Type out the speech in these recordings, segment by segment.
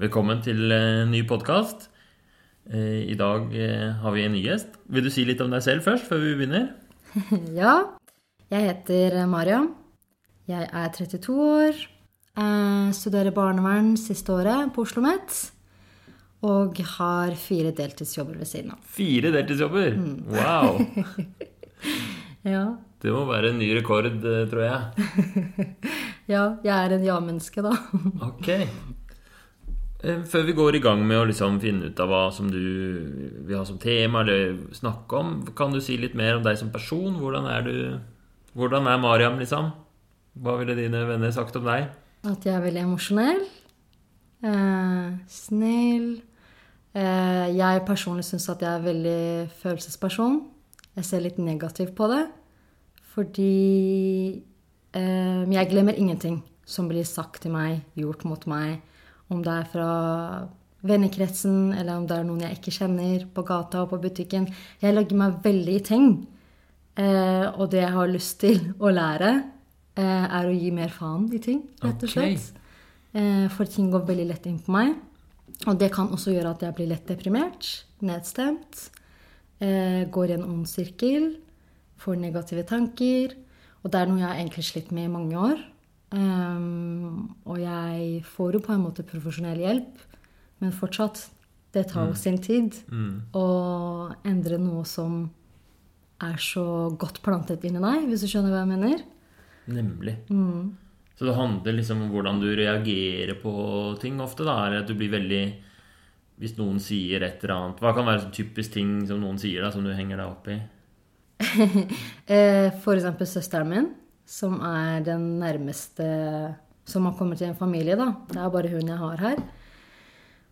Velkommen til en ny podkast. I dag eh, har vi en ny gjest. Vil du si litt om deg selv først, før vi begynner? Ja. Jeg heter Mariam. Jeg er 32 år. Jeg studerer barnevern siste året på Oslo OsloMet. Og har fire deltidsjobber ved siden av. Fire deltidsjobber? Wow! Ja. Det må være en ny rekord, eh, tror jeg. Ja, jeg er en ja-menneske, da. Ok. Eh, Før vi går i gang med å liksom finne ut av hva som du vil ha som tema, eller snakke om, kan du si litt mer om deg som person? Hvordan er du Hvordan er Mariam, liksom? Hva ville dine venner sagt om deg? At jeg er veldig emosjonell. Eh, snill. Eh, jeg personlig syns at jeg er veldig følelsesperson. Jeg ser litt negativt på det. Fordi eh, jeg glemmer ingenting som blir sagt til meg, gjort mot meg. Om det er fra vennekretsen, eller om det er noen jeg ikke kjenner på gata og på butikken. Jeg legger meg veldig i ting. Eh, og det jeg har lyst til å lære, eh, er å gi mer faen i ting, rett og slett. slett. Eh, for ting går veldig lett inn på meg. Og det kan også gjøre at jeg blir lett deprimert, nedstemt, eh, går i en ond sirkel, får negative tanker. Og det er noe jeg har egentlig slitt med i mange år. Um, og jeg får jo på en måte profesjonell hjelp, men fortsatt, det tar jo sin tid å endre noe som er så godt plantet inni deg, hvis du skjønner hva jeg mener. Nemlig. Så det handler liksom om hvordan du reagerer på ting ofte, da. Eller at du blir veldig Hvis noen sier et eller annet Hva kan være sånn typisk ting som noen sier, da, som du henger deg opp i? Eh, for eksempel søsteren min, som er den nærmeste som har kommet til en familie, da. Det er bare hun jeg har her.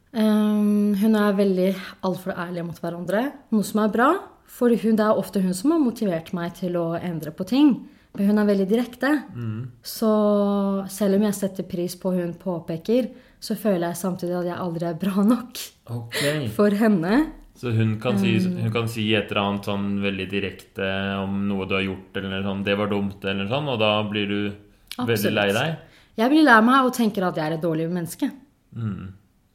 Um, hun er veldig altfor ærlig mot hverandre, noe som er bra. For hun, det er ofte hun som har motivert meg til å endre på ting. Men hun er veldig direkte. Så selv om jeg setter pris på hun påpeker, så føler jeg samtidig at jeg aldri er bra nok okay. for henne. Så hun kan, si, hun kan si et eller annet sånn veldig direkte om noe du har gjort, eller sånn 'Det var dumt', eller sånn, og da blir du veldig lei deg? Jeg blir lei meg og tenker at jeg er et dårlig menneske.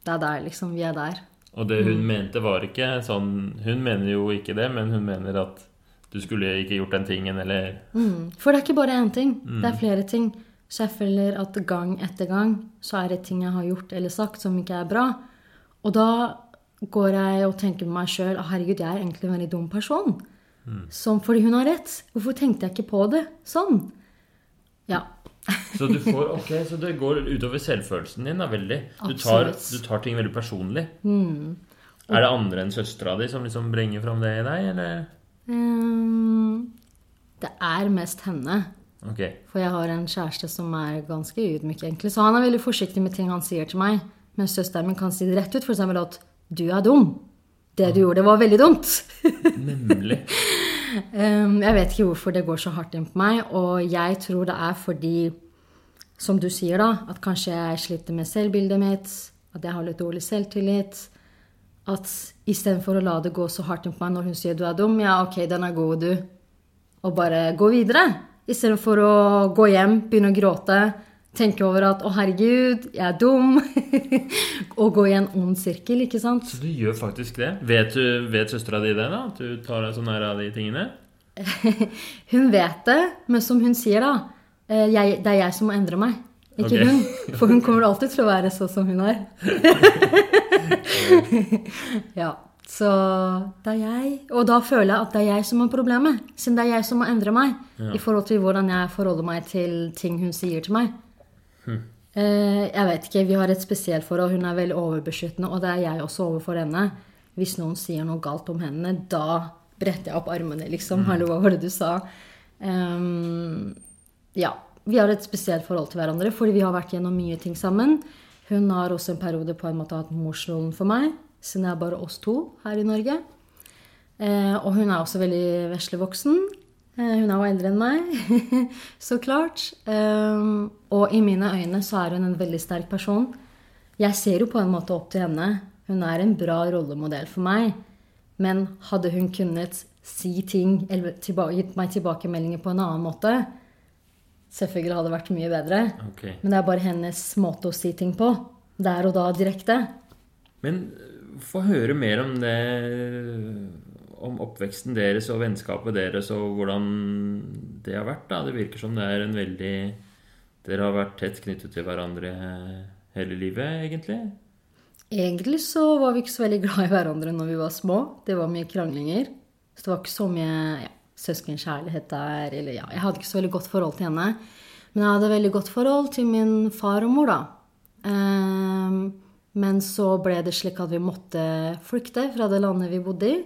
Det er der, liksom. Vi er der. Og det hun mente, var ikke sånn Hun mener jo ikke det, men hun mener at du skulle ikke gjort den tingen, eller Mm. For det er ikke bare én ting. Det er flere ting. Så jeg føler at gang etter gang så er det ting jeg har gjort eller sagt som ikke er bra. Og da går jeg og tenker med meg sjøl at herregud, jeg er egentlig en veldig dum person. Sånn fordi hun har rett. Hvorfor tenkte jeg ikke på det sånn? Ja. Så du får okay, så det går utover selvfølelsen din, da, veldig. Du tar, du tar ting veldig personlig. Er det andre enn søstera di som liksom bringer fram det i deg, eller? Um, det er mest henne. Ok. For jeg har en kjæreste som er ganske ydmyk, egentlig. Så han er veldig forsiktig med ting han sier til meg. Men søsteren min kan si det rett ut, For eksempel at 'du er dum'. Det du gjorde, var veldig dumt. Nemlig. Um, jeg vet ikke hvorfor det går så hardt inn på meg, og jeg tror det er fordi, som du sier, da, at kanskje jeg sliter med selvbildet mitt, at jeg har litt dårlig selvtillit. At istedenfor å la det gå så hardt inn på meg når hun sier du er dum, ja, ok, den er god, du. Og bare gå videre. Istedenfor å gå hjem, begynne å gråte, tenke over at å, herregud, jeg er dum. og gå i en ond sirkel, ikke sant? Så du gjør faktisk det? Vet, du, vet søstera di det, da? At du tar deg så nær av de tingene? Hun vet det, men som hun sier, da eh, jeg, Det er jeg som må endre meg, ikke okay. hun. For hun kommer alltid til å være sånn som hun er. ja, så det er jeg. Og da føler jeg at det er jeg som har problemet. Siden det er jeg som må endre meg i forhold til hvordan jeg forholder meg til ting hun sier til meg. Eh, jeg vet ikke, Vi har et spesielt forhold. Hun er veldig overbeskyttende, og det er jeg også overfor henne. Hvis noen sier noe galt om henne, da bretter jeg opp armene, liksom. Hallo, hva var det du sa? Um, ja. Vi har et spesielt forhold til hverandre fordi vi har vært gjennom mye ting sammen. Hun har også en periode på en måte hatt morsrollen for meg, siden det er bare oss to her i Norge. Eh, og hun er også veldig vesle voksen. Eh, hun er jo eldre enn meg, så klart. Um, og i mine øyne så er hun en veldig sterk person. Jeg ser jo på en måte opp til henne. Hun er en bra rollemodell for meg. Men hadde hun kunnet si ting eller gitt meg tilbakemeldinger på en annen måte, selvfølgelig hadde det vært mye bedre. Okay. Men det er bare hennes måte å si ting på der og da direkte. Men få høre mer om det Om oppveksten deres og vennskapet deres og hvordan det har vært. da. Det virker som det er en veldig Dere har vært tett knyttet til hverandre hele livet, egentlig? Egentlig så var vi ikke så veldig glad i hverandre når vi var små. Det var mye kranglinger. Så det var ikke så mye ja, søskenkjærlighet der. Eller ja, jeg hadde ikke så veldig godt forhold til henne. Men jeg hadde veldig godt forhold til min far og mor, da. Um, men så ble det slik at vi måtte flykte fra det landet vi bodde i.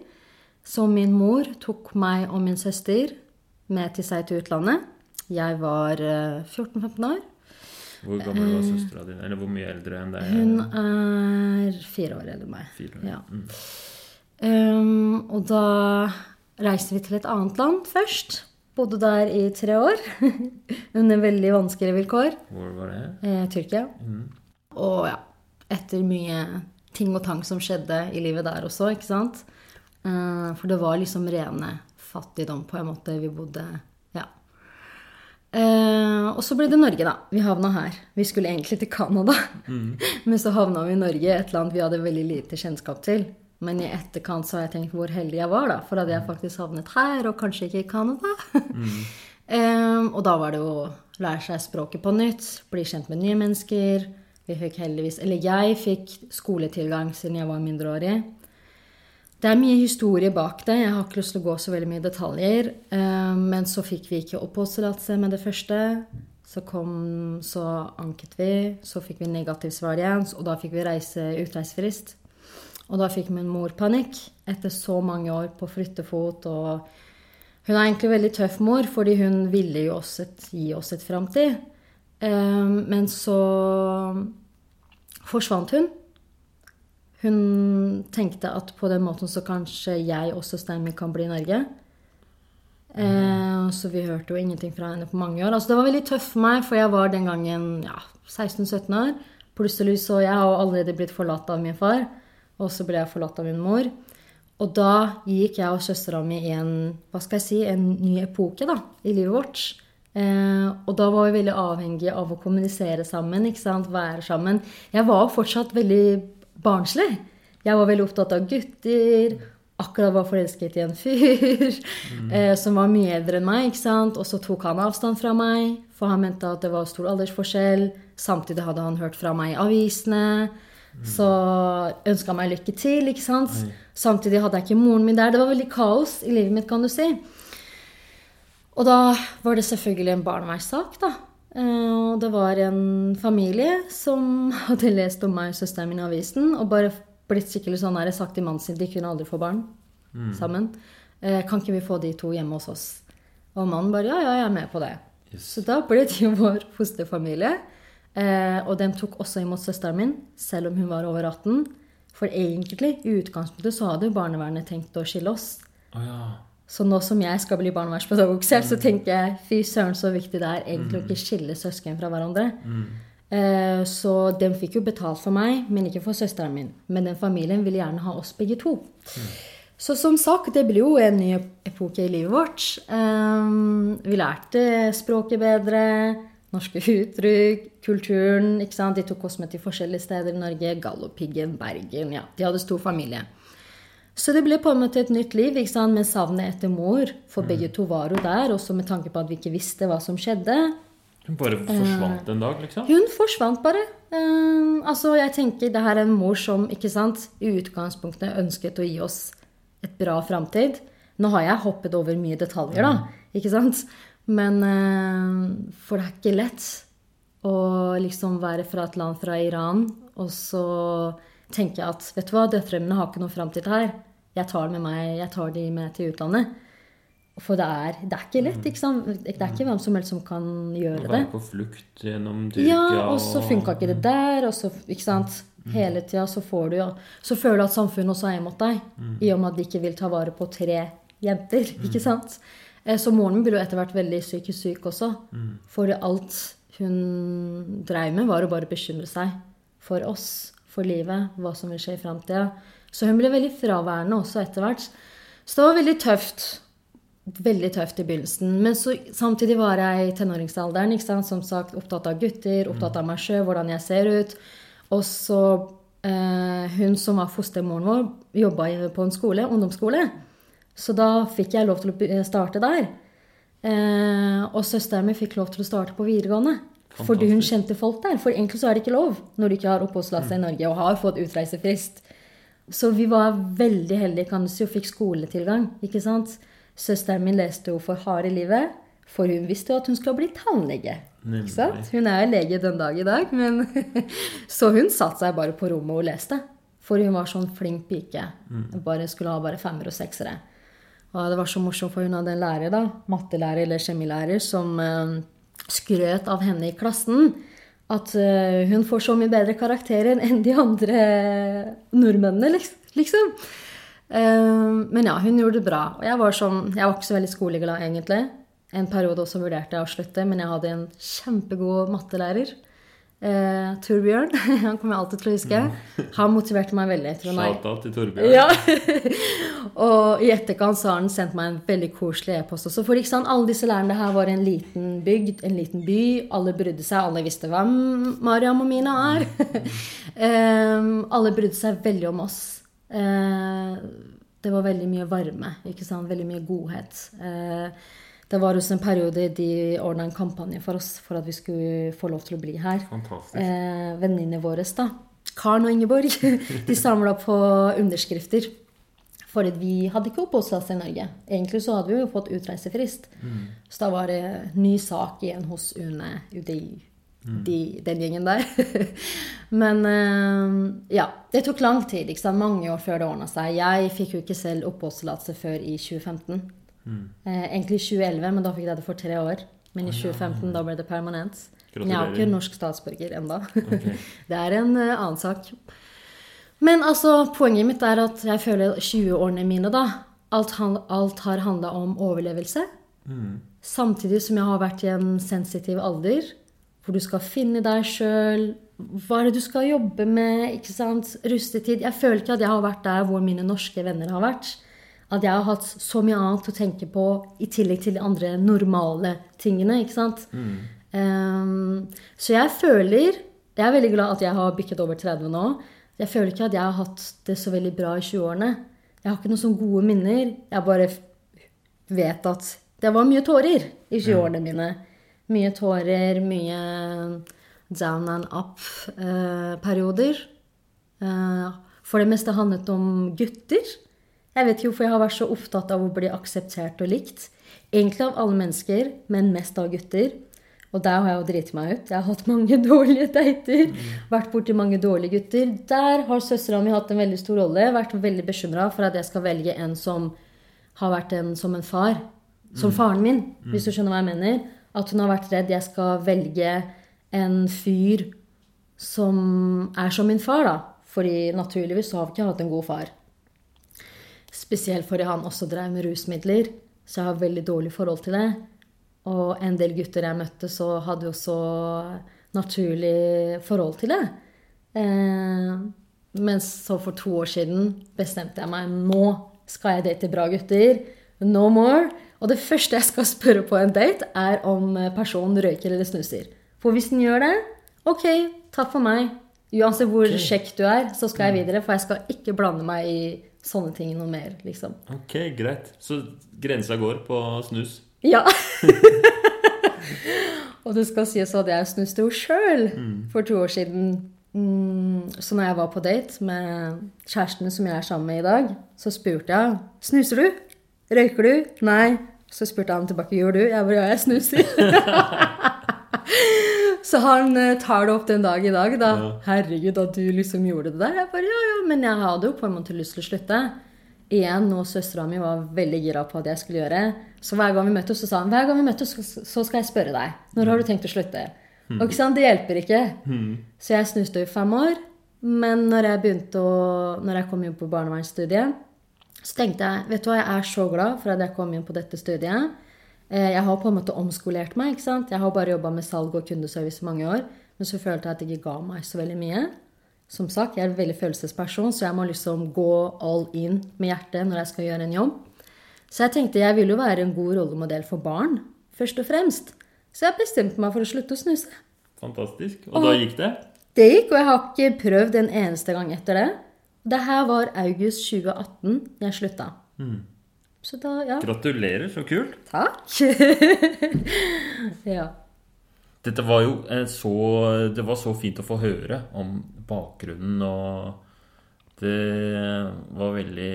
Så min mor tok meg og min søster med til seg til utlandet. Jeg var 14-15 eh, år. Hvor gammel var søstera di? Eller hvor mye eldre enn deg? Hun er fire år eldre enn meg. Fire år. Ja. Mm. Um, og da reiste vi til et annet land først. Bodde der i tre år. Under veldig vanskelige vilkår. Hvor var det? Eh, Tyrkia. Mm. Og ja, etter mye ting og tang som skjedde i livet der også, ikke sant. Uh, for det var liksom rene fattigdom på en måte vi bodde Ja. Uh, og så ble det Norge, da. Vi havna her. Vi skulle egentlig til Canada. Mm. Men så havna vi i Norge, et land vi hadde veldig lite kjennskap til. Men i etterkant så har jeg tenkt hvor heldig jeg var, da. For hadde jeg faktisk havnet her, og kanskje ikke i Canada. mm. um, og da var det å lære seg språket på nytt, bli kjent med nye mennesker vi fikk heldigvis Eller jeg fikk skoletilgang siden jeg var mindreårig. Det er mye historie bak det. Jeg har ikke lyst til å gå så veldig mye detaljer. Eh, men så fikk vi ikke oppholdstillatelse med det første. Så, kom, så anket vi. Så fikk vi negativ svar igjen, og da fikk vi reise utreisefrist. Og da fikk min mor panikk etter så mange år på flyttefot. og Hun er egentlig veldig tøff mor, fordi hun ville jo også gi oss et framtid. Ehm, men så forsvant hun. Hun tenkte at på den måten så kanskje jeg også Steinmi kan bli i Norge. Mm. Så vi hørte jo ingenting fra henne på mange år. Altså det var veldig tøft for meg, for jeg var den gangen ja, 16-17 år. Plutselig så Jeg har allerede blitt forlatt av min far, og så ble jeg forlatt av min mor. Og da gikk jeg og søstera mi i en, hva skal jeg si, en ny epoke da, i livet vårt. Eh, og da var vi veldig avhengige av å kommunisere sammen, ikke sant? være sammen. Jeg var fortsatt veldig barnslig. Jeg var veldig opptatt av gutter. Akkurat var forelsket i en fyr mm. eh, som var mye eldre enn meg. ikke sant? Og så tok han avstand fra meg, for han mente at det var stor aldersforskjell. Samtidig hadde han hørt fra meg i avisene. Mm. Så ønska meg lykke til. ikke sant? Mm. Samtidig hadde jeg ikke moren min der. Det var veldig kaos i livet mitt, kan du si. Og da var det selvfølgelig en barnevernssak, da. Eh, og det var en familie som hadde lest om meg og søsteren min i avisen og bare blitt skikkelig sånn her, sagt til mannen sin de kunne aldri få barn mm. sammen. Eh, kan ikke vi få de to hjemme hos oss? Og mannen bare ja, ja, jeg er med på det. Yes. Så da ble de vår fosterfamilie. Eh, og de tok også imot søsteren min, selv om hun var over 18. For egentlig, i utgangspunktet, så hadde jo barnevernet tenkt å skille oss. Oh, ja. Så nå som jeg skal bli barnevernspedagog selv, så tenker jeg fy søren så viktig det er egentlig å ikke skille søsken fra hverandre. Mm. Eh, så den fikk jo betalt for meg, men ikke for søsteren min. Men den familien ville gjerne ha oss begge to. Mm. Så som sagt, det ble jo en ny epoke i livet vårt. Eh, vi lærte språket bedre, norske uttrykk, kulturen. ikke sant? De tok oss med til forskjellige steder i Norge. Galdhøpiggen, Bergen. ja, De hadde stor familie. Så det ble på en måte et nytt liv ikke sant? med savnet etter mor. For mm. begge to var jo der, også med tanke på at vi ikke visste hva som skjedde. Hun bare forsvant en dag, liksom? Hun forsvant bare. Uh, altså, jeg tenker det her er en mor som ikke sant, i utgangspunktet ønsket å gi oss et bra framtid. Nå har jeg hoppet over mye detaljer, da. Mm. ikke sant? Men uh, For det er ikke lett å liksom være fra et land fra Iran og så tenker jeg at vet du hva, døtrene har ikke noe framtid her jeg tar, med meg, jeg tar de med til utlandet. For det er, det er ikke lett. ikke sant? Det er ikke hvem som helst som kan gjøre det. Være på flukt gjennom Tyrkia Ja, og så funka ikke det der. og så, ikke sant? Hele tida så får du Så føler du at samfunnet også er imot deg. I og med at de ikke vil ta vare på tre jenter. ikke sant? Eh, så moren min ble jo etter hvert veldig psykisk syk også. For alt hun dreiv med, var å bare bekymre seg for oss, for livet, hva som vil skje i framtida. Så hun ble veldig fraværende også etter hvert. Så det var veldig tøft. Veldig tøft i begynnelsen. Men så, samtidig var jeg i tenåringsalderen. Som sagt, opptatt av gutter, opptatt av meg sjøl, hvordan jeg ser ut. Og så eh, Hun som var fostermoren vår, jobba på en skole, ungdomsskole. Så da fikk jeg lov til å starte der. Eh, og søsteren min fikk lov til å starte på videregående. Fordi hun kjente folk der. For egentlig så er det ikke lov når du ikke har oppholdstillatelse i Norge og har fått utreisefrist. Så vi var veldig heldige kan du og fikk skoletilgang. ikke sant? Søsteren min leste jo for harde livet, for hun visste jo at hun skulle bli tannlege. Ikke sant? Hun er jo lege den dag i dag, men Så hun satte seg bare på rommet og leste. For hun var sånn flink pike. Bare skulle ha bare femmer og seksere. Og det var så morsomt, for hun hadde en lærer, da, mattelærer eller kjemilærer, som eh, skrøt av henne i klassen. At eh, hun får så mye bedre karakterer enn de andre nordmennene, liksom. Eh, men ja, hun gjorde det bra. Og jeg var, sånn, jeg var ikke så veldig skoleglad, egentlig. En periode også vurderte jeg å slutte, men jeg hadde en kjempegod mattelærer. Eh, Torbjørn. Han kommer jeg alltid til å huske. Han motiverte meg veldig. Shout-out til Torbjørn. ja. og i etterkant så har han sendt meg en veldig koselig e-post også. For ikke sant, alle disse lærerne her var en liten bygd, en liten by. Alle brydde seg, alle visste hvem Mariam og Mina er. Em, alle brydde seg veldig om oss. Eh, det var veldig mye varme, ikke sant? veldig mye godhet. Eh, det var også en periode de ordna en kampanje for oss for at vi skulle få lov til å bli her Fantastisk. eh, venninnene våre, da, Karen og Ingeborg, de samla på underskrifter. Fordi vi hadde ikke oppholdstillatelse i Norge. Egentlig så hadde vi jo fått utreisefrist. Så da var det ny sak igjen hos UNE, UDI, de, den gjengen der. Men eh, ja, det tok lang tid. Mange år før det ordna seg. Jeg fikk jo ikke selv oppholdstillatelse før i 2015. Eh, egentlig i 2011, men da fikk jeg det for tre år. Men i 2015 da ble det permanent. Men jeg er ikke norsk statsborger ennå. det er en uh, annen sak. Men altså, poenget mitt er at jeg føler 20-årene mine, da Alt, han- alt har handla om overlevelse. Samtidig som jeg har vært i en sensitiv alder, hvor du skal finne deg sjøl. Hva er det du skal jobbe med? ikke sant? Rustetid. Jeg føler ikke at jeg har vært der hvor mine norske venner har vært. At jeg har hatt så mye annet å tenke på i tillegg til de andre normale tingene. ikke sant? Ehm, så jeg føler Jeg er veldig glad at jeg har bikket over 30 nå. Jeg føler ikke at jeg har hatt det så veldig bra i 20-årene. Jeg har ikke noen sånne gode minner. Jeg bare vet at det var mye tårer i 20-årene mine. Mye tårer, mye down and up-perioder. for det meste handlet om gutter. Jeg vet ikke hvorfor jeg har vært så opptatt av å bli akseptert og likt. Egentlig av alle mennesker, men mest av gutter. Og der har jeg jo driti meg ut. Jeg har hatt mange dårlige dater. Vært borti mange dårlige gutter. Der har søstera mi hatt en veldig stor rolle. Vært veldig bekymra for at jeg skal velge en som har vært en som en far. Som faren min, hvis du skjønner hva jeg mener. At hun har vært redd jeg skal velge en fyr som er som min far, da. Fordi naturligvis så har vi ikke hatt en god far. Spesielt fordi han også drev med rusmidler, så jeg har veldig dårlig forhold til det. Og en del gutter jeg møtte, så hadde jo så naturlig forhold til det. Eh, men så for to år siden bestemte jeg meg nå skal jeg date bra gutter. No more. Og det første jeg skal spørre på en date, er om personen røyker eller snuser. For hvis den gjør det, ok, takk for meg. Uansett hvor kjekk du er, så skal jeg videre. For jeg skal ikke blande meg i sånne ting noe mer, liksom. Ok, greit. Så grensa går på snus? Ja. og det skal sies at jeg snuste jo sjøl for to år siden. Mm, så når jeg var på date med kjæresten som jeg er sammen med i dag, så spurte jeg snuser du. Røyker du? Nei. Så spurte han tilbake gjør du. Jeg bare ja, jeg snuser. så han eh, tar det opp den dag i dag, da. Ja. Herregud, at du liksom gjorde det der. Jeg bare ja, ja, men jeg hadde jo på en måte lyst til å slutte. Igjen, og søstera mi var veldig gira på at jeg skulle gjøre. Så hver gang vi møttes, så sa han hver gang vi møttes, så- skal jeg spørre deg. Når har du tenkt å slutte? Og ikke sant, Det hjelper ikke. Så jeg snuste i fem år. Men når jeg begynte å, når jeg kom inn på barnevernsstudiet, så tenkte jeg vet du hva, jeg er så glad for at jeg kom inn på dette studiet. Eh, Jeg har på en måte omskolert meg. ikke sant? Jeg har bare jobba med salg og kundeservice i mange år. Men så følte jeg at det ikke ga meg så veldig mye. Som sagt, jeg er en veldig følelsesperson, så jeg må liksom gå all in med hjertet når jeg skal gjøre en jobb. Så jeg tenkte jeg ville jo være en god rollemodell for barn, først og fremst. Så jeg bestemte meg for å slutte å snuse. Fantastisk. Og da gikk det? Det gikk, og jeg har ikke prøvd en eneste gang etter det. Det her var august 2018 jeg slutta. Så da, ja. Gratulerer, så kult. Takk. ja. Dette var jo eh, så Det var så fint å få høre om bakgrunnen, og det var veldig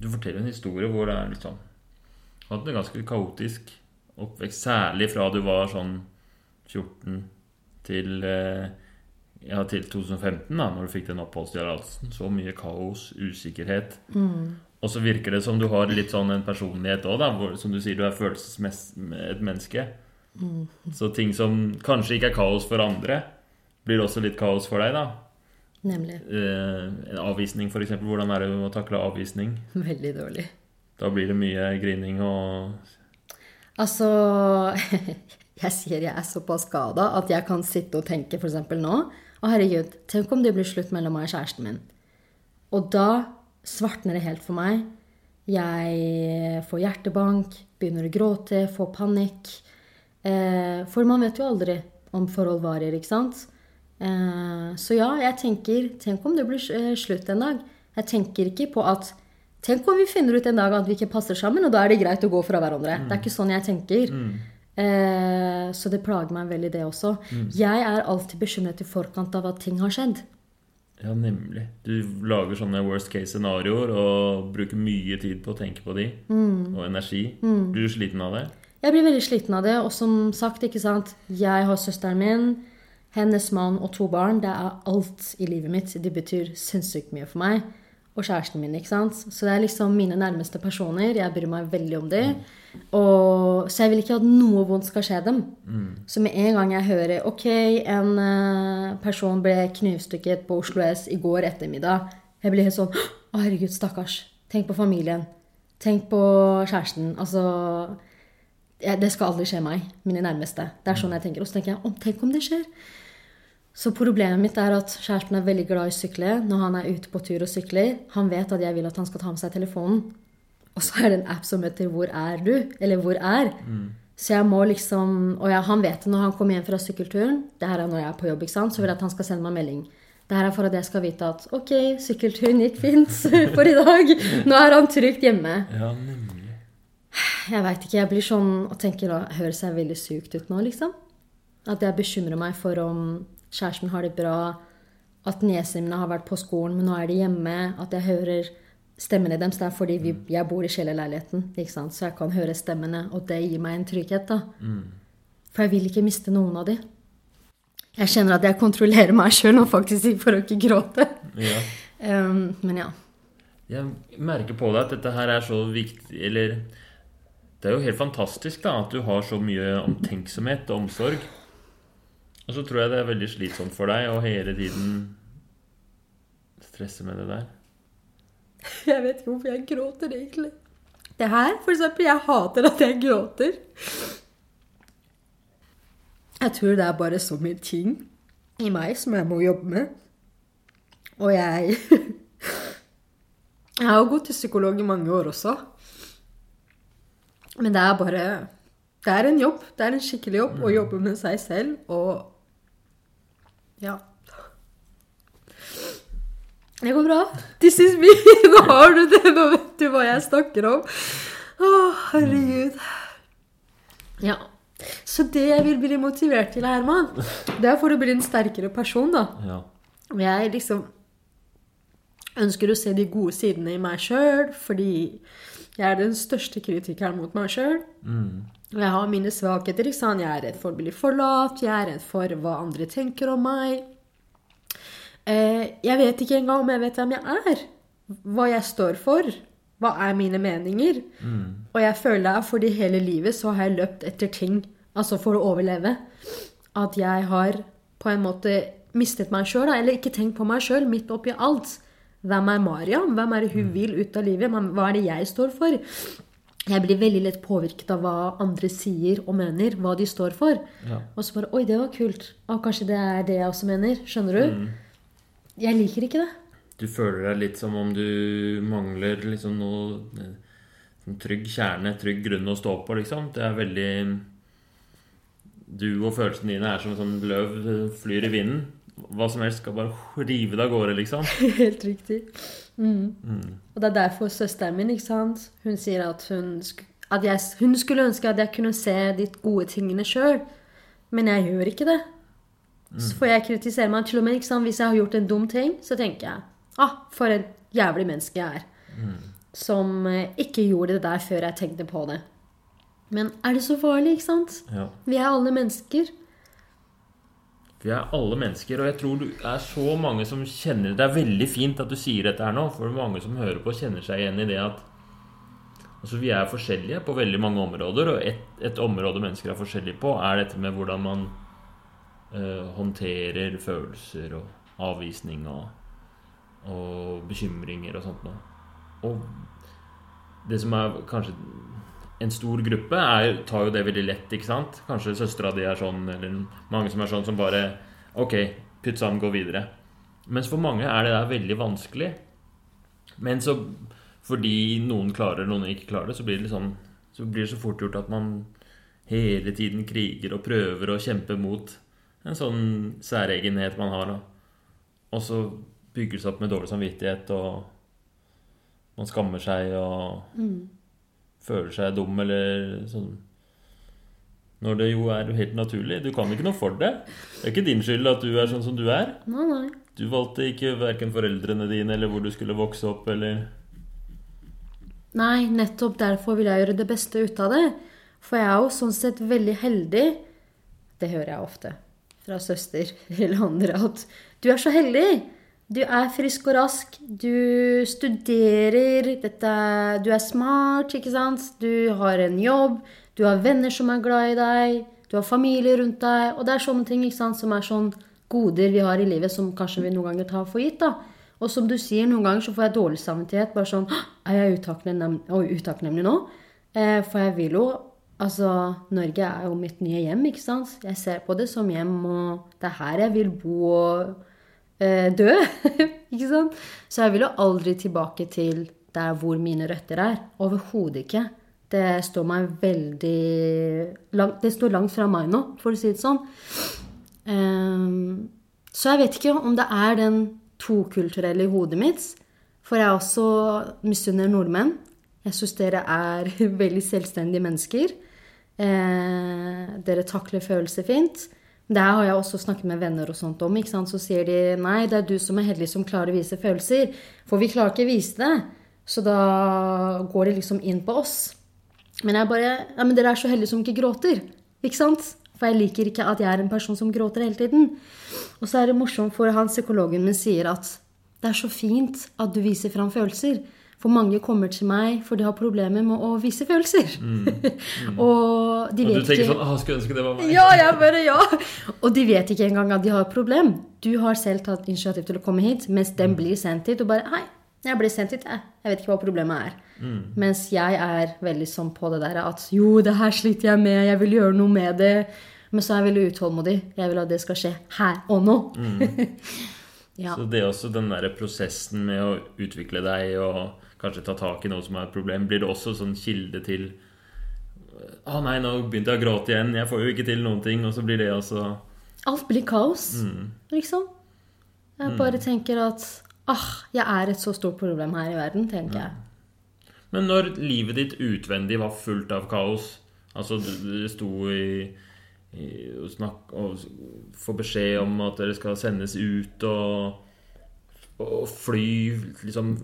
Du forteller en historie hvor det er liksom Hatt en ganske kaotisk oppvekst, særlig fra du var sånn 14 til eh, ja, til 2015, da når du fikk den oppholdstillatelsen. Så mye kaos, usikkerhet. Og så virker det som du har litt sånn en personlighet òg. Som du sier, du er følelsesmessig menneske. Så ting som kanskje ikke er kaos for andre, blir også litt kaos for deg, da. Nemlig. Eh, en avvisning, f.eks. Hvordan er det å takle avvisning? Veldig dårlig. Da blir det mye grining og Altså Jeg sier jeg er såpass skada at jeg kan sitte og tenke f.eks. nå Å, herregud, tenk om det blir slutt mellom meg og kjæresten min. Og da svartner det helt for meg. Jeg får hjertebank, begynner å gråte, får panikk. Eh, for man vet jo aldri om forhold varer, ikke sant? Eh, så ja, jeg tenker Tenk om det blir eh, slutt en dag. Jeg tenker ikke på at Tenk om vi finner ut en dag at vi ikke passer sammen, og da er det greit å gå fra hverandre. Det er ikke sånn jeg tenker. Eh, så det plager meg veldig, det også. Jeg er alltid bekymret i forkant av at ting har skjedd. Ja, nemlig. Du lager sånne worst case scenarioer og bruker mye tid på å tenke på de. Og energi. Blir du sliten av det? Jeg blir veldig sliten av det, og som sagt, ikke sant Jeg har søsteren min, hennes mann og to barn. Det er alt i livet mitt. Det betyr sinnssykt mye for meg. Og kjæresten min, ikke sant. Så det er liksom mine nærmeste personer. Jeg bryr meg veldig om dem. Og, så jeg vil ikke at noe vondt skal skje dem. Så med en gang jeg hører ok, en eh, person ble knivstukket på Oslo S i går ettermiddag Jeg blir helt sånn Å, herregud, stakkars. Tenk på familien. Tenk på kjæresten. Altså Det skal aldri skje meg. Mine nærmeste. Det er sånn jeg tenker. Og så tenker jeg om, tenk om det skjer. Så problemet mitt er at kjæresten er veldig glad i å sykle. Når han er ute på tur og sykler, han vet at jeg vil at han skal ta med seg telefonen. Og så er det en app som heter 'Hvor er du?' eller 'Hvor er?' Så jeg må liksom Og ja, han vet det når han kommer hjem fra sykkelturen. Det her er når jeg er på jobb, ikke sant? så vil jeg at han skal sende meg en melding. Det her er for at jeg skal vite at ok, sykkelturen gikk fint for i dag. Nå er han trygt hjemme. Ja, nemlig. Jeg veit ikke. Jeg blir sånn og tenker å høres jeg veldig sykt ut nå, liksom. At jeg bekymrer meg for om kjæresten har det bra. At niesene har vært på skolen, men nå er de hjemme. At jeg hører stemmene deres. Det er fordi vi, jeg bor i kjellerleiligheten, så jeg kan høre stemmene. Og det gir meg en trygghet, da. For jeg vil ikke miste noen av de. Jeg kjenner at jeg kontrollerer meg sjøl nå, faktisk, for å ikke gråte. Ja. Um, men ja. Jeg merker på deg at dette her er så viktig Eller det er jo helt fantastisk da at du har så mye omtenksomhet og omsorg. Og så tror jeg det er veldig slitsomt for deg å hele tiden stresse med det der. Jeg vet ikke hvorfor jeg gråter, egentlig. Det her, for eksempel, jeg hater at jeg gråter. Jeg tror det er bare så mye ting i meg som jeg må jobbe med. Og jeg Jeg har gått til psykolog i mange år også. Men det er bare Det er en jobb. Det er en skikkelig jobb å jobbe med seg selv og Ja. Det går bra. This is me. Nå har du det. Nå vet du hva jeg snakker om. Å, herregud. Ja. Så det jeg vil bli motivert til, Herman, det er for å bli en sterkere person, da. Ja. Jeg liksom ønsker å se de gode sidene i meg sjøl, fordi jeg er den største kritikeren mot meg sjøl. Og jeg har mine svakheter. ikke sant? Jeg er redd for å bli forlatt, jeg er redd for hva andre tenker om meg. Eh, jeg vet ikke engang om jeg vet hvem jeg er. Hva jeg står for. Hva er mine meninger? Og jeg føler at fordi hele livet så har jeg løpt etter ting, altså for å overleve. At jeg har på en måte mistet meg sjøl, eller ikke tenkt på meg sjøl midt oppi alt. Hvem er Mariam? Hvem er det hun vil ut av livet? Hva er det jeg står for? Jeg blir veldig lett påvirket av hva andre sier og mener, hva de står for. Ja. Og så bare Oi, det var kult. Og kanskje det er det jeg også mener. Skjønner du? Jeg liker ikke det. Du føler deg litt som om du mangler liksom noe eh, sånn trygg kjerne, trygg grunn å stå på, liksom. Det er veldig Du og følelsene dine er som en sånn løv eh, flyr i vinden. Hva som helst skal bare rive det av gårde, liksom. Helt riktig. Mm. Og det er derfor søsteren min ikke sant? Hun sier at, hun, at jeg, hun skulle ønske at jeg kunne se de gode tingene sjøl, men jeg gjør ikke det. Så får jeg kritisere meg. Til og med ikke sant? Hvis jeg har gjort en dum ting, så tenker jeg ah, for et jævlig menneske jeg er. Som eh, ikke gjorde det der før jeg tenkte på det. Men er det så farlig, ikke sant? Ja. Vi er alle mennesker. Vi er alle mennesker, og jeg tror du er så mange som kjenner Det er veldig fint at du sier dette her nå, for mange som hører på, kjenner seg igjen i det at altså, vi er forskjellige på veldig mange områder, og et, et område mennesker er forskjellige på, er dette med hvordan man eh, håndterer følelser og avvisning og, og bekymringer og sånt noe. Og det som er kanskje en stor gruppe er, tar jo det veldig lett, ikke sant? Kanskje søstera di er sånn, eller mange som er sånn som bare Ok, putt sammen, gå videre. Mens for mange er det der veldig vanskelig. Men så fordi noen klarer det, noen ikke klarer det, så blir det, sånn, så blir det så fort gjort at man hele tiden kriger og prøver å kjempe mot en sånn særegenhet man har. Da. Og så bygger det seg opp med dårlig samvittighet, og man skammer seg og føler seg dum eller sånn Når det jo er helt naturlig. Du kan ikke noe for det. Det er ikke din skyld at du er sånn som du er. Nei, nei. Du valgte ikke verken foreldrene dine eller hvor du skulle vokse opp eller Nei, nettopp derfor vil jeg gjøre det beste ut av det. For jeg er jo sånn sett veldig heldig. Det hører jeg ofte fra søster eller andre, at du er så heldig. Du er frisk og rask. Du studerer. Dette, du er smart, ikke sant? Du har en jobb. Du har venner som er glad i deg. Du har familie rundt deg. Og det er sånne ting ikke sant, som er sånn goder vi har i livet som kanskje vi noen ganger tar for gitt. da. Og som du sier, noen ganger så får jeg dårlig samvittighet. Bare sånn Er jeg utakknemlig, utakknemlig nå? Eh, for jeg vil jo Altså, Norge er jo mitt nye hjem, ikke sant? Jeg ser på det som hjem, og det er her jeg vil bo og eh, dø. ikke sant? Så jeg vil jo aldri tilbake til der hvor mine røtter er. Overhodet ikke. Det står meg veldig langt, Det står langt fra meg nå, for å si det sånn. Um, så jeg vet ikke om det er den tokulturelle i hodet mitt. For jeg også misunner nordmenn. Jeg syns dere er veldig selvstendige mennesker. Eh, dere takler følelser fint. Det har jeg også snakket med venner og sånt om. Så sier de nei, det er du som er heldig som klarer å vise følelser. For vi klarer ikke å vise det. Så da går det liksom inn på oss. Men jeg bare ja, men dere er så heldige som ikke gråter. Ikke sant? For jeg liker ikke at jeg er en person som gråter hele tiden. Og så er det morsomt, for han psykologen min sier at det er så fint at du viser fram følelser. For mange kommer til meg for de har problemer med å vise følelser. og de Og du tenker ikke sånn Å, skulle ønske det var meg. ja, jeg bare ja. Og de vet ikke engang at de har et problem. Du har selv tatt initiativ til å komme hit, mens den blir sendt hit. Og bare Hei, jeg ble sendt hit, jeg. Jeg vet ikke hva problemet er. Mens jeg er veldig sånn på det der at jo, det her sliter jeg med, jeg vil gjøre noe med det. Men så er jeg veldig utålmodig. Jeg vil at det skal skje her og nå. ja. Så det er også den der prosessen med å utvikle deg og kanskje ta tak i noe som er et problem, blir det også sånn kilde til Å nei, nå begynte jeg å gråte igjen. Jeg får jo ikke til noen ting. Og så blir det også Alt blir kaos, Mm. liksom. Jeg bare tenker at ah, jeg er et så stort problem her i verden, tenker jeg. Men når livet ditt utvendig var fullt av kaos Altså, du, sto i, og, snakk, og få beskjed om at dere skal sendes ut og, og fly liksom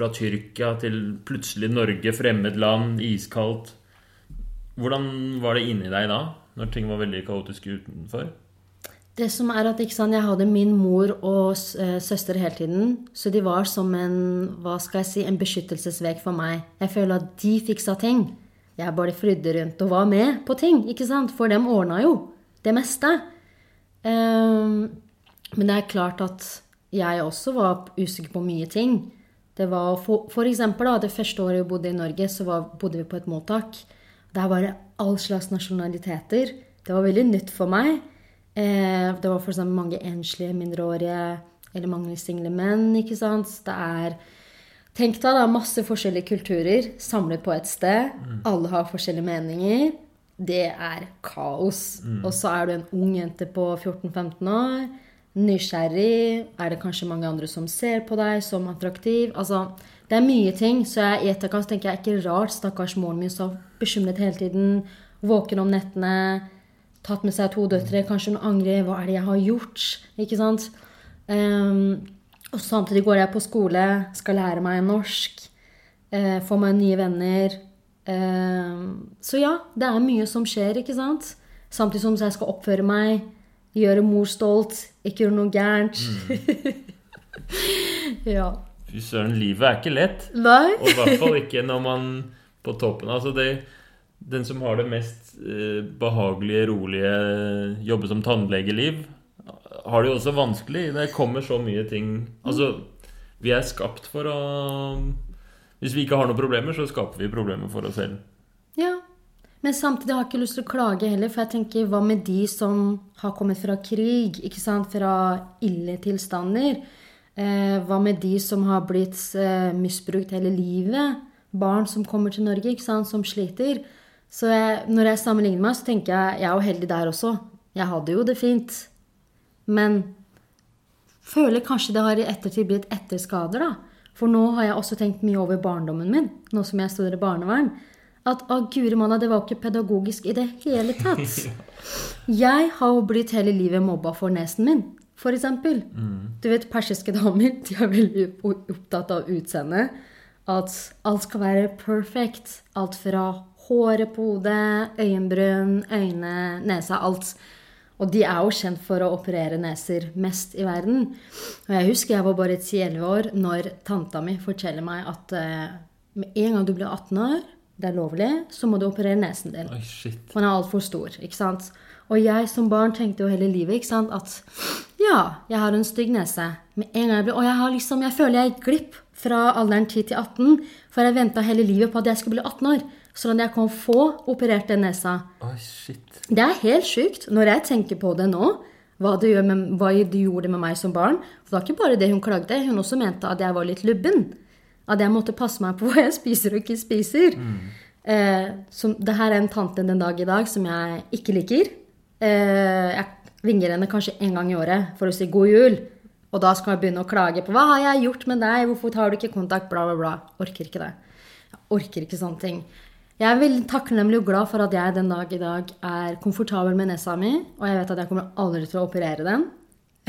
fra Tyrkia til plutselig Norge, fremmed land, iskaldt Hvordan var det inni deg da, når ting var veldig kaotiske utenfor? Det som er at sant, Jeg hadde min mor og eh, søster hele tiden. Så de var som en hva skal jeg si, en beskyttelsesvegg for meg. Jeg føler at de fiksa ting. Jeg bare flydde rundt og var med på ting. ikke sant? For dem ordna jo det meste. Um, men det er klart at jeg også var usikker på mye ting. Det var for, for eksempel da, det første året jeg bodde i Norge, så var, bodde vi på et mottak. Der var det all slags nasjonaliteter. Det var veldig nytt for meg. Eh, det var f.eks. mange enslige mindreårige eller mange single menn. ikke sant? Det er Tenk deg da masse forskjellige kulturer samlet på et sted. Alle har forskjellige meninger. Det er kaos. Og så er du en ung jente på 14-15 år. Nysgjerrig? Er det kanskje mange andre som ser på deg som attraktiv? Altså, det er mye ting, så jeg, i etterkant tenker jeg ikke rart stakkars moren min så bekymret hele tiden. Våken om nettene. Tatt med seg to døtre. Kanskje hun angrer. Hva er det jeg har gjort? Ikke sant? Um, og samtidig går jeg på skole, skal lære meg norsk. Uh, få meg nye venner. Uh, så ja, det er mye som skjer, ikke sant? Samtidig som jeg skal oppføre meg, gjøre mor stolt, ikke gjøre noe gærent. Mm. ja. Fy søren, livet er ikke lett. Nei. Og i hvert fall ikke når man på toppen Altså, det, den som har det mest eh, behagelige, rolige jobbe som tannlegeliv, har det jo også vanskelig. Det kommer så mye ting Altså, vi er skapt for å Hvis vi ikke har noen problemer, så skaper vi problemer for oss selv. Ja. Men samtidig har jeg ikke lyst til å klage heller, for jeg tenker hva med de som har kommet fra krig, ikke sant, fra ille tilstander? Eh, hva med de som har blitt eh, misbrukt hele livet? Barn som kommer til Norge, ikke sant, som sliter. Så jeg, når jeg sammenligner meg, så tenker jeg jeg er jo heldig der også. Jeg hadde jo det fint. Men føler kanskje det har i ettertid blitt etterskader, da. For nå har jeg også tenkt mye over barndommen min, nå som jeg studerer barnevern at å, guri malla, det var ikke pedagogisk i det hele tatt. Jeg har jo blitt hele livet mobba for nesen min, eksempel. Mm. Du vet, persiske damer de er veldig opptatt av utseendet. At alt skal være perfect. Alt fra håret på hodet, øyenbryn, øyne, nesa, alt. Og de er jo kjent for å operere neser mest i verden. Og jeg husker jeg var bare 10-11 år når tanta mi forteller meg at uh, med en gang du blir 18 år det er lovlig, så må du operere nesen din. Oi, shit. Den er altfor stor. ikke sant? Og jeg som barn tenkte jo hele livet ikke sant, at ja, jeg har en stygg nese. Med en gang jeg ble, Og jeg, har liksom, jeg føler jeg gikk glipp fra alderen 10 til 18, for jeg venta hele livet på at jeg skulle bli 18 år. Sånn at jeg kan få operert den nesa. Oi, shit. Det er helt sjukt når jeg tenker på det nå. Hva det, med, hva det gjorde med meg som barn. For det var ikke bare det hun klagde, hun også mente at jeg var litt lubben. At jeg måtte passe meg på hva jeg spiser og ikke spiser. Mm. Eh, som, det her er en tante den dag i dag som jeg ikke liker. Eh, jeg ringer henne kanskje en gang i året for å si god jul. Og da skal jeg begynne å klage på 'Hva har jeg gjort med deg? Hvorfor tar du ikke kontakt?' Bla, bla, bla. Orker ikke det. Jeg orker ikke sånne ting. Jeg er veldig takknemlig og glad for at jeg den dag i dag er komfortabel med nesa mi, og jeg vet at jeg kommer aldri til å operere den.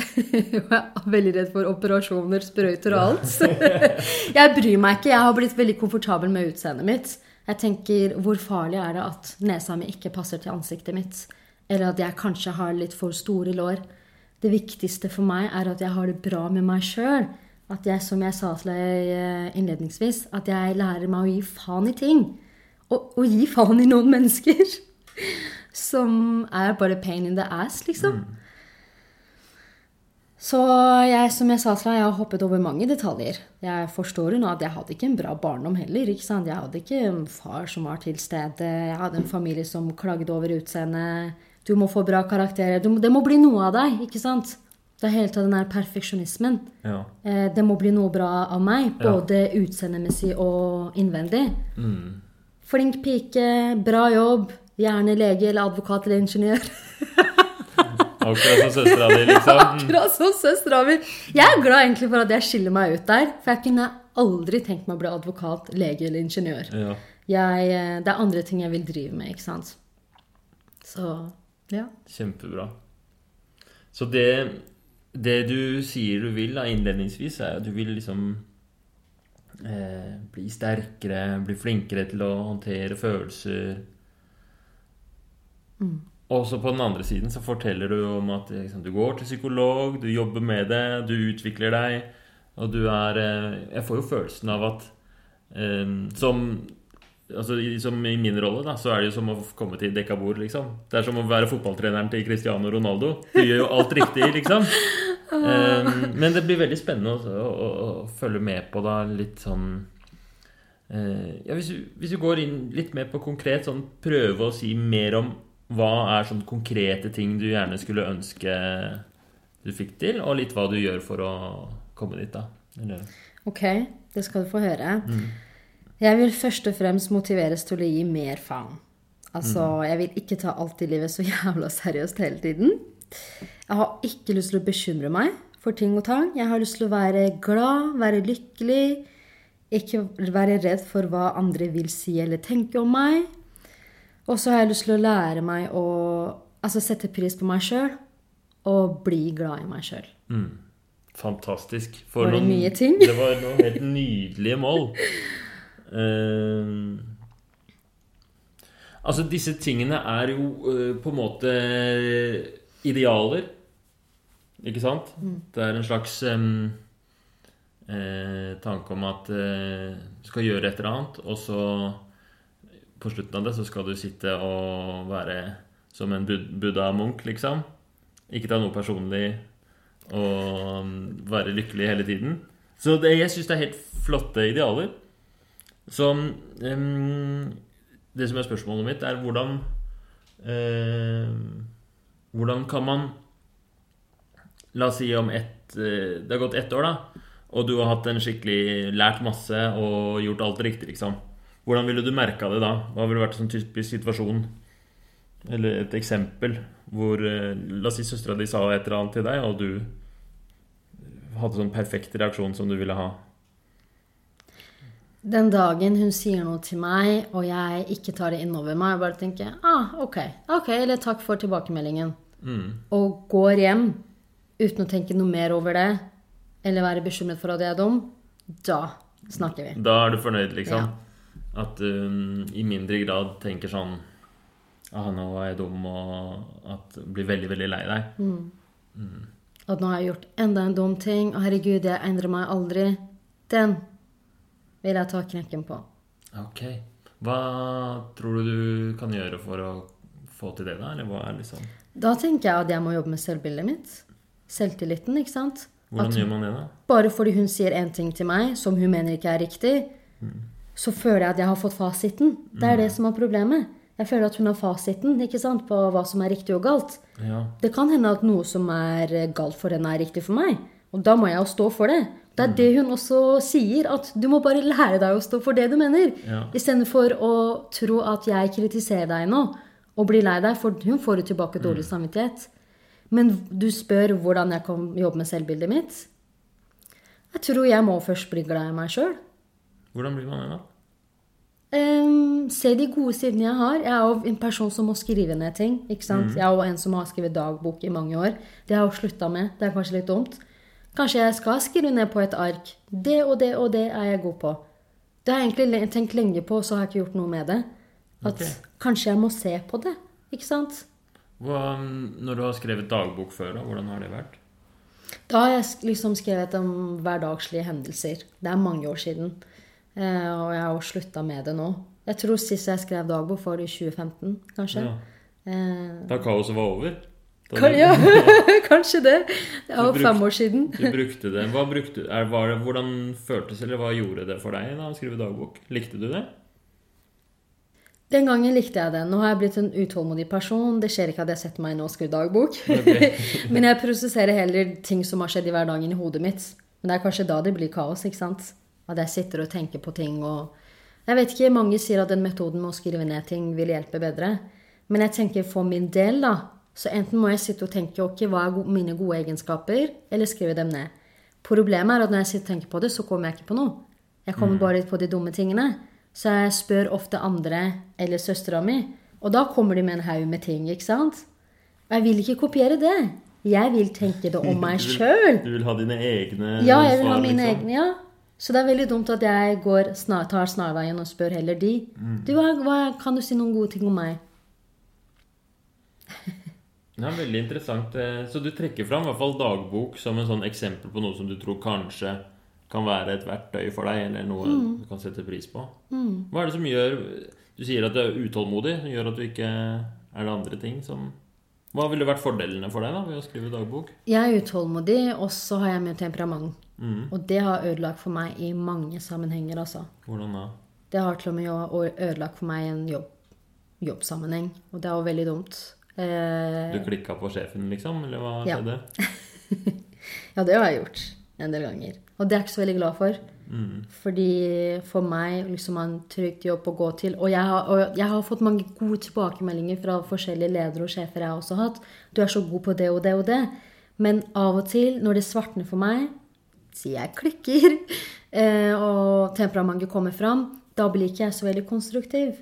jeg er veldig redd for operasjoner, sprøyter og alt. jeg bryr meg ikke. Jeg har blitt veldig komfortabel med utseendet mitt. Jeg tenker, Hvor farlig er det at nesa mi ikke passer til ansiktet mitt? Eller at jeg kanskje har litt for store lår? Det viktigste for meg er at jeg har det bra med meg sjøl. At jeg, som jeg sa til deg eh, innledningsvis, at jeg lærer meg å gi faen i ting. Og, og gi faen i noen mennesker. Som er bare pain in the ass, liksom. Mm. Så jeg, som jeg sa til deg, jeg har hoppet over mange detaljer. Jeg forstår jo nå at jeg hadde ikke en bra barndom heller. ikke sant? Jeg hadde ikke en far som var til stede. Jeg hadde en familie som klagde over utseendet. Du må få bra karakterer. det må bli noe av deg, ikke sant? Det er hele tatt den der perfeksjonismen. Ja. Eh, det må bli noe bra av meg, både ja. utseendemessig og innvendig. Mm. Flink pike, bra jobb, gjerne lege eller advokat eller ingeniør. Akkurat som søstera di, liksom. Akkurat som søstera mi. Jeg er glad egentlig for at jeg skiller meg ut der. For jeg kunne aldri tenkt meg å bli advokat, lege eller ingeniør. Ja. Jeg, eh, det er andre ting jeg vil drive med, ikke sant. Så ja. Kjempebra. Så det, det du sier du vil da, innledningsvis, er at du vil liksom eh, bli sterkere, bli flinkere til å håndtere følelser. Mm. Og så på den andre siden så forteller du om at liksom, du går til psykolog, du jobber med det, du utvikler deg, og du er eh, Jeg får jo følelsen av at eh, som altså, Som i min rolle, da, så er det jo som å komme til Dekabor, liksom. Det er som å være fotballtreneren til Cristiano Ronaldo. Du gjør jo alt riktig, liksom. Eh, men det blir veldig spennende også, å, å, å følge med på da litt sånn eh, ja, hvis, du, hvis du går inn litt mer på konkret, sånn prøve å si mer om hva er sånne konkrete ting du gjerne skulle ønske du fikk til, og litt hva du gjør for å komme dit, da? Eller? Ok, det skal du få høre. Mm. Jeg vil først og fremst motiveres til å gi mer faen. Altså, mm. jeg vil ikke ta alt i livet så jævla seriøst hele tiden. Jeg har ikke lyst til å bekymre meg for ting og tang. Jeg har lyst til å være glad, være lykkelig. Ikke være redd for hva andre vil si eller tenke om meg. Og så har jeg lyst til å lære meg å altså sette pris på meg sjøl og bli glad i meg sjøl. Fantastisk. For Var det mye ting? Det var noen helt nydelige mål. Uh, altså, disse tingene er jo uh, på en måte idealer. Ikke sant? Det er en slags um, uh, tanke om at eh, du skal gjøre et eller annet, og så på slutten av det så skal du sitte og være som en buddha-munk, liksom. Ikke ta noe personlig og mm, være lykkelig hele tiden. Så det, jeg syns det er helt flotte idealer. Så um, det som er spørsmålet mitt, er hvordan uh, Hvordan kan man La oss si om ett eh, Det har gått ett år, da, og du har hatt en skikkelig lært masse og gjort alt riktig, liksom. Hvordan ville du merka det da? Hva ville vært en sånn typisk situasjon? Eller et eksempel hvor eh, La oss si søstera di sa et eller annet til deg, og du hadde sånn perfekt reaksjon som du ville ha. Den dagen hun sier noe til meg, og jeg ikke tar det innover meg, og bare tenker ah, ok, ok, eller takk for tilbakemeldingen, og går hjem uten å tenke noe mer over det, eller være bekymret for at jeg er dum, da snakker vi. Da er du fornøyd, liksom? At du mm, i mindre grad tenker sånn ah, 'Nå var jeg dum', og at blir veldig, veldig lei deg. Mm At nå har jeg gjort enda en dum ting, og herregud, jeg endrer meg aldri. Den vil jeg ta knekken på. Ok. Hva tror du du kan gjøre for å få til det, da? Eller hva er liksom Da tenker jeg at jeg må jobbe med selvbildet mitt. Selvtilliten, ikke sant? Hvordan At gjør man det, da? bare fordi hun sier en ting til meg som hun mener ikke er riktig, så føler jeg at jeg har fått fasiten. Det er det som er problemet. Jeg føler at hun har fasiten ikke sant, på hva som er riktig og galt. Ja. Det kan hende at noe som er galt for henne, er riktig for meg. Og da må jeg jo stå for det. Det er det hun også sier, at du må bare lære deg å stå for det du mener. Ja. Istedenfor å tro at jeg kritiserer deg nå og blir lei deg, for hun får jo tilbake dårlig samvittighet. Men du spør hvordan jeg kan jobbe med selvbildet mitt. Jeg tror jeg må først bli glad i meg sjøl. Hvordan blir man det, da? Ehm, se de gode sidene jeg har. Jeg er jo en person som må skrive ned ting. ikke sant? Jeg er jo en som har skrevet dagbok i mange år. Det har jeg jo slutta med. Det er kanskje litt dumt. Kanskje jeg skal skrive ned på et ark. Det og det og det er jeg god på. Det har jeg egentlig tenkt lenge på, så har jeg ikke gjort noe med det. At okay. kanskje jeg må se på det. Ikke sant? Hva, når du har skrevet dagbok før, da, hvordan har det vært? Da har jeg liksom skrevet om hverdagslige hendelser. Det er mange år siden. Eh, og jeg har jo slutta med det nå. Jeg tror sist jeg skrev dagbok, var i 2015, kanskje. Ja. Eh, Da kaoset var over? Kan, ja, kanskje det. Det er jo fem år siden. Du brukte det. Hva brukte, er, var det, hvordan føltes eller hva gjorde det for deg da å skrive dagbok? Likte du det? Den gangen likte jeg det. Nå har jeg blitt en utålmodig person. Det skjer ikke at jeg setter meg inn og skriver dagbok. Okay. Men jeg prosesserer heller ting som har skjedd i hverdagen i hodet mitt. Men det er kanskje da det blir kaos, ikke sant? At jeg sitter og tenker på ting og Jeg vet ikke, mange sier at den metoden med å skrive ned ting vil hjelpe bedre. Men jeg tenker for min del, da. Så enten må jeg sitte og tenke ok, hva er mine gode egenskaper, eller skrive dem ned. Problemet er at når jeg sitter og tenker på det, så kommer jeg ikke på noe. Jeg kommer bare på de dumme tingene. Så jeg spør ofte andre eller søstera mi, og da kommer de med en haug med ting, ikke sant? Og jeg vil ikke kopiere det. Jeg vil tenke det om meg Du sjøl. Du vil ha dine egne Ja, jeg vil ha mine liksom? egne, ja. Så det er veldig dumt at jeg går snar, tar snarveien og spør heller de. Du, hva, kan du si noen gode ting om meg? Ja, veldig interessant. Eh, Så du trekker fram i hvert fall dagbok som en sånn eksempel på noe som du tror kanskje kan være et verktøy for deg, eller noe du kan sette pris på. Hva er det som gjør Du sier at du er utålmodig. som Gjør at du ikke Er det andre ting som Hva ville vært fordelene for deg da ved å skrive dagbok? Jeg er utålmodig, og så har jeg mye temperament. Mm. Og det har ødelagt for meg i mange sammenhenger, altså. Hvordan da? Det har til og med ødelagt for meg i en jobb, jobbsammenheng, og det er jo veldig dumt. Eh, Du klikka på sjefen, liksom? Eller hva Ja. skjedde? ja, det har jeg gjort en del ganger. Og det er jeg ikke så veldig glad for. Fordi for meg liksom ha en trygg jobb å gå til Og jeg har, og jeg har fått mange gode tilbakemeldinger fra forskjellige ledere og sjefer jeg har også hatt. Du er så god på det og det og det. Men av og til, når det svartner for meg, sier jeg klikker, eh, og temperamentet kommer fram, da blir ikke jeg så veldig konstruktiv.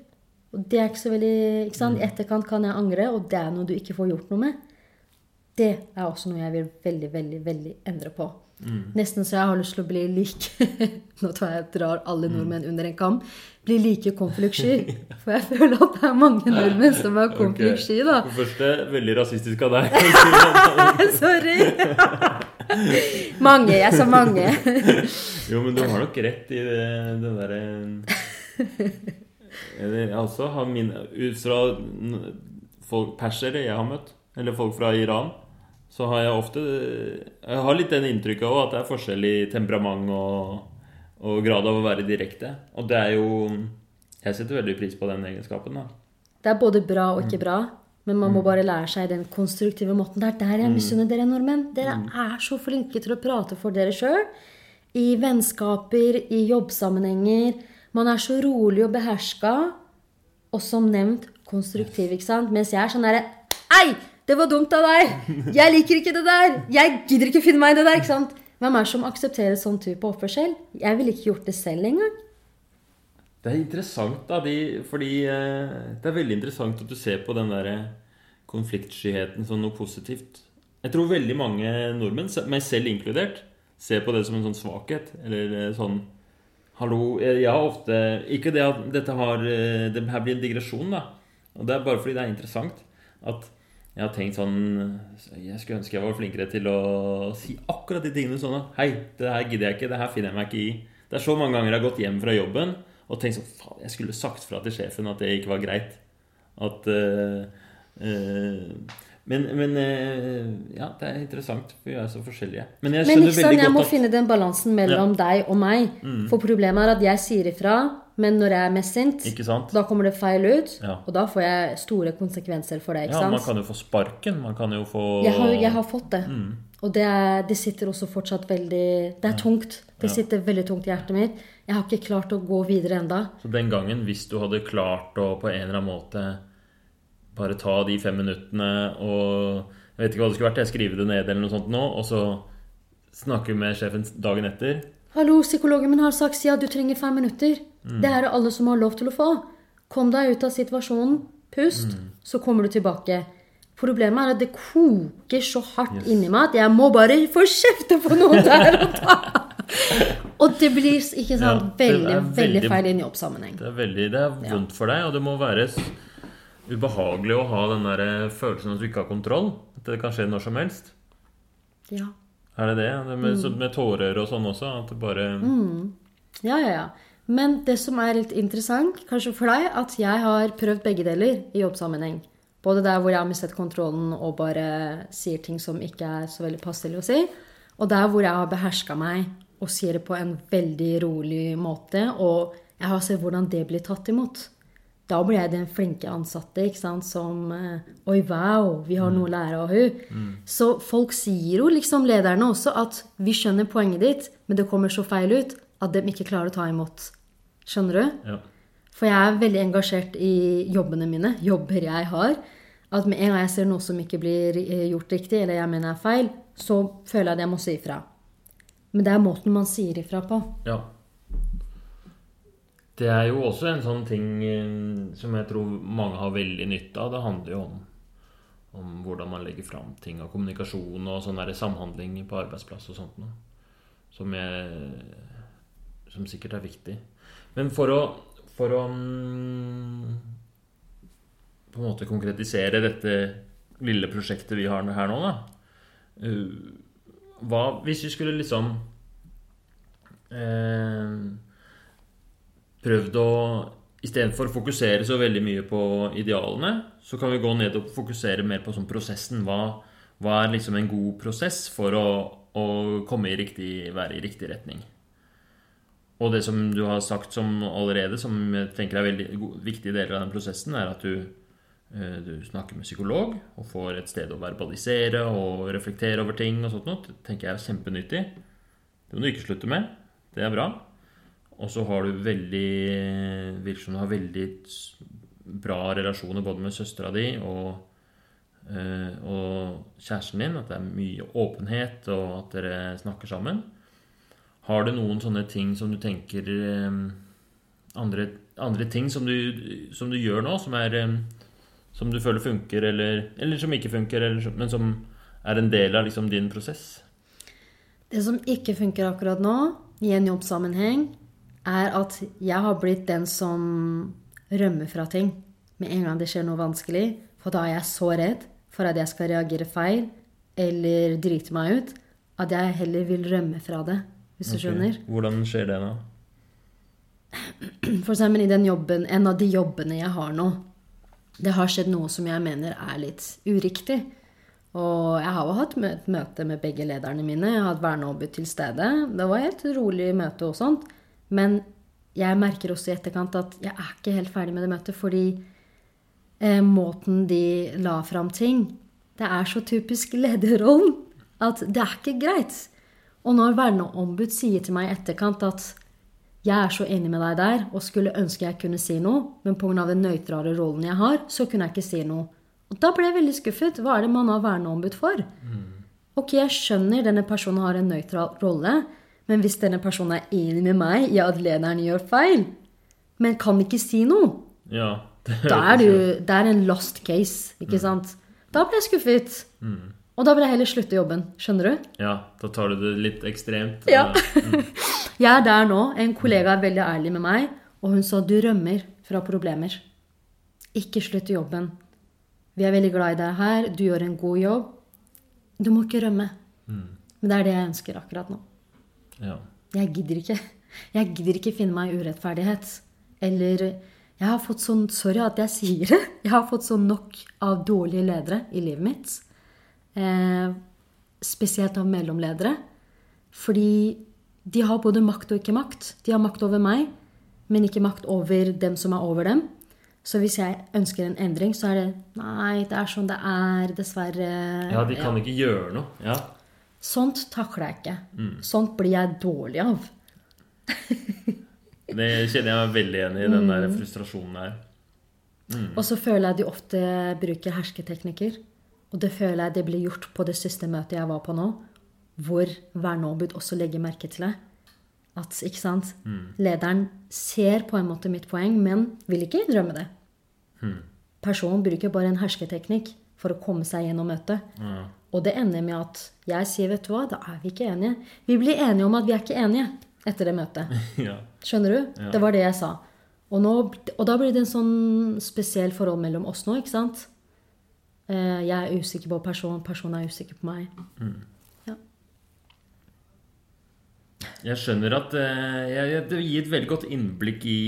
Og det er ikke så veldig ikke sant? I etterkant kan jeg angre, og det er noe du ikke får gjort noe med. Det er også noe jeg vil veldig, veldig, veldig endre på. Nesten så jeg har lyst til å bli like Nå tror jeg jeg drar alle nordmenn under en kam. Bli like konfliktsky. For jeg føler at det er mange nordmenn som er konfliktsky, da. For det første, veldig rasistisk av deg. Sorry! mange. Jeg sa mange. jo, men du har nok rett i det, det derre Altså har min Ut fra folk, persere jeg har møtt, eller folk fra Iran, så har jeg ofte Jeg har litt den inntrykket òg at det er forskjell i temperament og, og grad av å være direkte. Og det er jo Jeg setter veldig pris på den egenskapen, da. Det er både bra og ikke bra. Men man må bare lære seg den konstruktive måten. Det er der jeg misunner dere nordmenn. Dere er så flinke til å prate for dere sjøl. I vennskaper, i jobbsammenhenger. Man er så rolig og beherska. Og som nevnt konstruktiv, ikke sant? Mens jeg er sånn derre Ei! Det var dumt av deg! Jeg liker ikke det der! Jeg gidder ikke finne meg i det der! ikke sant? Hvem er det som aksepterer sånn type oppførsel? Jeg ville ikke gjort det selv engang. Det er interessant, da, de, fordi eh, det er veldig interessant at du ser på den der konfliktskyheten som noe positivt. Jeg tror veldig mange nordmenn, meg selv inkludert, ser på det som en sånn svakhet. Eller eh, sånn Hallo, jeg har ofte Ikke det at dette har eh, Det her blir en digresjon, da. Og det er bare fordi det er interessant at jeg har tenkt sånn Jeg skulle ønske jeg var flinkere til å si akkurat de tingene sånn at Hei, det her gidder jeg ikke. Det her finner jeg meg ikke i. Det er så mange ganger jeg har gått hjem fra jobben og tenkt sånn Faen, jeg skulle sagt fra til sjefen at det ikke var greit. At uh, uh, men, men eh, ja, det er interessant, for vi er så forskjellige. Men jeg Men skjønner sant, veldig jeg må godt at finne den balansen mellom deg og meg. For problemet er at jeg sier ifra, men når jeg er mest sint, sant? da kommer det feil ut. Ja. Og da får jeg store konsekvenser for det. ikke Ja, man kan jo få sparken. Man kan jo få Jeg har, jeg har fått det. Mm. Og det, er, det sitter også fortsatt veldig Det er tungt. Det sitter veldig tungt i hjertet mitt. Jeg har ikke klart å gå videre enda. Så den gangen, hvis du hadde klart å på en eller annen måte bare ta de fem minuttene og Jeg vet ikke hva det skulle vært, jeg skriver det ned eller noe sånt nå, og så snakke med sjefen dagen etter. Hallo, psykologen min har sagt at du trenger fem minutter. Mm. Det er det alle som har lov til å få. Kom deg ut av situasjonen. Pust, Mm. så kommer du tilbake. Problemet er at det koker så hardt inni meg at jeg må bare få kjefte på noe der og da. Og det blir ikke sant, er veldig, veldig veldig- feil i en jobbsammenheng. Det er veldig, det er vondt for deg, og det må være ubehagelig å ha den der følelsen at du ikke har kontroll. At det kan skje når som helst. Ja. Er det det? det med, Mm. med tårer og sånn også? At det bare ja, ja, ja. Men det som er litt interessant, kanskje for deg, at jeg har prøvd begge deler i jobbsammenheng. Både der hvor jeg har mistet kontrollen og bare sier ting som ikke er så veldig passelig å si, og der hvor jeg har beherska meg og sier det på en veldig rolig måte, og jeg har sett hvordan det blir tatt imot. Da blir jeg den flinke ansatte ikke sant, som eh, Oi, wow, vi har noe å lære av hun. Så folk sier jo, liksom lederne også, at vi skjønner poenget ditt, men det kommer så feil ut at de ikke klarer å ta imot. Skjønner du? Ja. For jeg er veldig engasjert i jobbene mine, jobber jeg har. At med en gang jeg ser noe som ikke blir eh, gjort riktig, eller jeg mener er feil, så føler jeg at jeg må si ifra. Men det er måten man sier ifra på. Ja. Det er jo også en sånn ting eh, som jeg tror mange har veldig nytte av. Det handler jo om, om hvordan man legger fram ting og kommunikasjon og sånn samhandling på arbeidsplass og sånt noe. Som, som sikkert er viktig. Men for å, for å mm, på en måte konkretisere dette lille prosjektet vi har her nå, da. Hva hvis vi skulle liksom eh, prøvd å Istedenfor å fokusere så veldig mye på idealene, så kan vi gå ned og fokusere mer på sånn prosessen. Hva, hva er liksom en god prosess for å, å komme i riktig, være i riktig retning? Og det som du har sagt som allerede, som jeg tenker er veldig viktige deler av den prosessen, er at du, du snakker med psykolog og får et sted å verbalisere og reflektere over ting og sånt noe. Det tenker jeg er kjempenyttig. Det må du ikke slutte med. Det er bra. Og så har du veldig Virker som du har veldig bra relasjoner både med søstera di og, eh, og kjæresten din. At det er mye åpenhet, og at dere snakker sammen. Har du noen sånne ting som du tenker eh, andre, andre ting som du, som du gjør nå, som er eh, Som du føler funker, eller, eller som ikke funker, eller, som- men som er en del av liksom, din prosess? Det som ikke funker akkurat nå, i en jobbsammenheng, er at jeg har blitt den som rømmer fra ting med en gang det skjer noe vanskelig. For da er jeg så redd for at jeg skal reagere feil eller drite meg ut, at jeg heller vil rømme fra det. Hvis du skjønner? Hvordan skjer det da? For eksempel i den jobben, en av de jobbene jeg har nå. Det har skjedd noe som jeg mener er litt uriktig. Og jeg har jo hatt et møte med begge lederne mine. Jeg har hatt verneombud til stede. Det var et rolig møte og sånt. Men jeg merker også i etterkant at jeg er ikke helt ferdig med det møtet, fordi eh, måten de la fram ting Det er så typisk lederrollen at det er ikke greit. Og når verneombud sier til meg i etterkant at jeg er så enig med deg der og skulle ønske jeg kunne si noe, men pga. den nøytrale rollen jeg har, så kunne jeg ikke si noe. Og da ble jeg veldig skuffet. Hva er det man har verneombud for? Ok, jeg skjønner denne personen har en nøytral rolle, men hvis denne personen er enig med meg i at lederen gjør feil, men kan ikke si noe, Ja. Det da er du, Det er en lost case, ikke sant? Da ble jeg skuffet. Og da vil jeg heller slutte jobben. Skjønner du? Ja, da tar du det litt ekstremt. Ja. Jeg er der nå. En kollega er veldig ærlig med meg, og hun sa du rømmer fra problemer. Ikke slutt jobben. Vi er veldig glad i deg her. Du gjør en god jobb. Du må ikke rømme. Men det er det jeg ønsker akkurat nå. ja. Jeg gidder ikke. Jeg gidder ikke finne meg i urettferdighet. Eller Jeg har fått sånn Sorry at jeg sier det. Jeg har fått sånn nok av dårlige ledere i livet mitt. Eh, spesielt av mellomledere. Fordi de har både makt og ikke makt. De har makt over meg, men ikke makt over dem som er over dem. Så hvis jeg ønsker en endring, så er det Nei, det er sånn det er, dessverre. ja, de kan ikke gjøre noe. Ja. Sånt takler jeg ikke. Sånt blir jeg dårlig av. Det kjenner jeg meg veldig enig i, den der frustrasjonen der. Og så føler jeg de ofte bruker hersketeknikker. Og det føler jeg det blir gjort på det siste møtet jeg var på nå, hvor verneombud også legger merke til det. At, ikke sant? Lederen ser på en måte mitt poeng, men vil ikke innrømme det. Personen bruker bare en hersketeknikk for å komme seg gjennom møtet. Ja. Og det ender med at jeg sier, vet du hva, da er vi ikke enige. Vi blir enige om at vi er ikke enige etter det møtet. ja. Skjønner du? Ja. Det var det jeg sa. Og, nå, og da blir det en sånn spesiell forhold mellom oss nå, ikke sant? Eh, Jeg er usikker på personen, personen er usikker på meg. Ja. Jeg skjønner at eh, jeg, Det gir et veldig godt innblikk i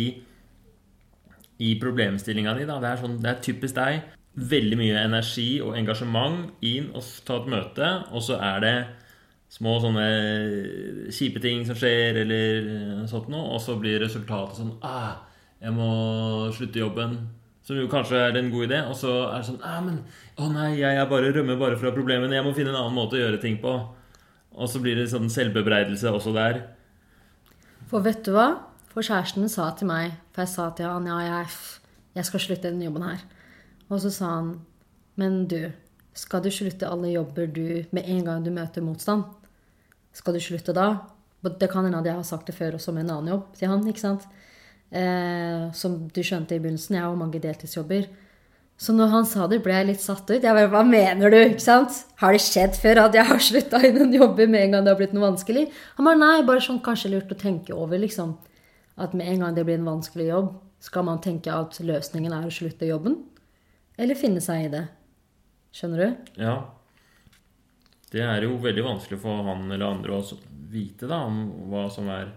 I problemstillinga di. Det, sånn, det er typisk deg. Veldig mye energi og engasjement inn og ta et møte, og så er det små sånne kjipe ting som skjer, eller eh, sånt noe, og så blir resultatet sånn ah, Jeg må slutte jobben. Som jo kanskje er en god idé. Og så er det sånn ah, men, Å nei, jeg bare rømmer bare fra problemene. Jeg må finne en annen måte å gjøre ting på. Og så blir det sånn selvbebreidelse også der. For vet du hva? For kjæresten sa til meg For jeg sa til han ja, jeg, jeg skal slutte denne jobben her. Og så sa han Men du, skal du slutte alle jobber du med en gang du møter motstand? Skal du slutte da? Det kan hende at jeg har sagt det før også med en annen jobb til han. ikke sant? Eh, som du skjønte i begynnelsen, jeg har jo mange deltidsjobber. Så når han sa det, ble jeg litt satt ut. Jeg bare, Hva mener du? ikke sant? Har det skjedd før at jeg har slutta i noen jobber med en gang det har blitt noe vanskelig? Han bare nei, bare sånn kanskje lurt å tenke over, liksom. At med en gang det blir en vanskelig jobb, skal man tenke at løsningen er å slutte jobben? Eller finne seg i det? Skjønner du? Ja. Det er jo veldig vanskelig for han eller andre å vite da om hva som er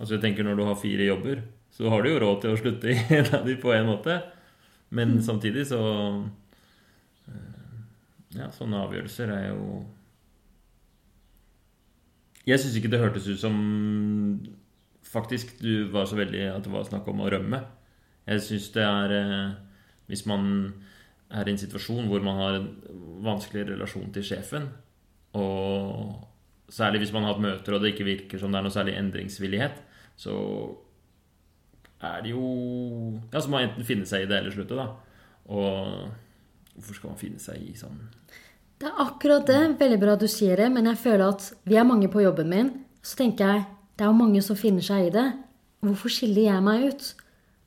Altså jeg tenker Når du har fire jobber, så har du jo råd til å slutte i en av de på en måte. Men samtidig så eh, Ja, sånne avgjørelser er jo Jeg syns ikke det hørtes ut som faktisk du var så veldig at det var snakk om å rømme. Jeg syns det er eh, Hvis man er i en situasjon hvor man har en vanskelig relasjon til sjefen, og særlig hvis man har hatt møter og det ikke virker som det er noe særlig endringsvillighet, så er det jo Ja, så må man enten finne seg i det eller slutte, da. Og hvorfor skal man finne seg i sånn Det er akkurat det. Veldig bra du sier det, men jeg føler at vi er mange på jobben min. Så tenker jeg det er jo mange som finner seg i det. Hvorfor skiller jeg meg ut?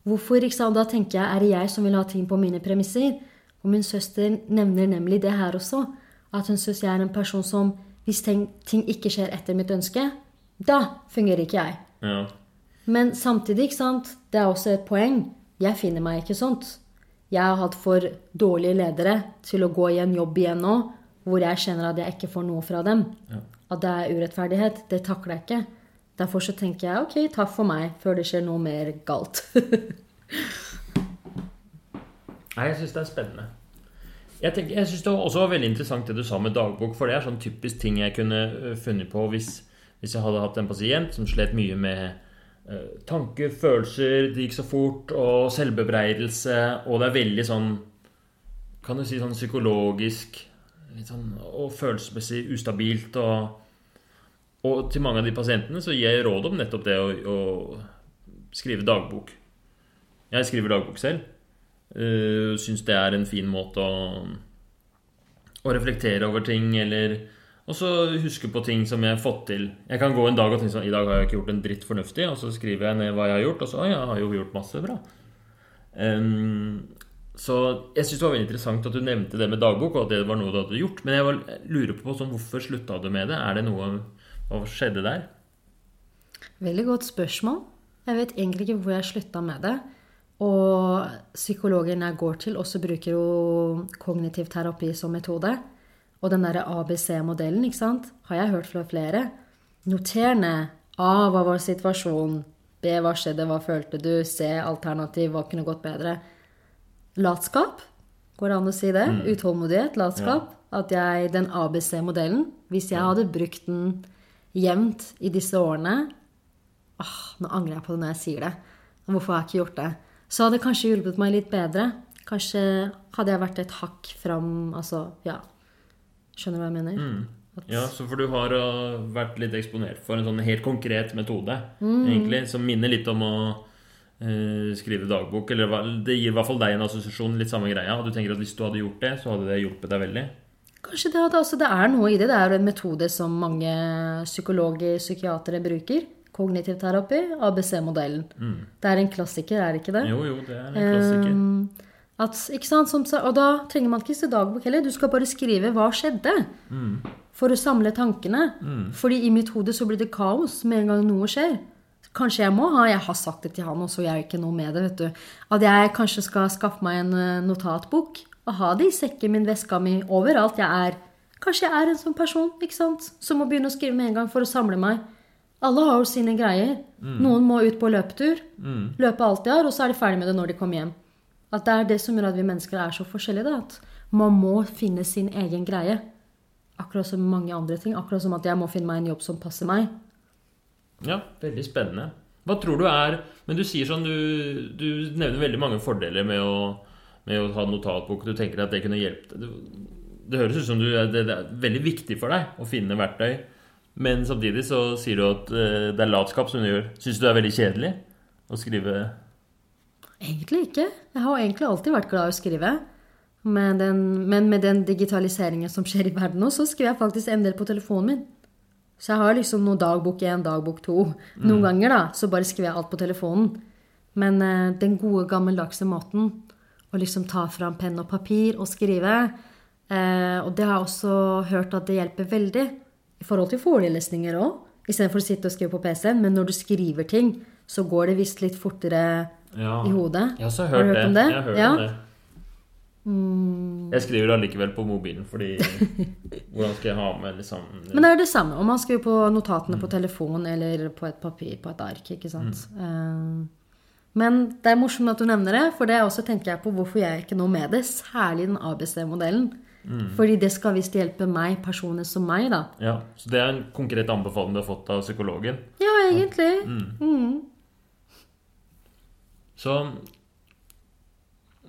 Hvorfor, ikke sant? Da tenker jeg er det jeg som vil ha ting på mine premisser? Og min søster nevner nemlig det her også. At hun syns jeg er en person som hvis ting, ikke skjer etter mitt ønske, da fungerer ikke jeg. Ja. Men samtidig, ikke sant, det er også et poeng. Jeg finner meg ikke sånt. Jeg har hatt for dårlige ledere til å gå i en jobb igjen nå hvor jeg kjenner at jeg ikke får noe fra dem. Ja. At det er urettferdighet. Det takler jeg ikke. Derfor så tenker jeg ok, takk for meg, før det skjer noe mer galt. Nei, jeg syns det er spennende. Jeg, tenker, jeg syns det også var veldig interessant det du sa med dagbok, for det er sånn typisk ting jeg kunne øh, funnet på hvis, hvis jeg hadde hatt en pasient som slet mye med eh, tanker, følelser, det gikk så fort, og selvbebreidelse, og det er veldig sånn Kan du si sånn psykologisk sånn, og følelsesmessig ustabilt. Og, og til mange av de pasientene så gir jeg råd om nettopp det å, å skrive dagbok. Jeg skriver dagbok selv. Uh, Syns det er en fin måte å, å reflektere over ting, eller Og så huske på ting som jeg har fått til. Jeg kan gå en dag og tenke sånn I dag har jeg ikke gjort en dritt fornuftig, og så skriver jeg ned hva jeg har gjort, og så jeg har jo gjort masse bra. Um, så jeg syns det var veldig interessant at du nevnte det med dagbok, og at det var noe du hadde gjort. Men jeg var, lurer på sånn, hvorfor slutta du med det? Er det noe Hva skjedde der? Veldig godt spørsmål. Jeg vet egentlig ikke hvor jeg slutta med det. Og psykologen jeg går til, også bruker jo kognitiv terapi som metode. Og den derre ABC-modellen, ikke sant, har jeg hørt fra flere. Noter ned A. Hva var situasjonen? B. Hva skjedde? Hva følte du? C. Alternativ. Hva kunne gått bedre? Latskap. Går det an å si det? Utålmodighet. Latskap. At jeg, den ABC-modellen, hvis jeg hadde brukt den jevnt i disse årene åh, Nå angrer jeg på det når jeg sier det. Hvorfor har jeg ikke gjort det? Så hadde det kanskje hjulpet meg litt bedre. Kanskje hadde jeg vært et hakk fram Altså, ja. Skjønner du hva jeg mener? Mm. Ja, så for du har uh, vært litt eksponert for en sånn helt konkret metode, egentlig, som minner litt om å uh, skrive dagbok. Eller det gir i hvert fall deg en assosiasjon, litt samme greia. Og du tenker at hvis du hadde gjort det, så hadde det hjulpet deg veldig. Kanskje det, hadde altså, det er noe i det. Det er en metode som mange psykologer, psykiatere bruker. Kognitiv terapi, ABC-modellen. Det er en klassiker, er det ikke det? Jo, jo, det er en klassiker. Um, at, som, og da trenger man ikke se dagbok heller. Du skal bare skrive hva skjedde. For å samle tankene. Fordi i mitt hode så blir det kaos med en gang noe skjer. Kanskje jeg må ha Jeg har sagt det til han, også, jeg jeg ikke noe med det. vet du. At jeg kanskje skal skaffe meg en eh, notatbok og ha det i sekken min, veska mi, overalt jeg er. Kanskje jeg er en sånn person ikke sant? som må begynne å skrive med en gang for å samle meg. Alle har jo sine greier. Noen må ut på løpetur. Løpe alt de har, og så er de ferdig med det når de kommer hjem. At det er det som gjør at vi mennesker er så forskjellige. Da. At man må finne sin egen greie. Akkurat som mange andre ting. Akkurat som at jeg må finne meg en jobb som passer meg. Ja, veldig spennende. Hva tror du er Men du sier sånn Du, du nevner veldig mange fordeler med å, med å ha notatbok. Du tenker at det kunne. Det, det høres ut som du, det, det er veldig viktig for deg å finne verktøy. Men samtidig så sier du at eh, det er latskap som du gjør. Syns du det er veldig kjedelig å skrive Egentlig ikke. Jeg har egentlig alltid vært glad i å skrive. Men, den, men med den digitaliseringen som skjer i verden nå, så skriver jeg faktisk en del på telefonen min. Så jeg har liksom noe dagbok én, dagbok to. Noen ganger da, så bare skriver jeg alt på telefonen. Men eh, den gode, gammeldagse måten å liksom ta fram penn og papir og skrive eh, Og det har jeg også hørt at det hjelper veldig i forhold til forelesninger òg. Istedenfor å sitte og skrive på PC-en. Men når du skriver ting, så går det visst litt fortere ja. i hodet. Jeg har hørt Har du hørt det. om det? Jeg har hørt Ja. om det. Jeg skriver allikevel på mobilen, fordi Hvordan skal jeg ha med liksom Men det er det samme om man skriver på notatene på telefon eller på et papir på et ark. ikke sant? Mm. Men det er morsomt at du nevner det, for det også tenker jeg på hvorfor jeg ikke noe med det. Særlig den ABC-modellen. Fordi det skal visst hjelpe meg, personer som meg, da. Ja, Så det er en konkret anbefaling du har fått av psykologen. Ja, egentlig. Mm. Så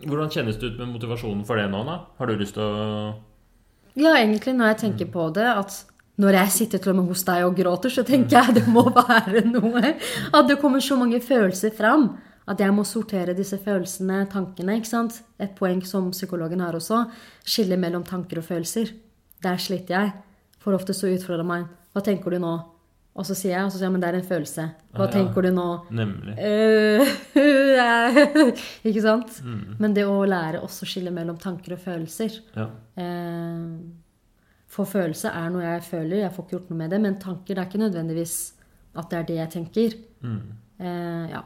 hvordan kjennes det ut med motivasjonen for det nå, da? Har du lyst til å Ja, egentlig når jeg tenker på det, at når jeg sitter til og med hos deg og gråter, så tenker jeg det må være noe. At det kommer så mange følelser fram. At jeg må sortere disse følelsene, tankene. ikke sant? Et poeng som psykologen har også. Skille mellom tanker og følelser. Der sliter jeg. For ofte så utfordrer meg Hva tenker du nå? Og så sier jeg, og så sier jeg, men det er en følelse. Hva Ja, ja. tenker du nå? Nemlig. Eh, ikke sant? Mm. Men det å lære også å skille mellom tanker og følelser Ja. eh, For følelse er noe jeg føler, jeg får ikke gjort noe med det. Men tanker det er ikke nødvendigvis at det er det jeg tenker. Mm. Eh, ja.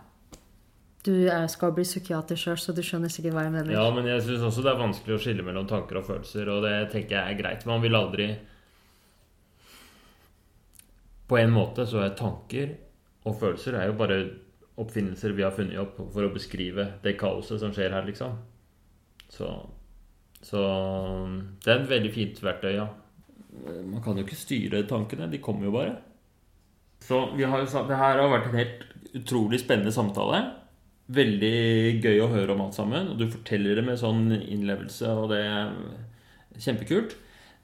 Du skal bli psykiater sjøl, så du skjønner sikkert hva jeg mener. Ja, men jeg syns også det er vanskelig å skille mellom tanker og følelser, og det tenker jeg er greit. Man vil aldri På en måte så er tanker og følelser er jo bare oppfinnelser vi har funnet opp for å beskrive det kaoset som skjer her, liksom. Så Så det er et veldig fint verktøy, ja. Man kan jo ikke styre tankene, de kommer jo bare. Så vi har jo sagt, det her har vært en helt utrolig spennende samtale. Veldig gøy å høre om alt sammen. Og du forteller det med sånn innlevelse, og det er kjempekult.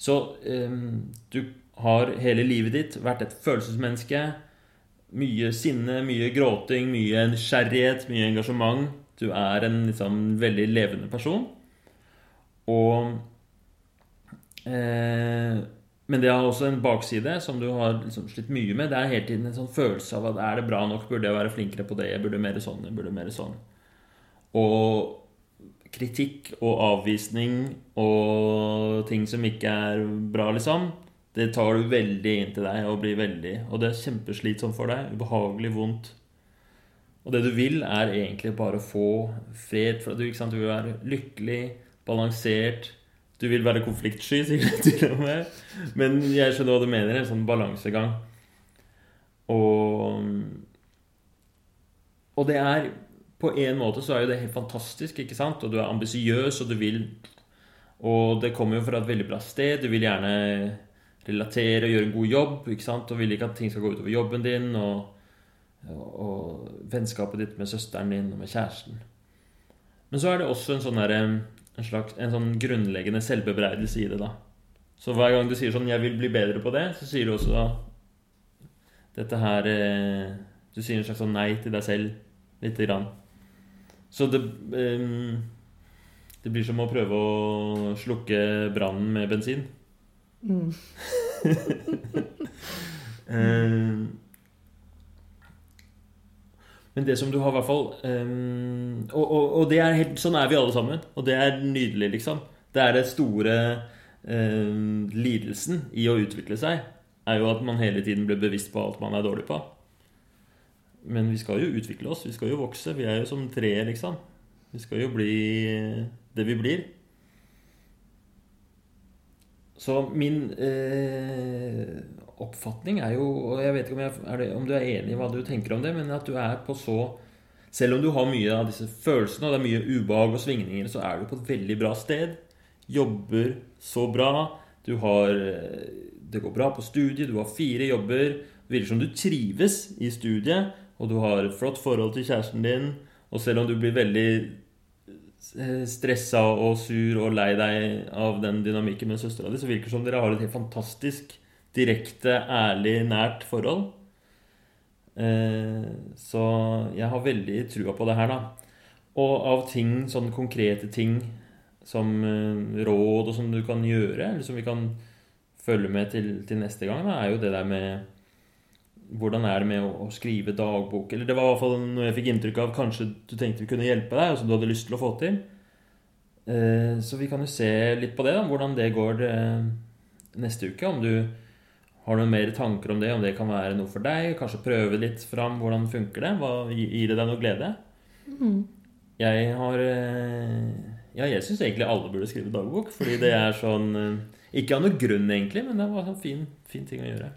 Så um, du har hele livet ditt vært et følelsesmenneske. Mye sinne, mye gråting, mye nysgjerrighet, mye engasjement. Du er en liksom veldig levende person. Og eh, Men det har også en bakside som du har liksom slitt mye med. Det er hele tiden en sånn følelse av at er det bra nok? Burde jeg være flinkere på det? Jeg burde mer sånn? Jeg burde mer sånn? Og kritikk og avvisning og ting som ikke er bra, liksom, det tar du veldig inn til deg og blir veldig Og det er kjempeslitsomt for deg. Ubehagelig, vondt. Og det du vil, er egentlig bare å få fred. For du, du vil være lykkelig, balansert. Du vil være konfliktsky, sikkert til og med. Men jeg skjønner hva du mener. En sånn balansegang. Og Og det er På en måte så er jo det helt fantastisk, ikke sant? Og du er ambisiøs, og du vil Og det kommer jo fra et veldig bra sted. Du vil gjerne relatere og gjøre en god jobb, ikke sant? Og vil ikke at ting skal gå utover jobben din. og og, og vennskapet ditt med søsteren din og med kjæresten. Men så er det også en sånn der, en slags en sånn grunnleggende selvbebreidelse i det. da Så hver gang du sier sånn 'jeg vil bli bedre på det', så sier du også da dette her eh, Du sier en slags sånn nei til deg selv lite grann. Så det eh, Det blir som å prøve å slukke brannen med bensin. Mm. Eh, men det som du har i hvert fall um, og, og, og det er helt, sånn er vi alle sammen. Og det er nydelig, liksom. Det er det store um, lidelsen i å utvikle seg. Er jo at man hele tiden blir bevisst på alt man er dårlig på. Men vi skal jo utvikle oss. Vi skal jo vokse. Vi er jo som treet, liksom. Vi skal jo bli det vi blir. Så min eh, oppfatning er jo Og jeg vet ikke om, jeg, det, om du er enig i hva du tenker om det, men at du er på så Selv om du har mye av disse følelsene, og det er mye ubehag og svingninger, så er du på et veldig bra sted. Jobber så bra. Du har eh, Det går bra på studiet, du har fire jobber. Det virker som du trives i studiet, og du har et flott forhold til kjæresten din. Og selv om du blir veldig stressa og sur og lei deg av den dynamikken med søstera di, så virker det som dere har et helt fantastisk direkte, ærlig, nært forhold. Eh, så jeg har veldig trua på det her, da. Og av ting, sånne konkrete ting som eh, råd og som du kan gjøre, eller som vi kan følge med til, til neste gang, da, er jo det der med hvordan er det med å, skrive dagbok? Eller det var i hvert fall noe jeg fikk inntrykk av kanskje du tenkte vi kunne hjelpe deg, og som du hadde lyst til å få til. Eh, så vi kan jo se litt på det, da, hvordan det går eh, neste uke. Om du har noen mer tanker om det, om det kan være noe for deg. Kanskje prøve litt fram hvordan funker det. Hva, gir det deg noe glede? Jeg har eh, Ja, jeg syns egentlig alle burde skrive dagbok, fordi det er sånn Ikke av noen grunn, egentlig, men det var en fin, fin ting å gjøre.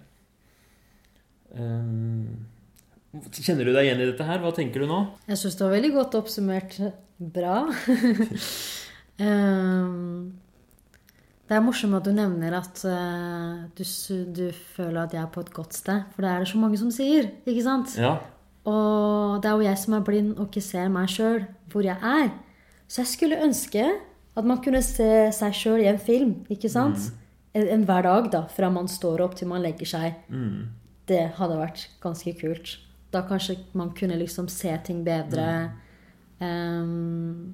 Eh, Kjenner du deg igjen i dette her? Hva tenker du nå? Jeg syns det var veldig godt oppsummert. Bra. Ehm, det er morsomt at du nevner at eh, du, du føler at jeg er på et godt sted. For det er det så mange som sier. ikke sant? Ja. Og det er jo jeg som er blind og ikke ser meg sjøl hvor jeg er. Så jeg skulle ønske at man kunne se seg sjøl i en film. ikke sant? en, en hver dag, da, fra man står opp til man legger seg. Mm. Det hadde vært ganske kult. Da kanskje man kunne liksom se ting bedre. Um,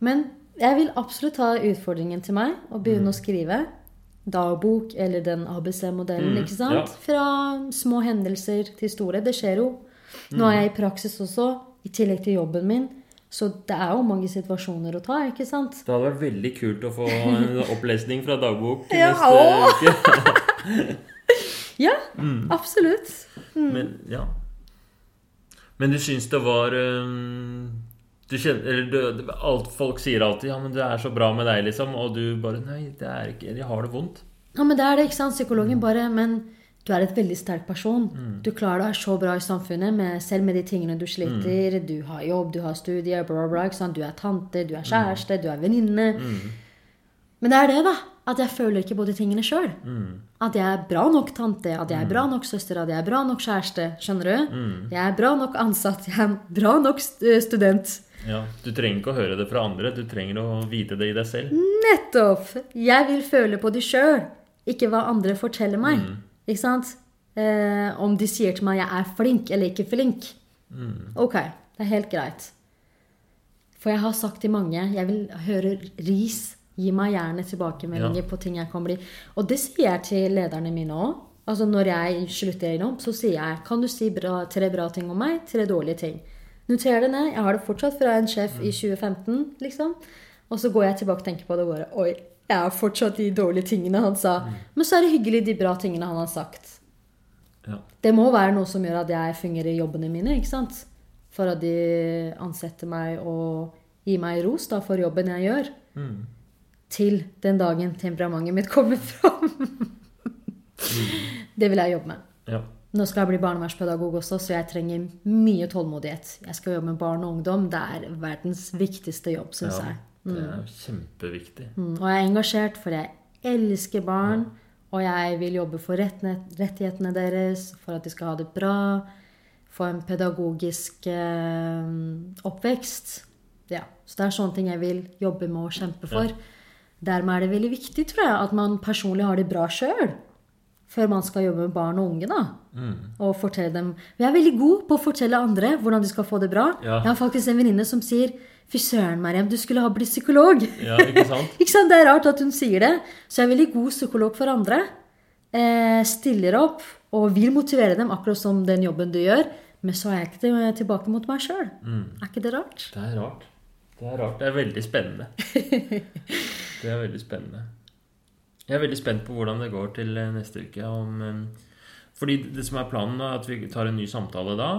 men jeg vil absolutt ta utfordringen til meg og begynne å skrive. Dagbok eller den ABC-modellen, Mm, ikke sant? ja. Fra små hendelser til store. Det skjer jo. Nå er jeg i praksis også, i tillegg til jobben min. Så det er jo mange situasjoner å ta, ikke sant? Det hadde vært veldig kult å få en opplesning fra dagbok Ja, neste uke. Ja, Mm. absolutt. Men ja. Men du syns det var um, du kjenner, eller du, alt, Folk sier alltid 'ja, men det er så bra med deg', liksom. Og du bare 'nei, det er ikke Jeg har det vondt'. Ja, men det er det, ikke sant? Psykologen bare Men du er et veldig sterk person. Du klarer deg så bra i samfunnet, med, selv med de tingene du sliter. Du har jobb, du har studier, bla, bla, bla. Du er tante, du er kjæreste, du er venninne. Men det er det, da. At jeg føler ikke på de tingene sjøl. At jeg er bra nok tante, at jeg er bra nok søster, at jeg er bra nok kjæreste. Skjønner du? Jeg er bra nok ansatt, jeg er bra nok student. Ja, Du trenger ikke å høre det fra andre, du trenger å vite det i deg selv. Nettopp! Jeg vil føle på det sjøl, ikke hva andre forteller meg. Ikke sant? Eh, om de sier til meg jeg er flink eller ikke flink. Ok, det er helt greit. For jeg har sagt til mange jeg vil høre ris. Gi meg gjerne tilbakemeldinger Ja. på ting jeg kan bli. Og det sier jeg til lederne mine òg. Altså når jeg slutter i jobb, så sier jeg kan du si bra, tre bra ting om meg, tre dårlige ting. Noter det ned. Jeg har det fortsatt fra en sjef i 2015, liksom. Og så går jeg tilbake og tenker på det og bare Oi, jeg har fortsatt de dårlige tingene han sa. Men så er det hyggelig de bra tingene han har sagt. Ja. Det må være noe som gjør at jeg fungerer i jobbene mine, ikke sant? For at de ansetter meg og gir meg ros da, for jobben jeg gjør. Mm. Til den dagen temperamentet mitt kommer fram. det vil jeg jobbe med. ja. Nå skal jeg bli barnevernspedagog også, så jeg trenger mye tålmodighet. Jeg skal jobbe med barn og ungdom. Det er verdens viktigste jobb, syns ja. jeg. Det er kjempeviktig. Mm, Og jeg er engasjert, for jeg elsker barn. Og jeg vil jobbe for rettighetene deres, for at de skal ha det bra. Få en pedagogisk eh, oppvekst. Ja, Så det er sånne ting jeg vil jobbe med og kjempe for. Dermed er det veldig viktig, tror jeg, at man personlig har det bra sjøl. Før man skal jobbe med barn og unge, da. Og fortelle dem Vi er veldig gode på å fortelle andre hvordan de skal få det bra. Ja. Jeg har faktisk en venninne som sier Fy søren, Mariam, du skulle ha blitt psykolog. Ja, ikke sant? Ikke sant? Det er rart at hun sier det. Så jeg er veldig god psykolog for andre. Eh, stiller opp og vil motivere dem, akkurat som den jobben du gjør. Men så er jeg ikke tilbake mot meg sjøl. Er ikke det rart? Det er rart. Det er rart. Det er veldig spennende. Det er veldig spennende. Jeg er veldig spent på hvordan det går til eh, neste uke. Om, eh, fordi det som er planen, er at vi tar en ny samtale da.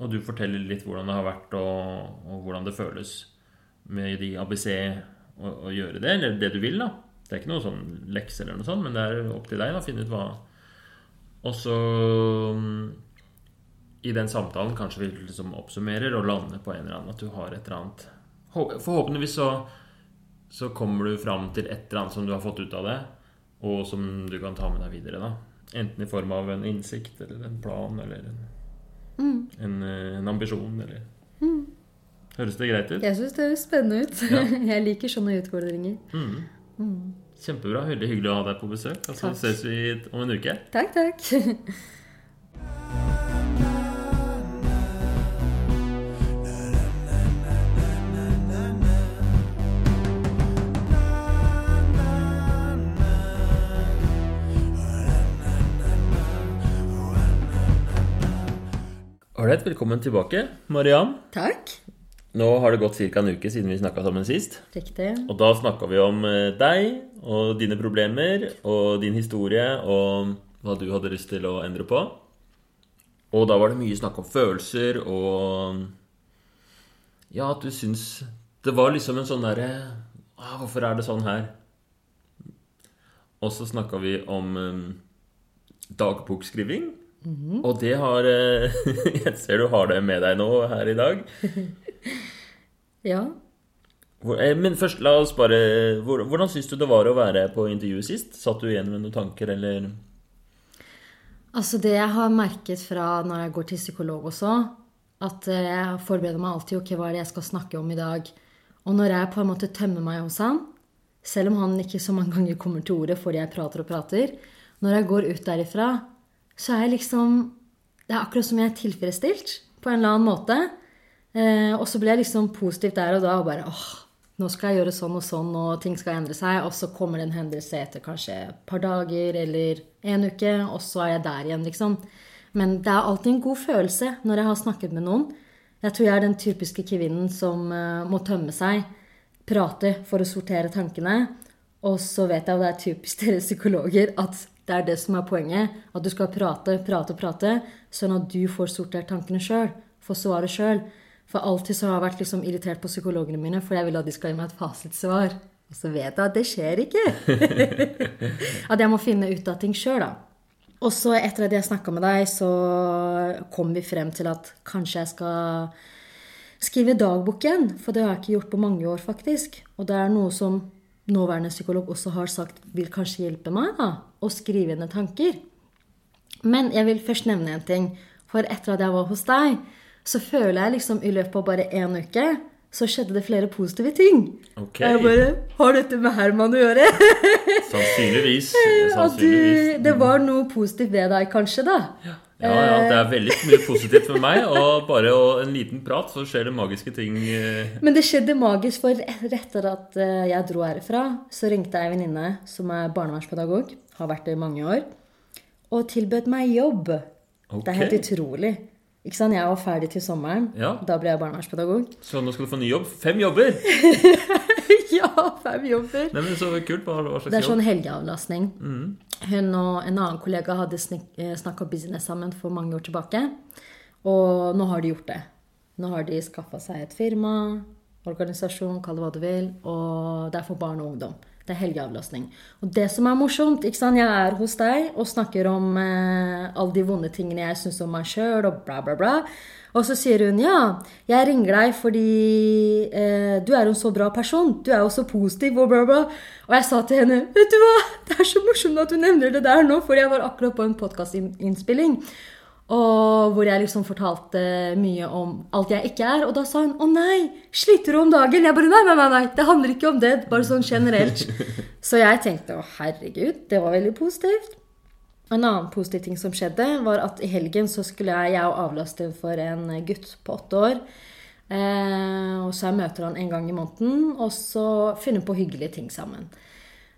Og du forteller litt hvordan det har vært, og, og hvordan det føles med de ABC å, å gjøre det. Eller det du vil, da. Det er ikke noe sånn lekse eller noe sånt, men det er opp til deg å finne ut hva Og så mm, i den samtalen kanskje vi liksom oppsummerer og lander på en eller annen at du har et eller annet Forhåpentligvis så, så kommer du fram til et eller annet som du har fått ut av det, og som du kan ta med deg videre. da Enten i form av en innsikt eller en plan eller en, en, eh, en ambisjon eller Høres det greit ut? Jeg syns det høres spennende ut. Ja. Jeg liker sånne utfordringer. Mm. Kjempebra. Veldig hyggelig å ha deg på besøk. Og så altså, ses vi om en uke. Takk, takk. Ålreit, velkommen tilbake, Mariam. Takk. Nå har det gått ca. en uke siden vi snakka sammen sist. Riktig. Og da snakka vi om eh, deg og dine problemer og din historie og hva du hadde lyst til å endre på. Og da var det mye snakk om følelser og Ja, at du syns Det var liksom en sånn derre ah, Hvorfor er det sånn her? Og så snakka vi om um, dagbokskriving. Og det har eh, Jeg ser du har det med deg nå her i dag. Ja. Eh, Men først, la oss bare Hvordan syns du det var å være på intervjuet sist? Satt du igjen med noen tanker, eller Altså det jeg har merket fra når jeg går til psykolog også, at eh, jeg forbereder meg alltid ok, hva er det jeg skal snakke om i dag. Og når jeg på en måte tømmer meg hos han, selv om han ikke så mange ganger kommer til ordet fordi jeg prater og prater, når jeg går ut derifra, så er jeg liksom Det er akkurat som jeg er tilfredsstilt på en eller annen måte. Eh, og så blir jeg liksom positivt der og da og bare åh, nå skal jeg gjøre sånn og sånn, og ting skal endre seg. Og så kommer det en hendelse etter kanskje et par dager eller en uke, og så er jeg der igjen, liksom. Men det er alltid en god følelse når jeg har snakket med noen. Jeg tror jeg er den typiske kvinnen som uh, må tømme seg, prate for å sortere tankene. Og så vet jeg, og det er typisk dere psykologer, at det er det som er poenget. At du skal prate, prate, prate, sånn at du får sortert tankene sjøl. Får svaret sjøl. For alltid så har jeg vært liksom irritert på psykologene mine, for jeg vil at de skal gi meg et fasitsvar. Og så vet jeg at det skjer ikke. at jeg må finne ut av ting sjøl, da. Og så etter at jeg snakka med deg, så kom vi frem til at kanskje jeg skal skrive dagbok igjen. For det har jeg ikke gjort på mange år, faktisk. Og det er noe som nåværende psykolog også har sagt vil kanskje hjelpe meg da, å skrive ned tanker. Men jeg vil først nevne en ting. For etter at jeg var hos deg, så føler jeg liksom i løpet av bare én uke så skjedde det flere positive ting. Okay. Jeg bare Har dette med Herman å gjøre? sannsynligvis. sannsynligvis. du, det var noe positivt ved deg, kanskje, da. Ja. Ja, ja, det er veldig mye positivt for meg. Og bare en liten prat, så skjer det magiske ting. eh. Men det skjedde magisk, for etter at eh, jeg dro herfra, så ringte jeg en venninne som er barnevernspedagog, har vært det i mange år, og tilbød meg jobb. Det er helt utrolig. Ikke sant? Jeg var ferdig til sommeren. Ja. Da ble jeg barnevernspedagog. Så nå skal du få ny jobb. Fem jobber! ja, fem jobber. Nei, men Så kult. Hva, hva slags Det er sånn helgeavlastning. Hun og en annen kollega hadde snakka business sammen for mange år tilbake. Og nå har de gjort det. Nå har de skaffa seg et firma, organisasjon, kall det hva du vil, og det er for barn og ungdom. Det er helgeavlastning. Og det som er morsomt ikke sant? Jeg er hos deg og snakker om eh, alle de vonde tingene jeg syns om meg sjøl, og bla, bla, bla. Og så sier hun ja, jeg ringer deg fordi eh, du er en så bra person. Du er jo så positiv og bla, bla. Og jeg sa til henne vet du hva, det er så morsomt at du nevner det der nå, for jeg var akkurat på en podkastinnspilling. Og hvor jeg liksom fortalte mye om alt jeg ikke er. Og da sa hun 'Å nei, sliter du om dagen?' Jeg bare nei, nei, nei, nei, det handler ikke om det. Bare sånn generelt. Så jeg tenkte 'Å, herregud, det var veldig positivt'. En annen positiv ting som skjedde, var at i helgen så skulle jeg, jeg avlaste for en gutt på åtte år. Eh, og så jeg møter han en gang i måneden, og så finner på hyggelige ting sammen.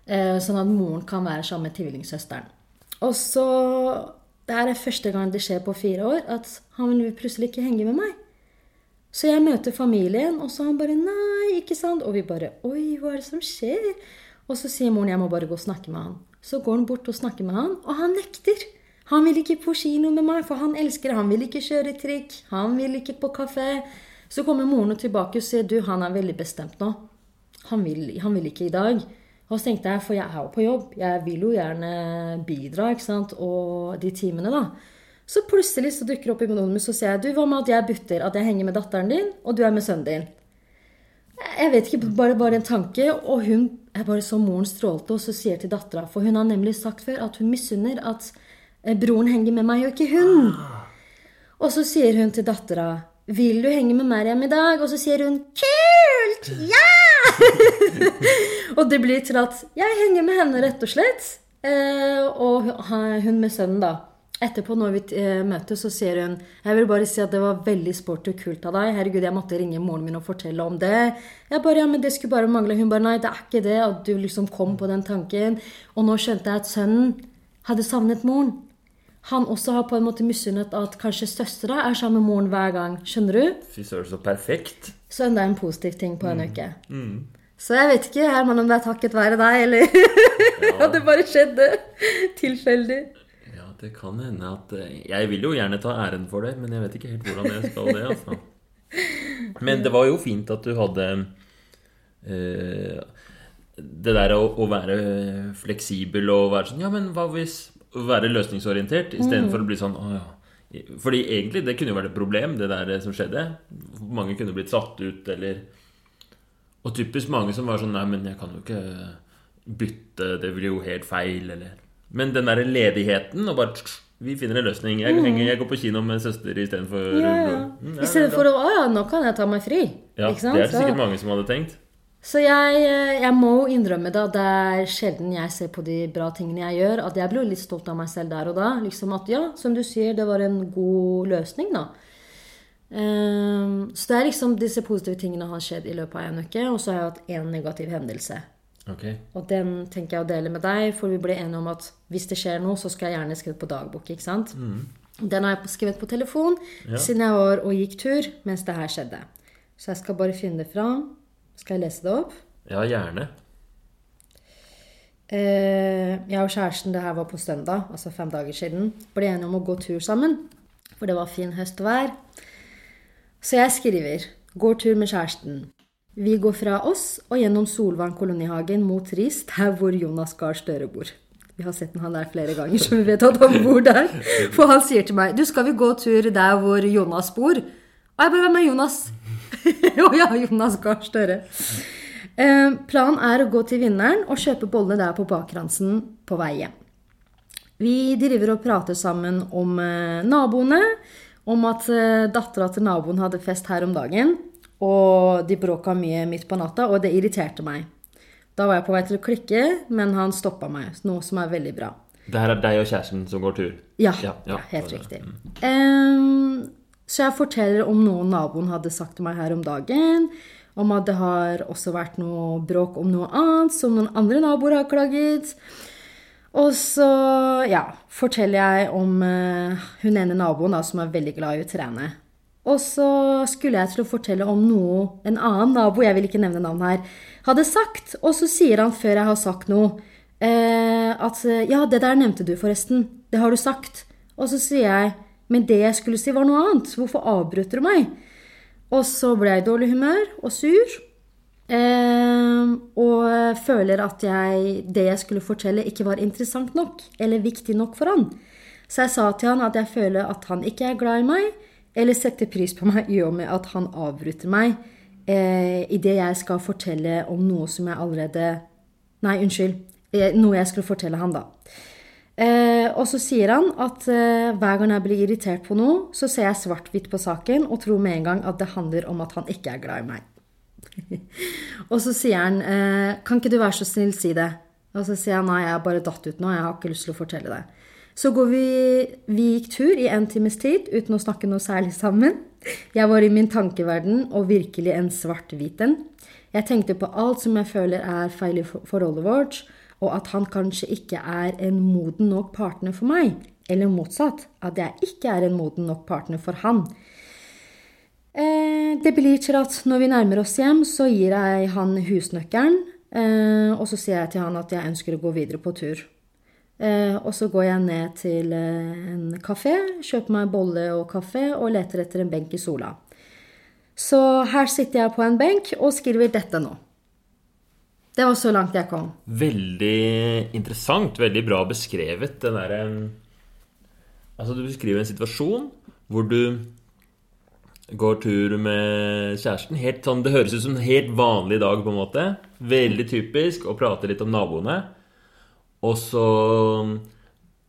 Eh, sånn at moren kan være sammen med tvillingsøsteren. Og så Det her er første gang det skjer på fire år at han vil plutselig ikke henge med meg. Så jeg møter familien, og så han bare 'Nei, ikke sant?' Og vi bare 'Oi, hva er det som skjer?' Og så sier moren 'Jeg må bare gå og snakke med han'. Så går han bort og snakker med han, og han nekter. Han vil ikke på kino med meg, for han elsker det. Han vil ikke kjøre trikk. Han vil ikke på kafé. Så kommer moren tilbake og sier 'Du, han er veldig bestemt nå'. Han vil, han vil ikke i dag. Og så tenkte jeg, for jeg er jo på jobb, jeg vil jo gjerne bidra, ikke sant, og de timene, da. Så plutselig så dukker det opp i mononet så sier jeg, du, hva med at jeg butter, at jeg henger med datteren din, og du er med sønnen din? Jeg vet ikke, bare, bare en tanke, og hun jeg bare så moren strålte, og så sier til dattera, for hun har nemlig sagt før at hun misunner at eh, broren henger med meg, og ikke hun. Og så sier hun til dattera, vil du henge med Mariam i dag? Og så sier hun, kult! Ja! og det blir til at jeg henger med henne, rett og slett. Eh, og hun med sønnen, da. Etterpå, når vi eh, møtes, så sier hun Jeg vil bare si at det var veldig sporty og kult av deg. Herregud, jeg måtte ringe moren min og fortelle om det. Jeg bare, ja, men det skulle bare mangle. Hun bare nei, det er ikke det. At du liksom kom på den tanken. Og nå skjønte jeg at sønnen hadde savnet moren. Han også har på en måte misunnet at kanskje søstera er sammen med moren hver gang. Skjønner du? Fy søren, så perfekt. Så enda en positiv ting på en uke. Så jeg vet ikke Herman, om det er takket være deg, eller at det bare skjedde tilfeldig. Ja, det kan hende at eh, Jeg vil jo gjerne ta æren for det, men jeg vet ikke helt hvordan jeg skal det. altså. Men det var jo fint at du hadde uh, Det der å, å være fleksibel og være sånn Ja, men hva hvis være løsningsorientert istedenfor å bli sånn Å ja. Fordi egentlig det kunne jo vært et problem, det der som skjedde. Mange kunne blitt satt ut, eller Og typisk mange som var sånn Nei, men jeg kan jo ikke bytte, det blir jo helt feil, eller Men den derre ledigheten og bare Vi finner en løsning. Jeg, mm. jeg går på kino med søster istedenfor Ja, ja. Mm, I stedet for å Å ja, nå kan jeg ta meg fri. ja? Det er det sikkert mange som hadde tenkt. Så jeg, eh, jeg må innrømme da, det er sjelden jeg ser på de bra tingene jeg gjør, at jeg blir litt stolt av meg selv der og da. Liksom at ja, som du sier, det var en god løsning, da. Um, så det er liksom disse positive tingene har skjedd i løpet av en uke, og så har jeg hatt én negativ hendelse. Okay. Og den tenker jeg å dele med deg, for vi ble enige om at hvis det skjer noe, så skal jeg gjerne skrive på dagbok. ikke sant? Mm. Den har jeg skrevet på telefon ja. siden jeg var og gikk tur mens det her skjedde. Så jeg skal bare finne det fram. Skal jeg lese det opp? Ja, gjerne. Eh, jeg og kjæresten, det her var på søndag, altså fem dager siden, ble enige om å gå tur sammen. For det var fin høstvær. Så jeg skriver 'Går tur med kjæresten'. Vi går fra oss og gjennom Solvang kolonihagen mot Ris, der hvor Jonas Gahr Støre bor. Vi har sett han der flere ganger, så vi vet at han bor der. For han sier til meg 'Du, skal vi gå tur der hvor Jonas bor?' Og jeg bare 'Hvem er Jonas?' Å ja, Jonas Gahr Støre. Eh, planen er å gå til vinneren og kjøpe bollene der på bakkransen på vei hjem. Vi driver og prater sammen om eh, naboene. Om at eh, dattera til naboen hadde fest her om dagen. Og de bråka mye midt på natta, og det irriterte meg. Da var jeg på vei til å klikke, men han stoppa meg, noe som er veldig bra. Det her er deg og kjæresten som går tur? Ja, ja, ja helt riktig. Um, så jeg forteller om noe naboen hadde sagt til meg her om dagen. Om at det har også vært noe bråk om noe annet, som noen andre naboer har klaget. Og så ja, forteller jeg om uh, hun ene naboen da, som er veldig glad i å trene. Og så skulle jeg til å fortelle om noe en annen nabo, jeg vil ikke nevne navn her, hadde sagt. Og så sier han før jeg har sagt noe, uh, at ja, det der nevnte du forresten. Det har du sagt. Og så sier jeg men det jeg skulle si, var noe annet. Hvorfor avbrøt du meg? Og så ble jeg i dårlig humør og sur. Eh, og føler at jeg, det jeg skulle fortelle, ikke var interessant nok eller viktig nok for han. Så jeg sa til han at jeg føler at han ikke er glad i meg, eller setter pris på meg i og med at han avbryter meg eh, idet jeg skal fortelle om noe som jeg allerede Nei, unnskyld. Eh, noe jeg skulle fortelle han, da. Eh, og så sier han at eh, hver gang jeg blir irritert på noe, så ser jeg svart-hvitt på saken og tror med en gang at det handler om at han ikke er glad i meg. og så sier han eh, kan ikke du være så snill si det? Og så sier han nei, jeg har bare datt ut nå, jeg har ikke lyst til å fortelle det. Så vi, vi gikk tur i en times tid uten å snakke noe særlig sammen. Jeg var i min tankeverden og virkelig en svart-hvit en. Jeg tenkte på alt som jeg føler er feil i forholdet vårt og at han kanskje ikke er en moden nok partner for meg. Eller motsatt, at jeg ikke er en moden nok partner for han. Eh, det blir til at når vi nærmer oss hjem, så gir jeg han husnøkkelen. Eh, og så sier jeg til han at jeg ønsker å gå videre på tur. Eh, og så går jeg ned til en kafé, kjøper meg bolle og kaffe og leter etter en benk i sola. Så her sitter jeg på en benk og skriver dette nå. Det var så langt jeg kom. Veldig interessant. Veldig bra beskrevet, den derre Altså, du beskriver en situasjon hvor du går tur med kjæresten. Helt sånn, Det høres ut som en helt vanlig dag, på en måte. Veldig typisk. Og prater litt om naboene. Og så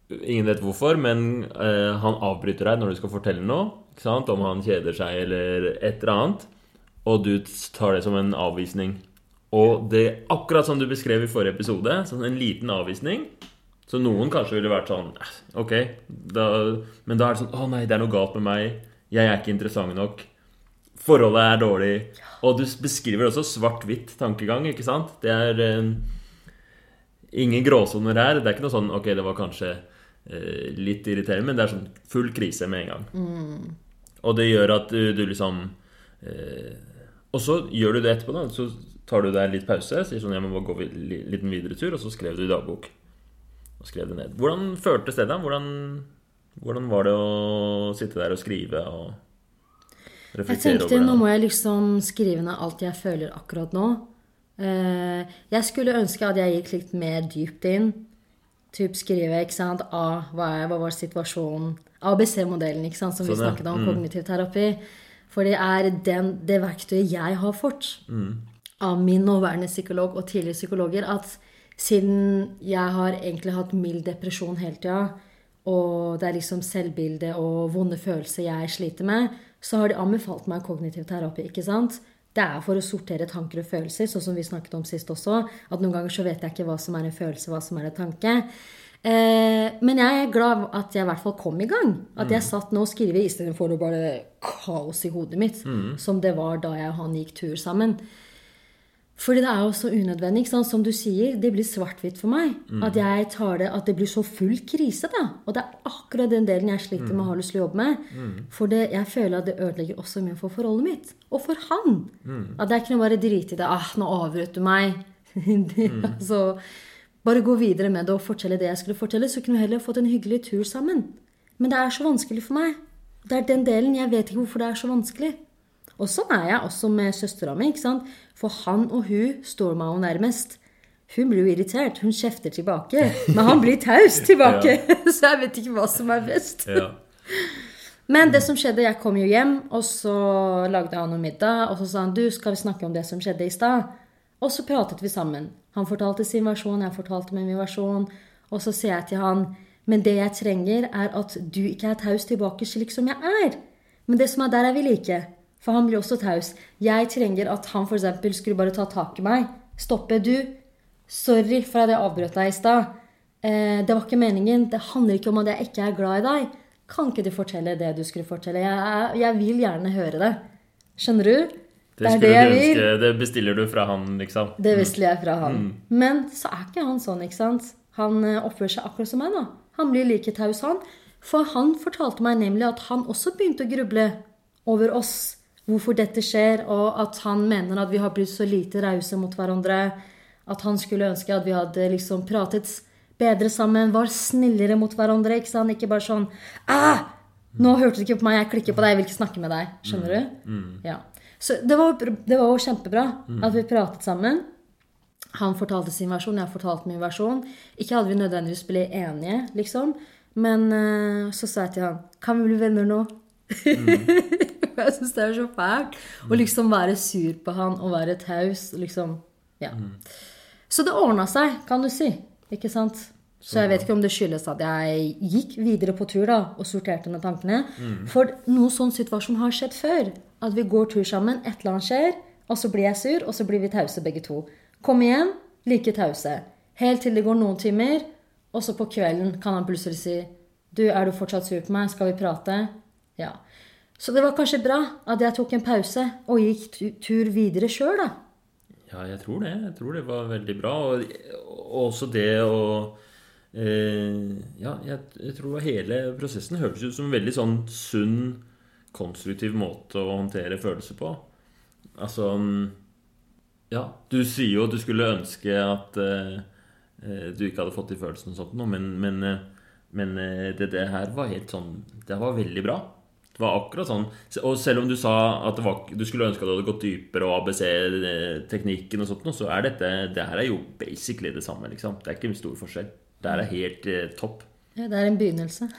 Ingen vet hvorfor, men eh, han avbryter deg når du skal fortelle noe. Om han kjeder seg eller et eller annet. Og du tar det som en avvisning. Og det akkurat som du beskrev i forrige episode, sånn en liten avvisning. Så noen kanskje ville vært sånn Ok, da, men da er det sånn Å nei, det er noe galt med meg. Jeg er ikke interessant nok. Forholdet er dårlig. Og du beskriver også svart-hvitt tankegang, ikke sant? Det er eh, ingen gråsoner her. Det er ikke noe sånn Ok, det var kanskje eh, litt irriterende, men det er sånn full krise med en gang. Mm. Og det gjør at du, du liksom eh, Og så gjør du det etterpå, da. Så tar du deg litt pause, sier sånn 'Jeg må gå en liten videre tur', og så skrev du i dagbok. Og skrev det ned. Hvordan føltes det, da? Hvordan, hvordan var det å sitte der og skrive og reflektere jeg tenkte. Nå må jeg liksom skrive ned alt jeg føler akkurat nå. Eh, jeg skulle ønske at jeg gikk litt mer dypt inn. Typ skrive ikke sant, A, hva, er, hva var situasjonen? ABC-modellen, ikke sant, som sånn, vi snakket om, mm. kognitiv terapi. For det er den, det verktøyet jeg har fått. Mm av min nåværende psykolog og tidligere psykologer at siden jeg har egentlig hatt mild depresjon hele tida, og det er liksom selvbilde og vonde følelser jeg sliter med, så har de anbefalt meg kognitiv terapi. ikke sant? Det er for å sortere tanker og følelser, sånn som vi snakket om sist også. At noen ganger så vet jeg ikke hva som er en følelse, hva som er en tanke. Eh, men jeg er glad at jeg i hvert fall kom i gang. At jeg satt nå og skrev istedenfor bare kaos i hodet mitt. Som det var da jeg og han gikk tur sammen. Fordi det er jo så unødvendig. ikke sant? Som du sier, det blir svart-hvitt for meg. At jeg tar det, at det blir så full krise. da. Og det er akkurat den delen jeg sliter med å ha lyst til å jobbe med. For det, jeg føler at det ødelegger også mye for forholdet mitt. Og for han. At det er ikke noe bare drite i det. ah, 'Nå avbrøt du meg.' Det, altså, bare gå videre med det og fortelle det jeg skulle fortelle. Så kunne vi heller fått en hyggelig tur sammen. Men det er så vanskelig for meg. Det er den delen. Jeg vet ikke hvorfor det er så vanskelig. Og sånn er jeg også med søstera mi. ikke sant? For han og hun står meg jo nærmest. Hun blir jo irritert. Hun kjefter tilbake. Men han blir taus tilbake. Så jeg vet ikke hva som er best. Ja. Men det som skjedde, jeg kom jo hjem, og så lagde han noe middag. Og så sa han du, skal vi snakke om det som skjedde i stad? Og så pratet vi sammen. Han fortalte sin versjon, jeg fortalte min versjon. Og så sier jeg til han men det jeg trenger, er at du ikke er taus tilbake slik som jeg er. Men det som er der, er vi like. For han blir også taus. Jeg trenger at han f.eks. skulle bare ta tak i meg. Stoppe. Du, sorry for at jeg avbrøt deg i stad. Eh, det var ikke meningen. Det handler ikke om at jeg ikke er glad i deg. Kan ikke du fortelle det du skulle fortelle? Jeg, jeg vil gjerne høre det. Skjønner du? Det, det, ønske, det bestiller du fra han, liksom. Det bestiller jeg fra han. Men så er ikke han sånn, ikke sant? Han eh, oppfører seg akkurat som meg, da. Han blir like taus, han. For han fortalte meg nemlig at han også begynte å gruble over oss. Hvorfor dette skjer, og at han mener at vi har blitt så lite rause mot hverandre. At han skulle ønske at vi hadde liksom pratet bedre sammen, var snillere mot hverandre. Ikke sant? Ikke bare sånn ah, 'Nå hørte du ikke på meg, jeg klikker på deg, jeg vil ikke snakke med deg.' Skjønner du? Ja. Så det var, det var jo kjempebra at vi pratet sammen. Han fortalte sin versjon, jeg fortalte min versjon. Ikke hadde vi nødvendigvis blitt enige, liksom. Men eh, så sa jeg til han Kan vi bli venner nå? jeg syns det er så fælt å liksom være sur på han og være taus. Liksom. Ja. Så det ordna seg, kan du si. Ikke sant? Så jeg vet ikke om det skyldes at jeg gikk videre på tur da, og sorterte ned tankene. For noen sånn situasjon har skjedd før. At vi går tur sammen, et eller annet skjer, og så blir jeg sur, og så blir vi tause begge to. Kom igjen, like tause. Helt til det går noen timer, og så på kvelden kan han plutselig si Du, er du fortsatt sur på meg? Skal vi prate? Ja. Så det var kanskje bra at jeg tok en pause og gikk tur videre sjøl, da. Ja, jeg tror det. Jeg tror det var veldig bra. Og, og også det å eh, Ja, jeg, jeg tror hele prosessen hørtes ut som en veldig sånn sunn, konstruktiv måte å håndtere følelser på. Altså mm, Ja, du sier jo at du skulle ønske at eh, eh, du ikke hadde fått de følelsene og sånt noe, men, men, eh, men eh, det, det her var helt sånn Det var veldig bra. Det var akkurat sånn. Og selv om du sa at det var, du skulle ønske at du hadde gått dypere og ABC-teknikken og sånt, så er dette Det her er jo basically det samme, liksom. Det er ikke en stor forskjell. Det her er helt eh, topp. Ja, det er en begynnelse.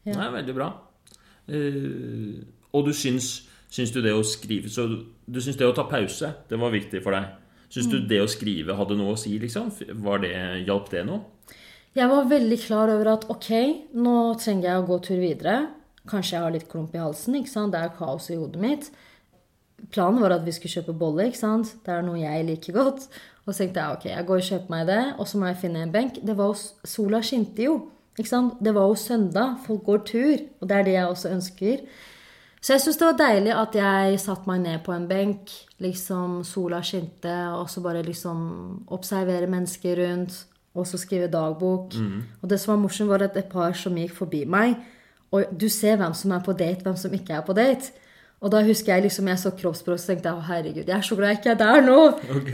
Det er veldig bra. Uh, og du syns, syns du det å skrive Så du syns det å ta pause, det var viktig for deg? Syns du det å skrive hadde noe å si, liksom? Var det, Hjalp det noe? Jeg var veldig klar over at ok, nå trenger jeg å gå tur videre. Kanskje jeg har litt klump i halsen. ikke sant? Det er kaos i hodet mitt. Planen var at vi skulle kjøpe bolle. ikke sant? Det er noe jeg liker godt. Og så tenkte jeg ok, jeg går og kjøper meg det, og så må jeg finne en benk. Det var jo, Sola skinte jo. ikke sant? Det var jo søndag. Folk går tur. Og det er det jeg også ønsker. Så jeg syns det var deilig at jeg satte meg ned på en benk, liksom sola skinte, og så bare liksom observere mennesker rundt, og så skrive dagbok. Og det som var morsomt, var at et par som gikk forbi meg, og du ser hvem som er på date, hvem som ikke er på date. Og da husker jeg liksom jeg så kroppsspråk, så tenkte å herregud, jeg er så glad jeg ikke er der nå.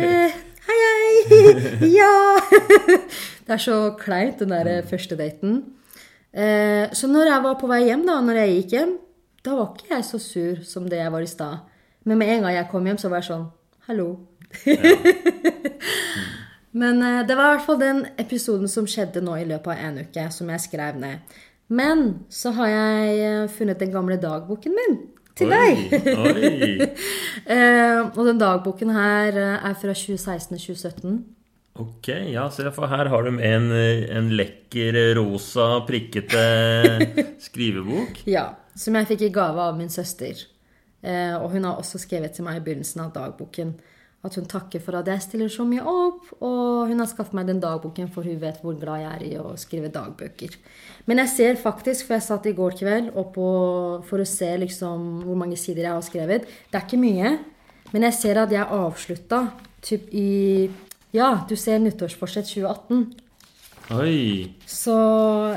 Eh, hei, hei! ja! det er så kleint, den der første daten. Eh, så når jeg var på vei hjem, da, når jeg gikk hjem, da var ikke jeg så sur som det jeg var i stad. Men med en gang jeg kom hjem, så var jeg sånn Hallo. Men eh, det var i hvert fall den episoden som skjedde nå i løpet av en uke, som jeg skrev ned. Men så har jeg eh, funnet den gamle dagboken min til deg. Oi. uh, og den dagboken her eh, er fra 2016-2017. Ok, ja, se for her har de en, en lekker rosa prikkete skrivebok. Ja, som jeg fikk i gave av min søster. Uh, og hun har også skrevet til meg i begynnelsen av dagboken at hun takker for at jeg stiller så mye opp. Og hun har skaffet meg den dagboken, for hun vet hvor glad jeg er i å skrive dagbøker. Men jeg ser faktisk, for jeg satt i går kveld oppå for å se liksom hvor mange sider jeg har skrevet Det er ikke mye, men jeg ser at jeg avslutta typ i Ja, du ser nyttårsforsett 2018. Oi! Så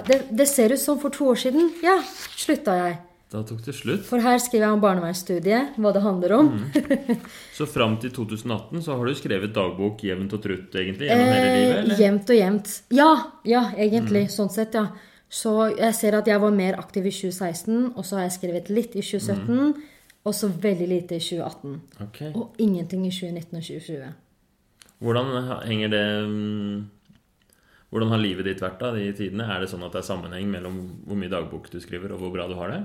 det, det ser ut som for to år siden. Ja, slutta jeg. Da tok det slutt. For her skriver jeg om barnevernsstudiet, hva det handler om. Så fram til 2018 så har du skrevet dagbok jevnt og trutt, egentlig? Gjennom hele livet, Eh, eller? jevnt og jevnt. Ja, ja, egentlig. Sånn sett, ja. Så jeg ser at jeg var mer aktiv i 2016, og så har jeg skrevet litt i 2017, og så veldig lite i 2018. Ok. Og ingenting i 2019 og 2020. Hvordan henger det mm, Hvordan har livet ditt vært da, de tidene? Er det sånn at det er sammenheng mellom hvor mye dagbok du skriver, og hvor bra du har det?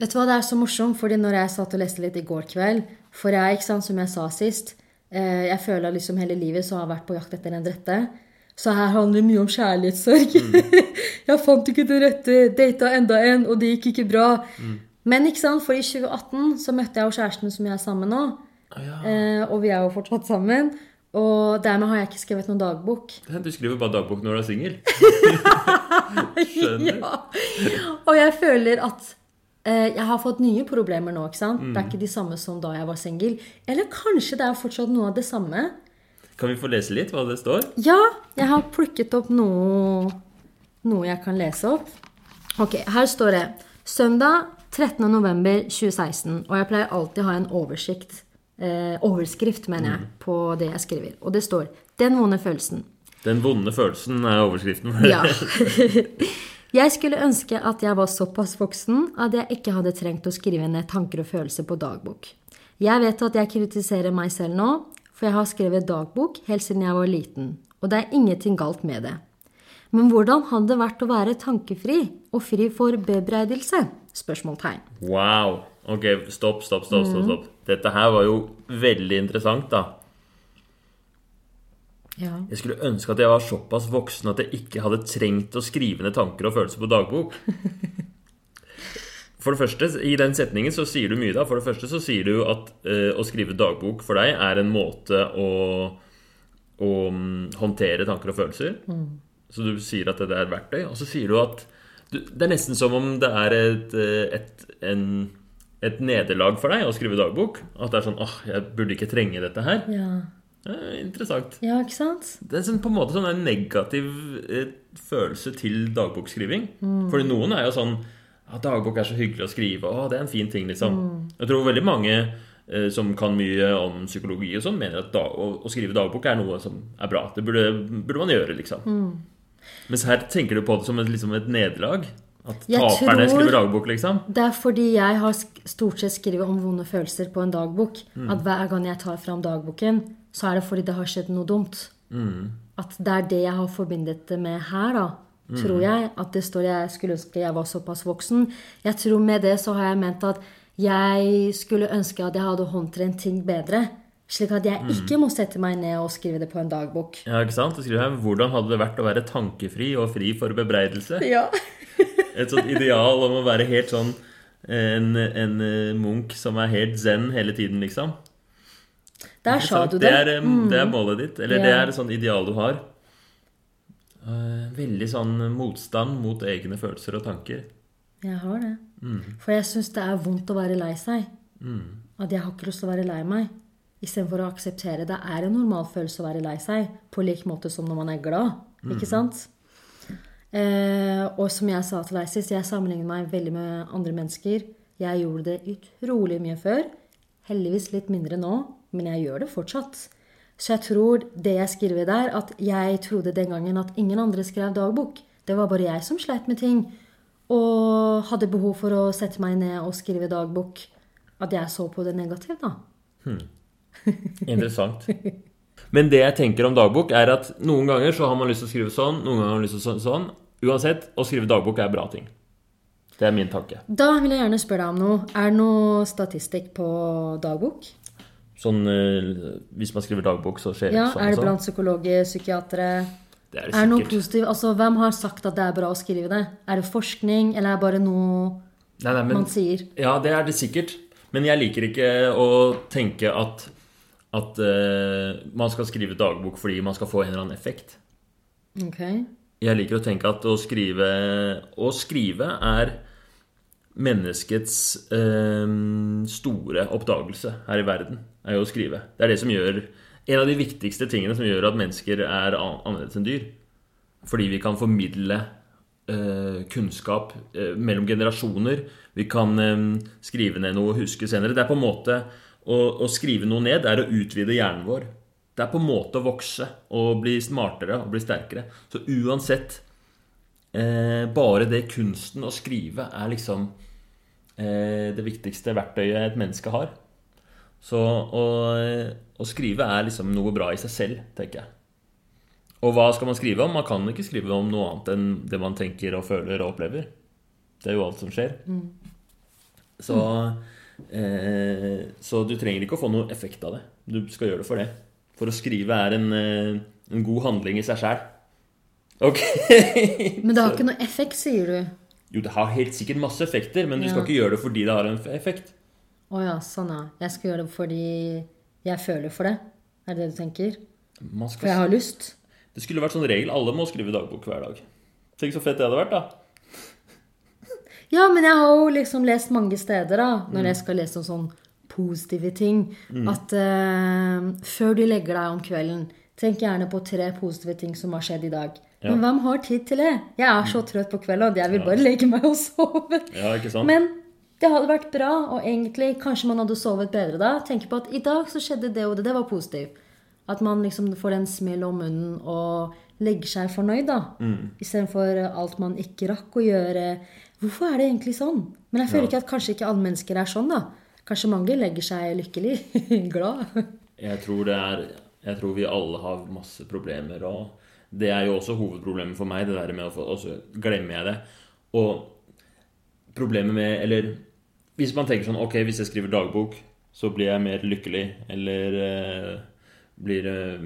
Vet du hva, det er så morsomt, fordi når jeg satt og leste litt i går kveld For jeg, ikke sant, som jeg sa sist, eh, jeg føler at liksom hele livet så har jeg vært på jakt etter den rette. Så her handler det mye om kjærlighetssorg. jeg fant ikke det rette, data enda en, og det gikk ikke bra. Men ikke sant, for i 2018 så møtte jeg jo kjæresten som jeg er sammen med nå. Ah, ja. Eh, og vi er jo fortsatt sammen. Og dermed har jeg ikke skrevet noen dagbok. Du skriver bare dagbok når du er singel? Skjønner. Ja. Og jeg føler at jeg har fått nye problemer nå. ikke sant? Det er ikke de samme som da jeg var singel. Eller kanskje det er fortsatt noe av det samme. Kan vi få lese litt hva det står? Ja, jeg har plukket opp noe, noe jeg kan lese opp. Ok, her står det søndag 13. november 2016. Og jeg pleier alltid å ha en oversikt, eh, overskrift, mener jeg, på det jeg skriver. Og det står 'Den vonde følelsen'. Den vonde følelsen er overskriften. Ja. Jeg skulle ønske at jeg var såpass voksen at jeg ikke hadde trengt å skrive ned tanker og følelser på dagbok. Jeg vet at jeg kritiserer meg selv nå, for jeg har skrevet dagbok helt siden jeg var liten, og det er ingenting galt med det. Men hvordan hadde det vært å være tankefri og fri for bebreidelse? Spørsmålstegn. Wow. Ok, stopp, stopp, stopp. stopp, stopp. Dette her var jo veldig interessant, da. Ja. Jeg skulle ønske at jeg var såpass voksen at jeg ikke hadde trengt å skrive ned tanker og følelser på dagbok. For det første, I den setningen så sier du mye. da For det første så sier du at eh, å skrive dagbok for deg er en måte å, å mm, håndtere tanker og følelser. Så du sier at det er et verktøy. Og så sier du at du, det er nesten som om det er et, eh, et, en, et nederlag for deg å skrive dagbok. At det er sånn åh, jeg burde ikke trenge dette her. Ja. Interessant. ja, ikke sant? Det er sånn, på en måte sånn en negativ eh, følelse til dagboksskriving. Fordi noen er jo sånn ja, 'Dagbok er så hyggelig å skrive. Å, det er en fin ting', liksom. Jeg tror veldig mange eh, som kan mye om psykologi og sånn, mener at da, å, å skrive dagbok er noe som er bra. Det burde, burde man gjøre, liksom. Mens her tenker du på det som et, liksom et nederlag. At taperne skriver dagbok, liksom. Det er fordi jeg har stort sett skrevet om vonde følelser på en dagbok. At hver gang jeg tar fram dagboken, så er det fordi det har skjedd noe dumt. At det er det jeg har forbindet det med her, da. Tror jeg. At det står jeg skulle ønske jeg var såpass voksen. Jeg tror med det så har jeg ment at jeg skulle ønske at jeg hadde håndtrent ting bedre. Slik at jeg ikke må sette meg ned og skrive det på en dagbok. Ja, ikke sant? Du skriver her 'Hvordan hadde det vært å være tankefri og fri for bebreidelse'? Ja. Et sånt ideal om å være helt sånn en, en eh, munk som er helt zen hele tiden, liksom. Der sa du Det det. er, mm. det er målet ditt. Eller det er et sånt ideal du har. Eh, Veldig sånn motstand mot egne følelser og tanker. Jeg har det. For jeg syns det er vondt å være lei seg. At jeg har ikke lyst til å være lei meg. Istedenfor å akseptere det er en normal følelse å være lei seg. På lik måte som når man er glad. Ikke sant? Eh, og som jeg sa til deg sist, jeg sammenligner meg veldig med andre mennesker. Jeg gjorde det utrolig mye før. Heldigvis litt mindre nå, men jeg gjør det fortsatt. Så jeg tror det jeg skriver der, at jeg trodde den gangen at ingen andre skrev dagbok. Det var bare jeg som sleit med ting. Og hadde behov for å sette meg ned og skrive dagbok. At jeg så på det negativt, da. Interessant. Men det jeg tenker om dagbok, er at noen ganger så har man lyst til å skrive sånn, noen ganger har man lyst til å sånn. sånn. Uansett, å skrive dagbok er bra ting. Det er min tanke. Da vil jeg gjerne spørre deg om noe. Er det noe statistikk på dagbok? Sånn, eh, Hvis man skriver dagbok, så skjer Ja, det sånn Er det sånn. blant psykologer, psykiatere? Det er Er det er noe positivt? Altså, Hvem har sagt at det er bra å skrive det? Er det forskning, eller er det bare noe Nei, nei, men, man sier? Ja, det er det sikkert. Men jeg liker ikke å tenke at, at uh, man skal skrive dagbok fordi man skal få en eller annen effekt. Ok. Jeg liker å tenke at å skrive Å skrive er menneskets eh, store oppdagelse her i verden. Er jo å skrive. Det er det som gjør En av de viktigste tingene som gjør at mennesker er annerledes enn dyr. Fordi vi kan formidle eh, kunnskap eh, mellom generasjoner. Vi kan eh, skrive ned noe og huske senere. Det er på en måte å, å skrive noe ned er å utvide hjernen vår. Det er på en måte å vokse og bli smartere og bli sterkere. Så uansett eh, Bare det kunsten å skrive er liksom det viktigste verktøyet et menneske har. Så å, å skrive er liksom noe bra i seg selv, tenker jeg. Og hva skal man skrive om? Man kan ikke skrive om noe annet enn det man tenker og føler og opplever. Det er jo alt som skjer. Så, eh, så du trenger ikke å få noe effekt av det. Du skal gjøre det for det. For å skrive er en, eh, en god handling i seg sjæl. Ok. Men det har ikke noe effekt, sier du? Jo, det har helt sikkert masse effekter, men du skal ikke gjøre det fordi det har en effekt. Å ja, sånn ja. Jeg skal gjøre det fordi jeg føler for det. Er det det du tenker? For jeg har lyst? det skulle vært sånn regel. Alle må skrive dagbok hver dag. Tenk så fett det hadde vært, da. Ja, men jeg har jo liksom lest mange steder, da, når jeg skal lese om sånn positive ting, at uh, før du legger deg om kvelden, tenk gjerne på tre positive ting som har skjedd i dag. Ja. Men hvem har tid til det? Jeg er så trøtt på kvelden at jeg vil bare legge meg og sove. Ja, ikke sant? Men det hadde vært bra, og egentlig kanskje man hadde sovet bedre da. Tenke på at i dag så skjedde det og det. Det var positivt. At man liksom får en smell om munnen og legger seg fornøyd, da. Mm. Istedenfor alt man ikke rakk å gjøre. Hvorfor er det egentlig sånn? Men jeg føler ikke at kanskje ikke alle mennesker er sånn, da. Kanskje mange legger seg lykkelig, glad. Jeg tror det er Jeg tror vi alle har masse problemer, og det er jo også hovedproblemet for meg, det der med å få Og så glemmer jeg det. Og problemet med Eller hvis man tenker sånn Ok, hvis jeg skriver dagbok, så blir jeg mer lykkelig, eller eh, blir eh,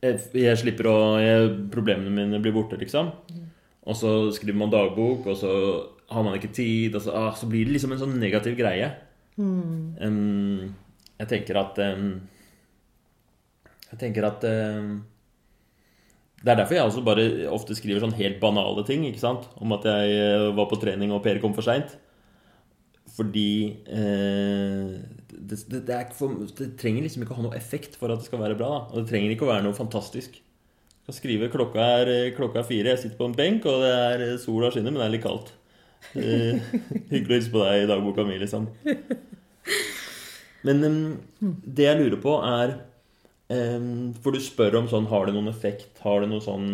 jeg, jeg slipper å jeg, Problemene mine blir borte, liksom. Og så skriver man dagbok, og så har man ikke tid, og så, ah, så blir det liksom en sånn negativ greie. Em, jeg tenker at um, Jeg tenker at em, Det er derfor jeg også bare ofte skriver sånn helt banale ting. ikke sant? Om at jeg eh, var på trening og Per kom for seint. Fordi eh, det, det, det, for, det trenger liksom ikke å ha noe effekt for at det skal være bra. Da. Og det trenger ikke å være noe fantastisk. Jeg skal skrive klokka er, klokka er fire, jeg sitter på en benk, og det er sola skinner, men det er litt kaldt. Eh, hyggelig å hilse på deg i dagboka mi, liksom. Men eh, det jeg lurer på, er For du spør om sånn Har det noen effekt? Har det noe sånn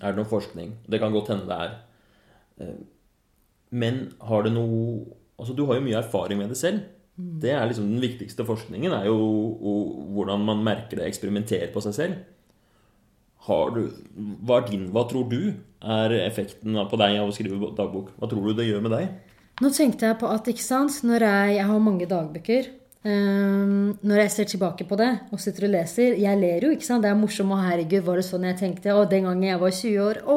Er det noe forskning? Det kan godt hende det er. Eh, Men har det noe Altså, du har jo mye erfaring med det selv. Det er liksom Den viktigste forskningen er jo hvordan man merker det, eksperimenterer på seg selv. Har du, hva, din, hva tror du er effekten på deg av å skrive dagbok? Hva tror du det gjør med deg? Nå tenkte jeg på at ikke sant, når jeg, jeg har mange dagbøker ehm, Når jeg ser tilbake på det og sitter og leser Jeg ler jo, ikke sant? Det er morsomt. Og herregud, var det sånn jeg tenkte? Og den gangen jeg var 20 år å,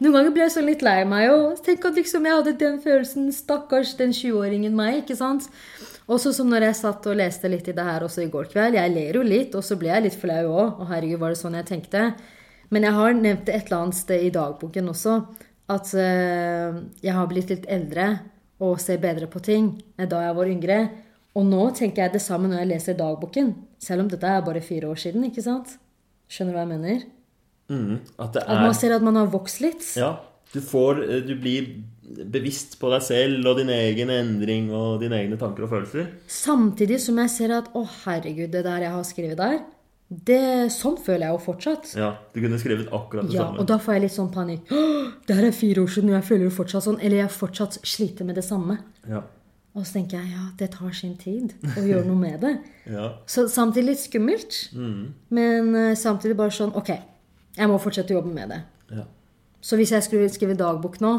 Noen ganger ble jeg sånn litt lei meg. Og tenk at liksom jeg hadde den følelsen. Stakkars den 20-åringen meg. ikke sant? Også som når jeg satt og leste litt i det her også i går kveld. Jeg ler jo litt, og så ble jeg litt flau òg. Og herregud, var det sånn jeg tenkte? Men jeg har nevnt det et eller annet sted i dagboken også. At uh, jeg har blitt litt eldre og ser bedre på ting enn da jeg var yngre. Og nå tenker jeg det samme når jeg leser dagboken. Selv om dette er bare fire år siden. ikke sant? Skjønner du hva jeg mener? Mm, at det At man er ser at man har vokst litt. Ja. Du får eh, Du blir bevisst på deg selv og din egen endring og dine egne tanker og følelser. Samtidig som jeg ser at å herregud, det der jeg har skrevet der, det, sånn føler jeg jo fortsatt. Ja, Du kunne skrevet akkurat det Ja, samme. og da får jeg litt sånn panikk. Det her er fire år siden, og jeg føler jo fortsatt sånn. Eller jeg fortsatt sliter med det samme. Ja. Og så tenker jeg ja, det tar sin tid å gjøre noe med det. ja. Så samtidig litt skummelt, men eh, samtidig bare sånn Ok, jeg må fortsette å jobbe med det. ja. Så hvis jeg skulle skrive dagbok nå,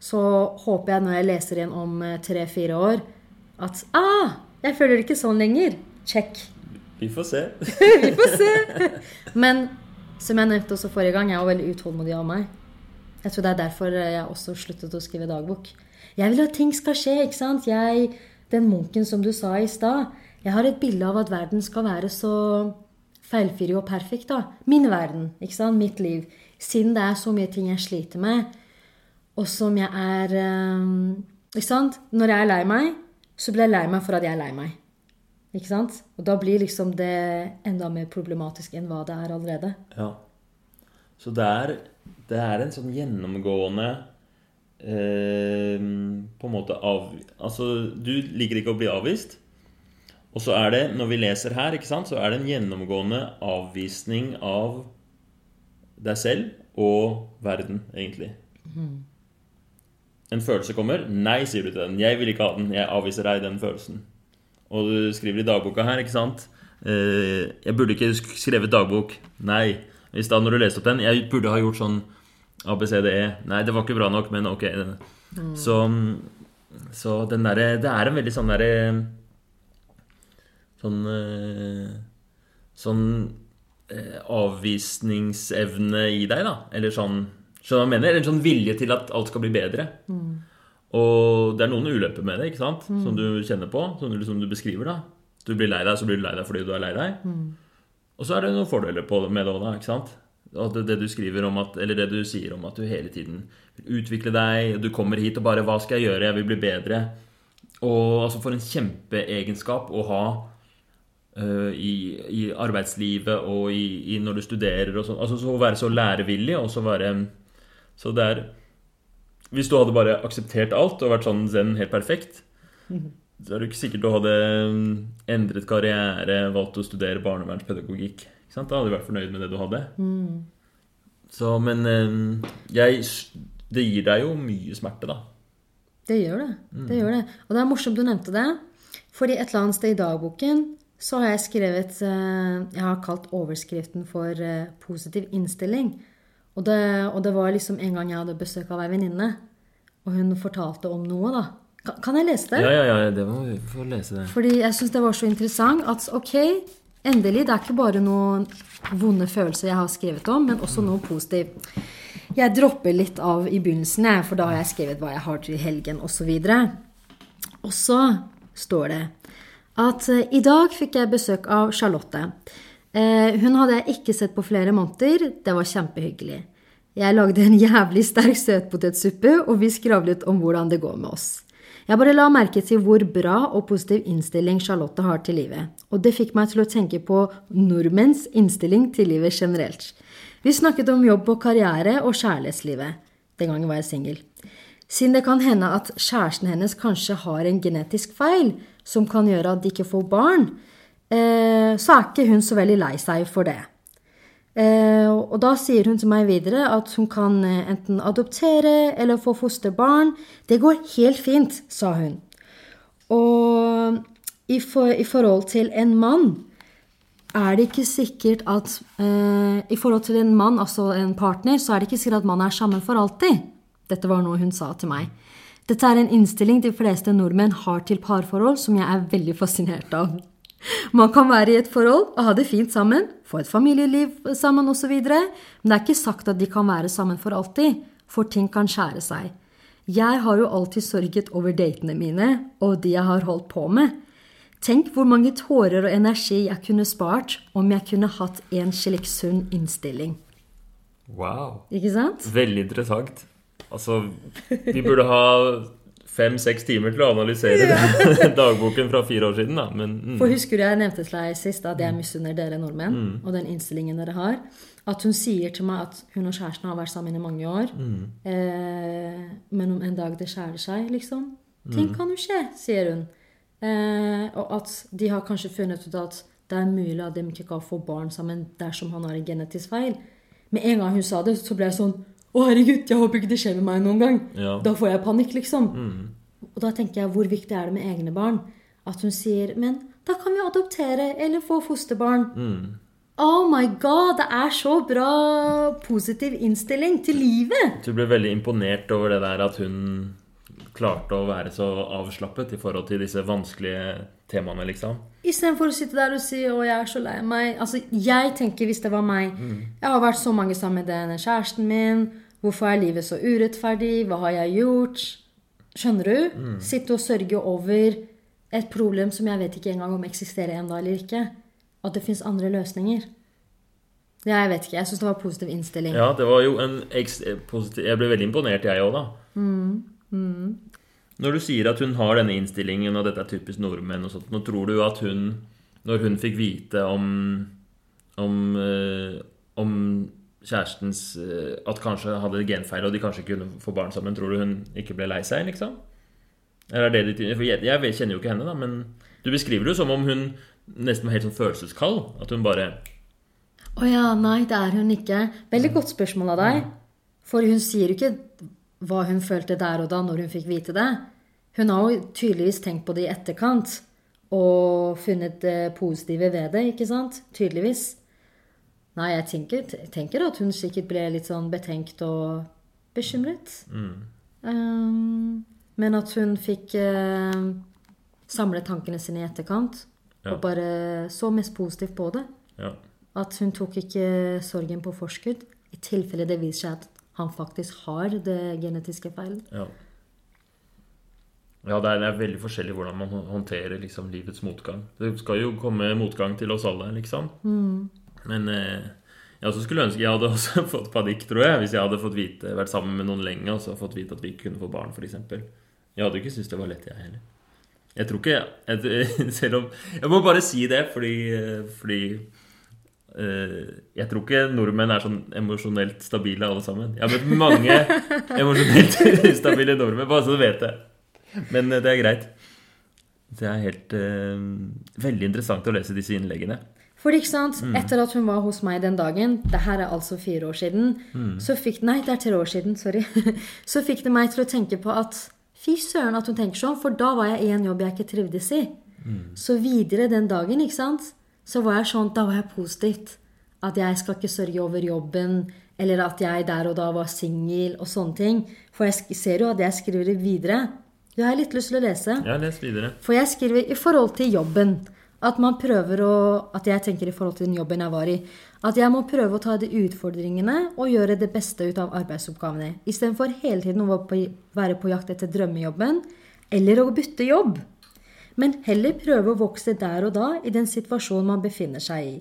så håper jeg når jeg leser igjen om tre-fire år, at ah, jeg føler det ikke sånn lenger. Check. Vi får se. Vi får se. Men som jeg nevnte også forrige gang, jeg er jo veldig utålmodig av meg. Jeg tror det er derfor jeg også sluttet å skrive dagbok. Jeg vil at ting skal skje, ikke sant? Jeg den munken som du sa i stad. Jeg har et bilde av at verden skal være så feilfri og perfekt. da. Min verden, ikke sant? mitt liv. Siden det er så mye ting jeg sliter med, og som jeg er um, Ikke sant? Når jeg er lei meg, så blir jeg lei meg for at jeg er lei meg. Ikke sant? Og da blir liksom det enda mer problematisk enn hva det er allerede. Ja. Så det er, det er en sånn gjennomgående eh, På en måte av... Altså, du liker ikke å bli avvist. Og så er det, når vi leser her, ikke sant, så er det en gjennomgående avvisning av deg selv og verden, egentlig. En følelse kommer. Nei, sier du til den. Jeg vil ikke ha den. Jeg avviser deg den følelsen. Og du skriver i dagboka her, ikke sant eh, Jeg burde ikke skrevet dagbok. Nei. I stad når du leste opp den Jeg burde ha gjort sånn ABCDE. Nei, det var ikke bra nok, men ok. Så, så den derre Det er en veldig sånn derre Sånn eh, Sånn eh, avvisningsevne i deg, da. Eller sånn Skjønner du hva jeg mener? En sånn vilje til at alt skal bli bedre. Og det er noen ulemper med det, ikke sant? som du kjenner på. Som du, som du beskriver. da Du blir lei deg, så blir du lei deg fordi du er lei deg. Og så er det noen fordeler på med det òg, da. ikke sant? At det, det du skriver om at, Eller det du sier om at du hele tiden vil utvikle deg. Du kommer hit og bare 'Hva skal jeg gjøre? Jeg vil bli bedre'. Og altså, for en kjempeegenskap å ha uh, i, i arbeidslivet og i, i når du studerer og sånn. Altså så å være så lærevillig og så være Så det er Hvis du hadde bare akseptert alt og vært sånn zen helt perfekt, så er det ikke sikkert du hadde endret karriere, valgt å studere barnevernspedagogikk. Ikke sant? Da hadde du vært fornøyd med det du hadde. Så, men øh, jeg Det gir deg jo mye smerte, da. Det gjør det. det gjør det. Og det er morsomt du nevnte det. Fordi et eller annet sted i dagboken så har jeg skrevet eh, Jeg har kalt overskriften for eh, 'positiv innstilling'. Og det, og det var liksom en gang jeg hadde besøk av ei venninne, og hun fortalte om noe, da. Kan, kan jeg lese det? Ja, ja, ja, det må vi få lese det. Fordi jeg syns det var så interessant at ok, endelig, det er ikke bare noen vonde følelser jeg har skrevet om, men også noe positivt. Jeg dropper litt av i begynnelsen, for da har jeg skrevet hva jeg har til helgen osv. Og så står det at eh, i dag fikk jeg besøk av Charlotte. Eh, hun hadde jeg ikke sett på flere måneder. Det var kjempehyggelig. Jeg lagde en jævlig sterk søtpotetsuppe, og vi skravlet om hvordan det går med oss. Jeg bare la merke til hvor bra og positiv innstilling Charlotte har til livet. Og det fikk meg til å tenke på nordmenns innstilling til livet generelt. Vi snakket om jobb og karriere og kjærlighetslivet. Den gangen var jeg singel. Siden det kan hende at kjæresten hennes kanskje har en genetisk feil som kan gjøre at de ikke får barn, eh, så er ikke hun så veldig lei seg for det. Eh, og da sier hun til meg videre at hun kan eh, enten adoptere eller få fosterbarn. Det går helt fint, sa hun. Og i, for, i forhold til en mann er det ikke sikkert at eh, I forhold til en mann, altså en partner, så er det ikke sikkert at man er sammen for alltid. Dette var noe hun sa til meg. Dette er en innstilling de fleste nordmenn har til parforhold, som jeg er veldig fascinert av. Man kan være i et forhold og ha det fint sammen, få et familieliv sammen osv., men det er ikke sagt at de kan være sammen for alltid, for ting kan skjære seg. Jeg har jo alltid sørget over datene mine og de jeg har holdt på med. Tenk hvor mange tårer og energi jeg kunne spart om jeg kunne hatt en slik sunn innstilling. Wow. Ikke sant? Veldig interessant. Altså, vi burde ha fem-seks timer til å analysere den dagboken fra fire år siden, da. Men mm. For husker du jeg nevnte til deg sist at jeg misunner dere nordmenn og den innstillingen dere har? At hun sier til meg at hun og kjæresten har vært sammen i mange år. Eh, men om en dag det skjærer seg, liksom. Ting kan jo skje, sier hun. Eh, og at de har kanskje funnet ut at det er mulig at de ikke kan få barn sammen dersom han har en genetisk feil. Med en gang hun sa det, så ble jeg sånn Å, herregud, jeg håper ikke det skjer med meg noen gang. Ja. Da får jeg panikk, liksom. Og da tenker jeg, hvor viktig er det med egne barn? At hun sier Men da kan vi adoptere eller få fosterbarn. Oh my god, det er så bra positiv innstilling til livet! Du ble veldig imponert over det der at hun klarte å være så avslappet i forhold til disse vanskelige temaene, liksom. Istedenfor å sitte der og si 'Å, jeg er så lei meg'. Altså, jeg tenker, hvis det var meg Jeg har vært så mange sammen med denne kjæresten min. Hvorfor er livet så urettferdig? Hva har jeg gjort? Skjønner du? Sitte og sørge over et problem som jeg vet ikke engang om eksisterer ennå eller ikke. At det fins andre løsninger. Ja, jeg vet ikke. Jeg syns det var positiv innstilling. Ja, det var jo en positiv Jeg ble veldig imponert, jeg òg, da. Når du sier at hun har denne innstillingen, og dette er typisk nordmenn og sånt, nå tror du at hun, når hun fikk vite om om, eh, om kjærestens eh, At kanskje hadde genfeil, og de kanskje kunne få barn sammen, tror du hun ikke ble lei seg, liksom? Eller er det ditt For jeg, jeg kjenner jo ikke henne, da, men du beskriver det jo som om hun nesten var helt sånn følelseskald. At hun bare Å ja, nei, det er hun ikke. Veldig godt spørsmål av deg. For hun sier jo ikke hva hun følte der og da når hun fikk vite det. Hun har jo tydeligvis tenkt på det i etterkant og funnet det positive ved det, ikke sant? Tydeligvis. Nei, jeg tenker, tenker at hun sikkert ble litt sånn betenkt og bekymret. Um, men at hun fikk uh, samle tankene sine i etterkant Ja. og bare så mest positivt på det. Ja. At hun tok ikke sorgen på forskudd i tilfelle det viser seg at han faktisk har det genetiske feilen. Ja. Ja, det er, veldig forskjellig hvordan man håndterer liksom, livets motgang. Det skal jo komme motgang til oss alle, liksom. Men eh, jeg også skulle ønske jeg hadde også fått panikk, tror jeg, hvis jeg hadde fått vite, vært sammen med noen lenge og så fått vite at vi ikke kunne få barn, f.eks. Jeg hadde ikke syntes det var lett, jeg heller. Jeg tror ikke jeg, Selv om Jeg må bare si det, fordi, fordi eh, jeg tror ikke nordmenn er sånn emosjonelt stabile alle sammen. Jeg har møtt mange emosjonelt ustabile nordmenn, bare så du vet det. Men eh, det er greit. Det er helt uh, veldig interessant å lese disse innleggene. For ikke sant, etter at hun var hos meg den dagen, det her er altså fire år siden, så fikk Nei, det er tre år siden, sorry. Så fikk det meg til å tenke på at fy søren at hun tenker sånn, for da var jeg i en jobb jeg ikke trivdes i. Så videre den dagen, ikke sant, så var jeg sånn, da var jeg positivt. At jeg skal ikke sørge over jobben, eller at jeg der og da var singel og sånne ting. For jeg ser jo at jeg skriver videre. Du har litt lyst til å lese. Ja, les videre. For jeg skriver i forhold til jobben. At man prøver å At jeg tenker i forhold til den jobben jeg var i. At jeg må prøve å ta de utfordringene og gjøre det beste ut av arbeidsoppgavene. Istedenfor hele tiden å være på, jakt etter drømmejobben eller å bytte jobb. Men heller prøve å vokse der og da i den situasjonen man befinner seg i.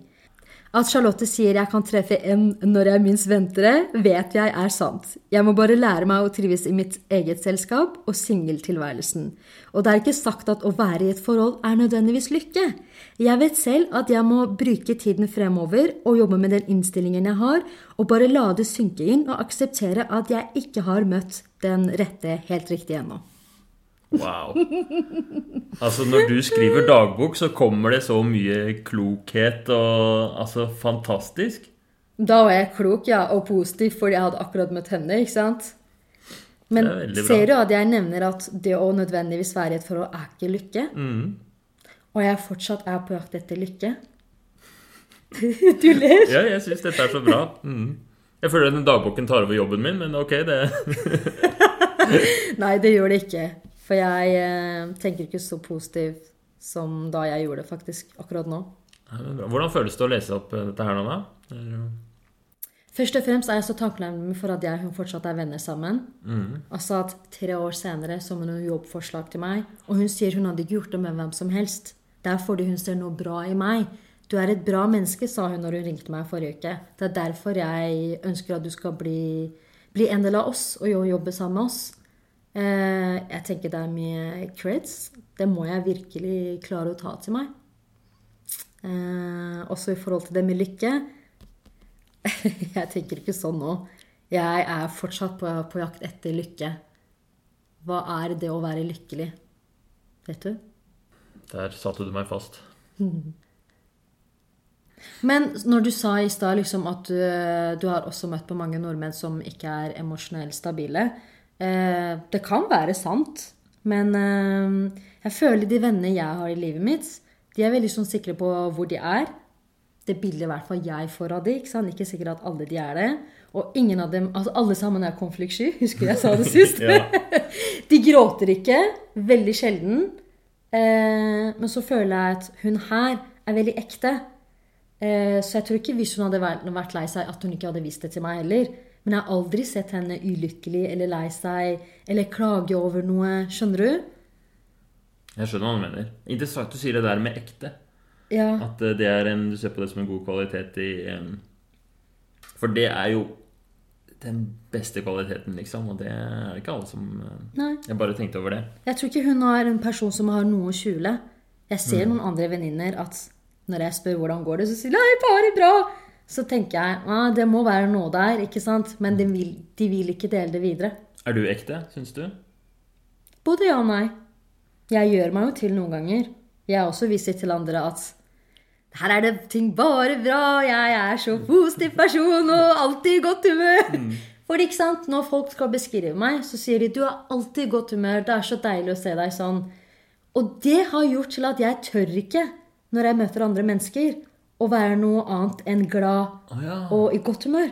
At Charlotte sier jeg kan treffe en når jeg minst venter det, vet jeg er sant. Jeg må bare lære meg å trives i mitt eget selskap og singeltilværelsen. Og det er ikke sagt at å være i et forhold er nødvendigvis lykke. Jeg vet selv at jeg må bruke tiden fremover og jobbe med den innstillingen jeg har, og bare la det synke inn og akseptere at jeg ikke har møtt den rette helt riktig ennå. Wow. Altså, når du skriver dagbok, så kommer det så mye klokhet og Altså, fantastisk. Da var jeg klok ja, og positiv fordi jeg hadde akkurat møtt henne. ikke sant? Men er ser du at jeg nevner at det å nødvendigvis være i et forhold er ikke lykke? Mm. Og jeg fortsatt er på jakt etter lykke? du ler. Ja, jeg syns dette er så bra. Mm. Jeg føler den dagboken tar over jobben min, men ok, det Nei, det gjør det ikke. For jeg eh, tenker ikke så positivt som da jeg gjorde det faktisk akkurat nå. Hvordan føles det å lese opp eh, dette her nå, da? Eller- Først og fremst er jeg så takknemlig for at jeg og hun fortsatt er venner sammen. Mm. Altså at tre år senere så hun jobbforslag til meg, og hun sier hun hadde ikke gjort det med hvem som helst. Det er fordi hun ser noe bra i meg. Du er et bra menneske, sa hun når hun ringte meg forrige uke. Det er derfor jeg ønsker at du skal bli, bli en del av oss og jobbe sammen med oss. Eh, jeg tenker det er mye creds. Det må jeg virkelig klare å ta til meg. Eh, også i forhold til det med lykke. jeg tenker ikke sånn nå. Jeg er fortsatt på, på jakt etter lykke. Hva er det å være lykkelig? Vet du? Der satte du meg fast. Men når du sa i stad liksom at du, du har også møtt på mange nordmenn som ikke er emosjonelt stabile Det kan være sant, men eh, jeg føler de vennene jeg har i livet mitt, de er veldig sånn sikre på hvor de er. Det bildet i hvert fall jeg får av de, ikke sant? Ikke sikkert at alle de er det. Og ingen av dem, altså alle sammen er konfliktsky. Husker jeg sa det sist? De gråter ikke. Veldig sjelden. Eh, men så føler jeg at hun her er veldig ekte. Eh, så jeg tror ikke hvis hun hadde vært lei seg, at hun ikke hadde vist det til meg heller. Men jeg har aldri sett henne ulykkelig eller lei seg eller klage over noe. Skjønner du? Jeg skjønner hva du mener. Interessant du sier det der med ekte. Ja. At eh, det er en, du ser på det som en god kvalitet i em, For det er jo den beste kvaliteten, liksom. Og det er ikke alle som eh, Nei. Jeg bare tenkte over det. Jeg tror ikke hun er en person som har noe å skjule. Jeg ser Mm. noen andre venninner at når jeg spør hvordan går det, så sier de nei, bare bra. Så tenker jeg ah, det må være noe der, ikke sant? Men de vil, de vil ikke dele det videre. Er du ekte, syns du? Både ja og nei. Jeg gjør meg jo til noen ganger. Jeg også viser til andre at her er det ting bare bra, jeg er så positiv person og alltid i godt humør. For ikke sant, når folk skal beskrive meg, så sier de du er alltid i godt humør, det er så deilig å se deg sånn. Og det har gjort til at jeg tør ikke, når jeg møter andre mennesker, å være noe annet enn glad Å ja. og i godt humør.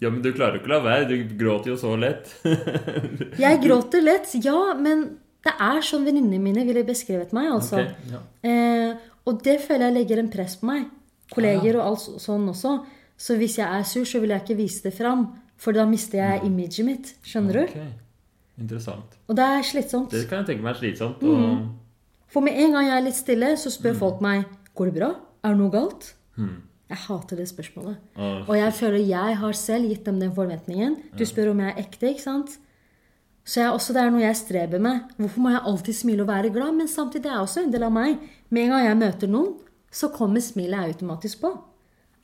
ja. Men du klarer jo ikke å la være. Du gråter jo så lett. Jeg gråter lett, ja, men det er sånn venninnene mine ville beskrevet meg, altså. Okay, ja. Eh, og det føler jeg legger en press på meg. Kolleger og alt sånn også. Så hvis jeg er sur, så vil jeg ikke vise det fram. For da mister jeg imaget mitt. Skjønner du? Interessant. Og det er slitsomt. Det kan jeg tenke meg er slitsomt. Og... For med en gang jeg er litt stille, så spør folk meg Går det bra. Er det noe galt? Jeg hater det spørsmålet. Oh. Og jeg føler jeg har selv gitt dem den forventningen. Du spør om jeg er ekte, ikke sant? Så jeg, også det er noe jeg streber med. Hvorfor må jeg alltid smile og være glad? Men samtidig er det også en del av meg. Med en gang jeg møter noen, så kommer smilet automatisk på.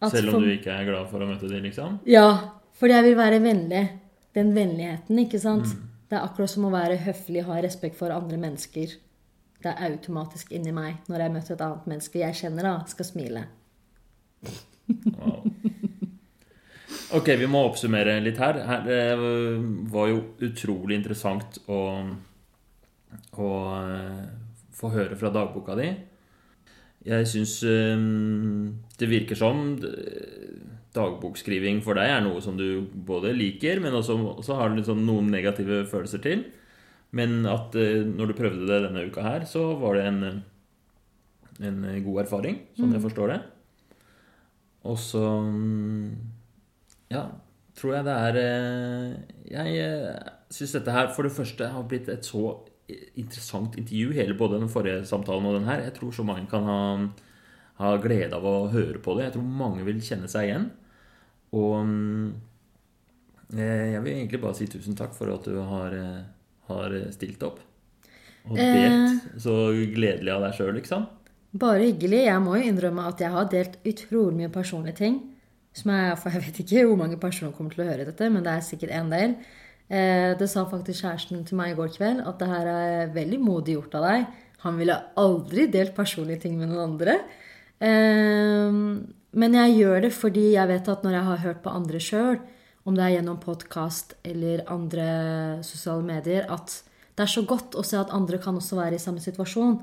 At Selv om du ikke er glad for å møte dem, liksom? Ja, fordi jeg vil være vennlig. Den vennligheten, ikke sant? Det er akkurat som å være høflig, ha respekt for andre mennesker. Det er automatisk inni meg når jeg møter et annet menneske jeg kjenner, da, skal smile. Wow. Ok, vi må oppsummere litt her. det var jo utrolig interessant å, å eh, få høre fra dagboka di. Jeg syns eh, det virker som eh, dagbokskriving for deg er noe som du både liker, men også, også har liksom noen negative følelser til. Men at eh, når du prøvde det denne uka her, så var det en, en god erfaring, sånn jeg forstår det. Og så mm, ja, tror jeg det er eh, Jeg eh, syns dette her for det første har blitt et så interessant intervju, hele både den forrige samtalen og den her. Jeg tror så mange kan ha, ha glede av å høre på det. Jeg tror mange vil kjenne seg igjen. Og mm, eh, jeg vil egentlig bare si tusen takk for at du har, eh, har stilt opp. Og delt så gledelig av deg sjøl, liksom. Bare hyggelig. Jeg må jo innrømme at jeg har delt utrolig mye personlige ting. Som jeg, for jeg vet ikke hvor mange personer kommer til å høre dette, men det er sikkert en del. Eh, det sa faktisk kjæresten til meg i går kveld, at det her er veldig modig gjort av deg. Han ville aldri delt personlige ting med noen andre. Eh, men jeg gjør det fordi jeg vet at når jeg har hørt på andre sjøl, om det er gjennom podkast eller andre sosiale medier, at det er så godt å se at andre kan også være i samme situasjon.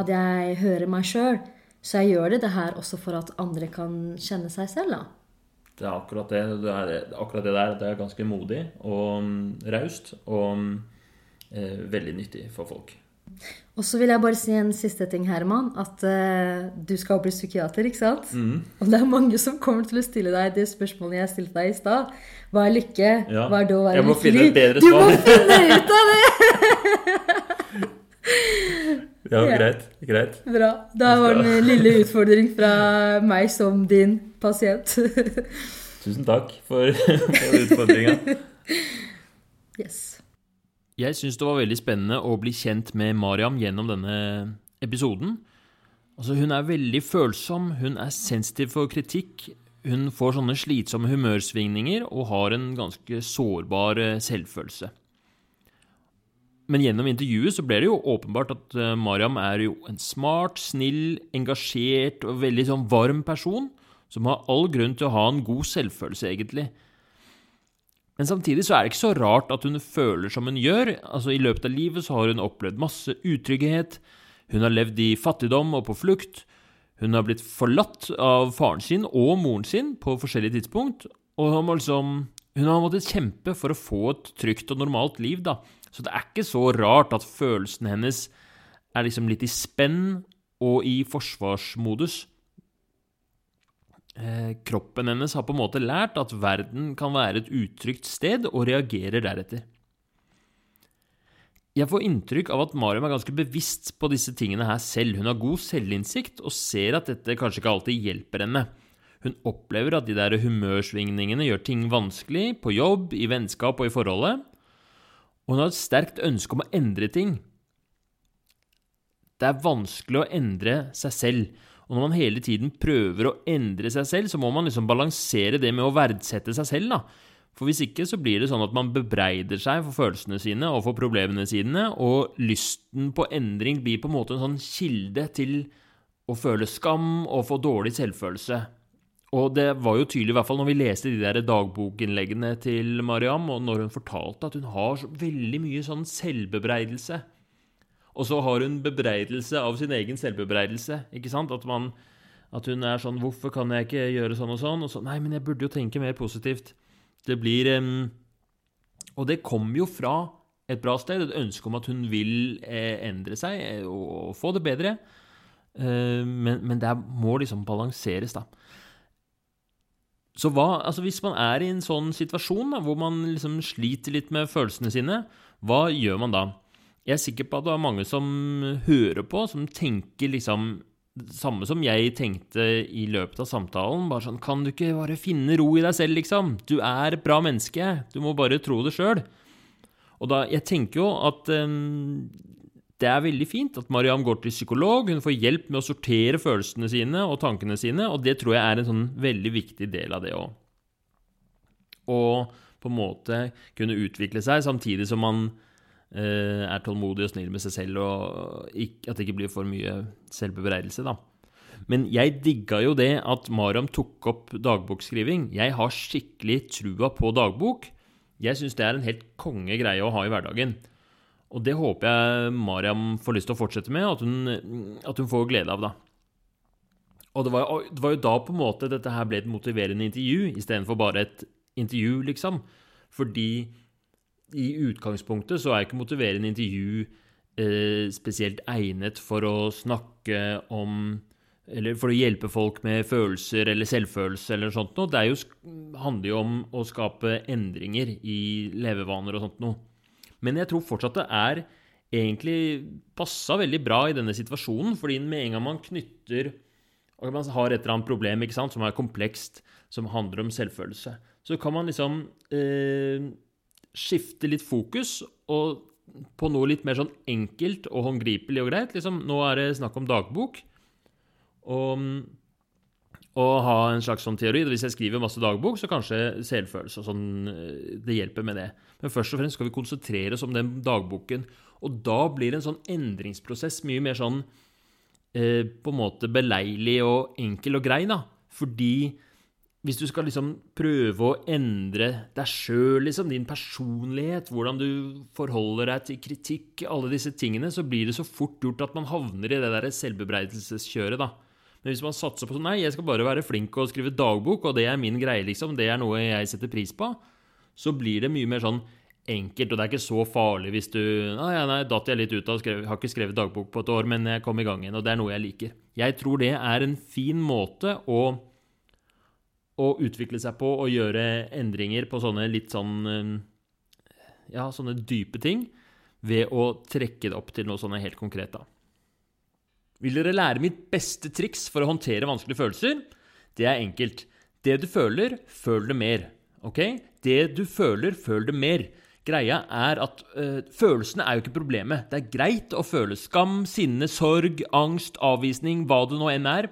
At jeg hører meg sjøl. Så jeg gjør det, det her også for at andre kan kjenne seg selv, da. Det er akkurat det. Det er akkurat det der. Det er ganske modig og mm, raust og mm, eh, veldig nyttig for folk. Og så vil jeg bare si en siste ting, Herman. At uh, du skal bli psykiater, ikke sant? Og det er mange som kommer til å stille deg de spørsmålene jeg stilte deg i stad. Hva er lykke? Ja. Hva er det å være Jeg må lykkelig? finne et bedre Du må finne ut av det! Ja, Ja. greit. Greit. Bra. Da var det en lille utfordring fra meg som din pasient. Tusen takk for, for utfordringa. yes. Jeg syns det var veldig spennende å bli kjent med Mariam gjennom denne episoden. Altså, hun er veldig følsom, hun er sensitiv for kritikk. Hun får sånne slitsomme humørsvingninger og har en ganske sårbar eh, selvfølelse. Men gjennom intervjuet så ble det jo åpenbart at eh, Mariam er jo en smart, snill, engasjert og veldig sånn varm person som har all grunn til å ha en god selvfølelse, egentlig. Men samtidig så er det ikke så rart at hun føler som hun gjør. Altså I løpet av livet så har hun opplevd masse utrygghet. Hun har levd i fattigdom og på flukt. Hun har blitt forlatt av faren sin og moren sin på forskjellige tidspunkt. Og hun, liksom, hun har måttet kjempe for å få et trygt og normalt liv, da. Så det er ikke så rart at følelsene hennes er liksom litt i spenn og i forsvarsmodus. Eh, kroppen hennes har på en måte lært at verden kan være et utrygt sted, og reagerer deretter. jeg får inntrykk av at Mariam er ganske bevisst på disse tingene her selv. Hun har god selvinnsikt og ser at dette kanskje ikke alltid hjelper henne. Hun opplever at de der humørsvingningene gjør ting vanskelig, på jobb, i vennskap og i forholdet. Og hun har et sterkt ønske om å endre ting. Det er vanskelig å endre seg selv. Og når man hele tiden prøver å endre seg selv, så må man liksom balansere det med å verdsette seg selv, da. For hvis ikke så blir det sånn at man bebreider seg for følelsene sine og for problemene sine, og lysten på endring blir på en måte en sånn kilde til å føle skam og få dårlig selvfølelse. Og det var jo tydelig, i hvert fall når vi leste de der dagbokinnleggene til Mariam, og når hun fortalte at hun har veldig mye sånn selvbebreidelse. Og så har hun bebreidelse av sin egen selvbebreidelse, ikke sant? At, man, at hun er sånn 'Hvorfor kan jeg ikke gjøre sånn og sånn?' Og så 'Nei, men jeg burde jo tenke mer positivt'. Det blir um, Og det kommer jo fra et bra sted, et ønske om at hun vil eh, endre seg og, og, få det bedre. Uh, men, men det må liksom balanseres, da. Så hva, altså Hvis man er i en sånn situasjon da, hvor man liksom sliter litt med følelsene sine, hva gjør man da? Jeg er sikker på at det er mange som hører på, som tenker liksom samme som jeg tenkte i løpet av samtalen. Bare sånn Kan du ikke bare finne ro i deg selv, liksom? Du er et bra menneske. Du må bare tro det sjøl. Og da Jeg tenker jo at um, det er veldig fint at Mariam går til psykolog. Hun får hjelp med å sortere følelsene sine og tankene sine, og det tror jeg er en sånn veldig viktig del av det òg. Og på en måte kunne utvikle seg samtidig som man er tålmodig og snill med seg selv, og at det ikke blir for mye selvbebreidelse, da. Men jeg digga jo det at Mariam tok opp dagbokskriving. Jeg har skikkelig trua på dagbok. Jeg syns det er en helt konge greie å ha i hverdagen. Og det håper jeg Mariam får lyst til å fortsette med, at hun, at hun får glede av, da. Og det var, det var, jo da på en måte dette her ble et motiverende intervju, istedenfor bare et intervju, liksom. Fordi i utgangspunktet så er ikke motiverende intervju eh, spesielt egnet for å snakke om Eller for å hjelpe folk med følelser eller selvfølelse eller sånt noe. Det jo, handler jo om å skape endringer i levevaner og sånt noe. Men jeg tror fortsatt det er egentlig passa veldig bra i denne situasjonen, fordi med en gang man knytter og man har et eller annet problem ikke sant, som er komplekst, som handler om selvfølelse, så kan man liksom eh, skifte litt fokus og på noe litt mer sånn enkelt og håndgripelig og greit. Liksom, nå er det snakk om dagbok. Og, og ha en slags sånn teori. Hvis jeg skriver masse dagbok, så kanskje selvfølelse og sånn eh, Det hjelper med det. Men først og fremst skal vi konsentrere oss om den dagboken. Og da blir en sånn endringsprosess mye mer sånn eh, på en måte beleilig og enkel og grei, da. Fordi hvis du skal liksom prøve å endre deg sjøl, liksom, din personlighet, hvordan du forholder deg til kritikk, alle disse tingene, så blir det så fort gjort at man havner i det der selvbebreidelseskjøret, da. Men hvis man satser på sånn Nei, jeg skal bare være flink og skrive dagbok, og det er min greie, liksom, det er noe jeg setter pris på, så blir det mye mer sånn enkelt, og det er ikke så farlig hvis du Nei, nei, datt jeg litt ut av skrev, Har ikke skrevet dagbok på et år, men jeg kom i gang igjen, og det er noe jeg liker. Jeg tror det er en fin måte å å utvikle seg på og gjøre endringer på sånne litt sånn eh, Ja, sånne dype ting ved å trekke det opp til noe sånne helt konkret, da. Vil dere lære mitt beste triks for å håndtere vanskelige følelser? Det er enkelt. Det du føler, føl det mer. Ok? Det du føler, føl det mer. Greia er at øh, følelsene er jo ikke problemet. Det er greit å føle skam, sinne, sorg, angst, avvisning, hva det nå enn er.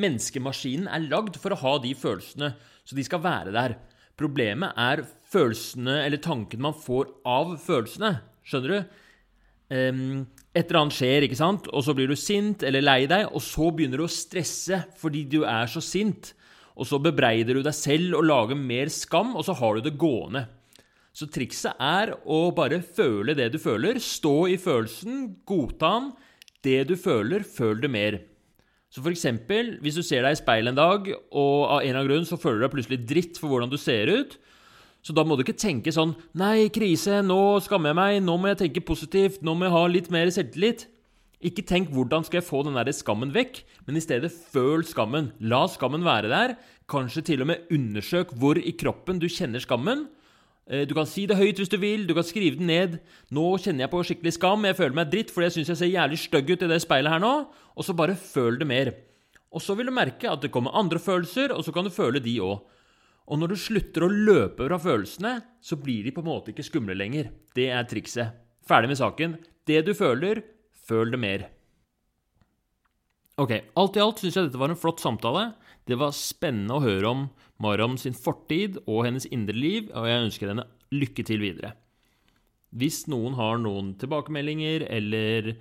Menneskemaskinen er lagd for å ha de følelsene, så de skal være der. Problemet er følelsene, eller tanken man får av følelsene. Skjønner du? Um, et eller annet skjer, ikke sant? og så blir du sint eller lei deg, og så begynner du å stresse fordi du er så sint. Og så bebreider du deg selv og lager mer skam, og så har du det gående. Så trikset er å bare føle det du føler. Stå i følelsen, godta den. Det du føler, føl det mer. Så for eksempel, hvis du ser deg i speilet en dag, og av en eller annen grunn så føler du deg plutselig dritt for hvordan du ser ut, så da må du ikke tenke sånn Nei, krise, nå skammer jeg meg, nå må jeg tenke positivt, nå må jeg ha litt mer selvtillit. Ikke tenk 'hvordan skal jeg få den der skammen vekk', men i stedet føl skammen. La skammen være der. Kanskje til og med undersøk hvor i kroppen du kjenner skammen. Eh, du kan si det høyt hvis du vil, du kan skrive den ned. 'Nå kjenner jeg på skikkelig skam, jeg føler meg dritt fordi jeg syns jeg ser jævlig stygg ut i det speilet her nå.' Og så bare føl det mer. Og så vil du merke at det kommer andre følelser, og så kan du føle de òg. Og når du slutter å løpe fra følelsene, så blir de på en måte ikke skumle lenger. Det er trikset. Ferdig med saken. Det du føler, føl det mer. Ok, alt i alt syns jeg dette var en flott samtale. Det var spennende å høre om Maram sin fortid og hennes indre liv, og jeg ønsker henne lykke til videre. Hvis noen har noen tilbakemeldinger eller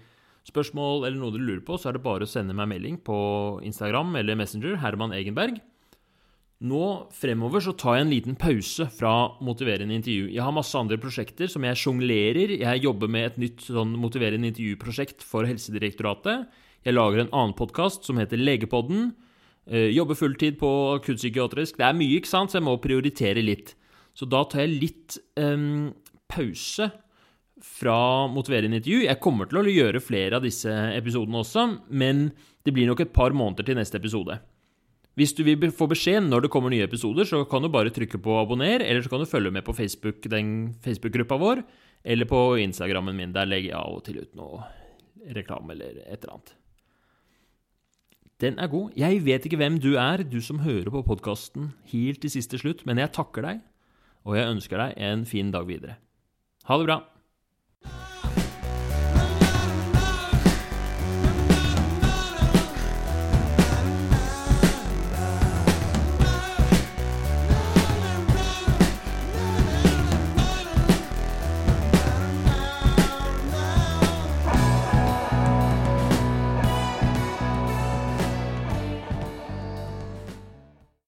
spørsmål eller noe dere lurer på, så er det bare å sende meg melding på Instagram eller Messenger, Herman Egenberg. Nå fremover så tar jeg en liten pause fra motiverende intervju. Jeg har masse andre prosjekter som jeg sjonglerer. Jeg jobber med et nytt sånn motiverende intervjuprosjekt for Helsedirektoratet. Jeg lager en annen podkast som heter Legepodden. Uh, jobber fulltid på akuttpsykiatrisk. Det er mye, ikke sant, så jeg må prioritere litt. Så da tar jeg litt um, pause fra motiverende intervju. Jeg kommer til å gjøre flere av disse episodene også, men det blir nok et par måneder til neste episode. Hvis du vil få beskjed når det kommer nye episoder, så kan du bare trykke på abonner, eller så kan du følge med på Facebook, den Facebook-gruppa vår, eller på Instagrammen min. Der legger jeg av og til ut noe reklame eller et eller annet. Den er god. Jeg vet ikke hvem du er, du som hører på podkasten helt til siste slutt, men jeg takker deg, og jeg ønsker deg en fin dag videre. Ha det bra.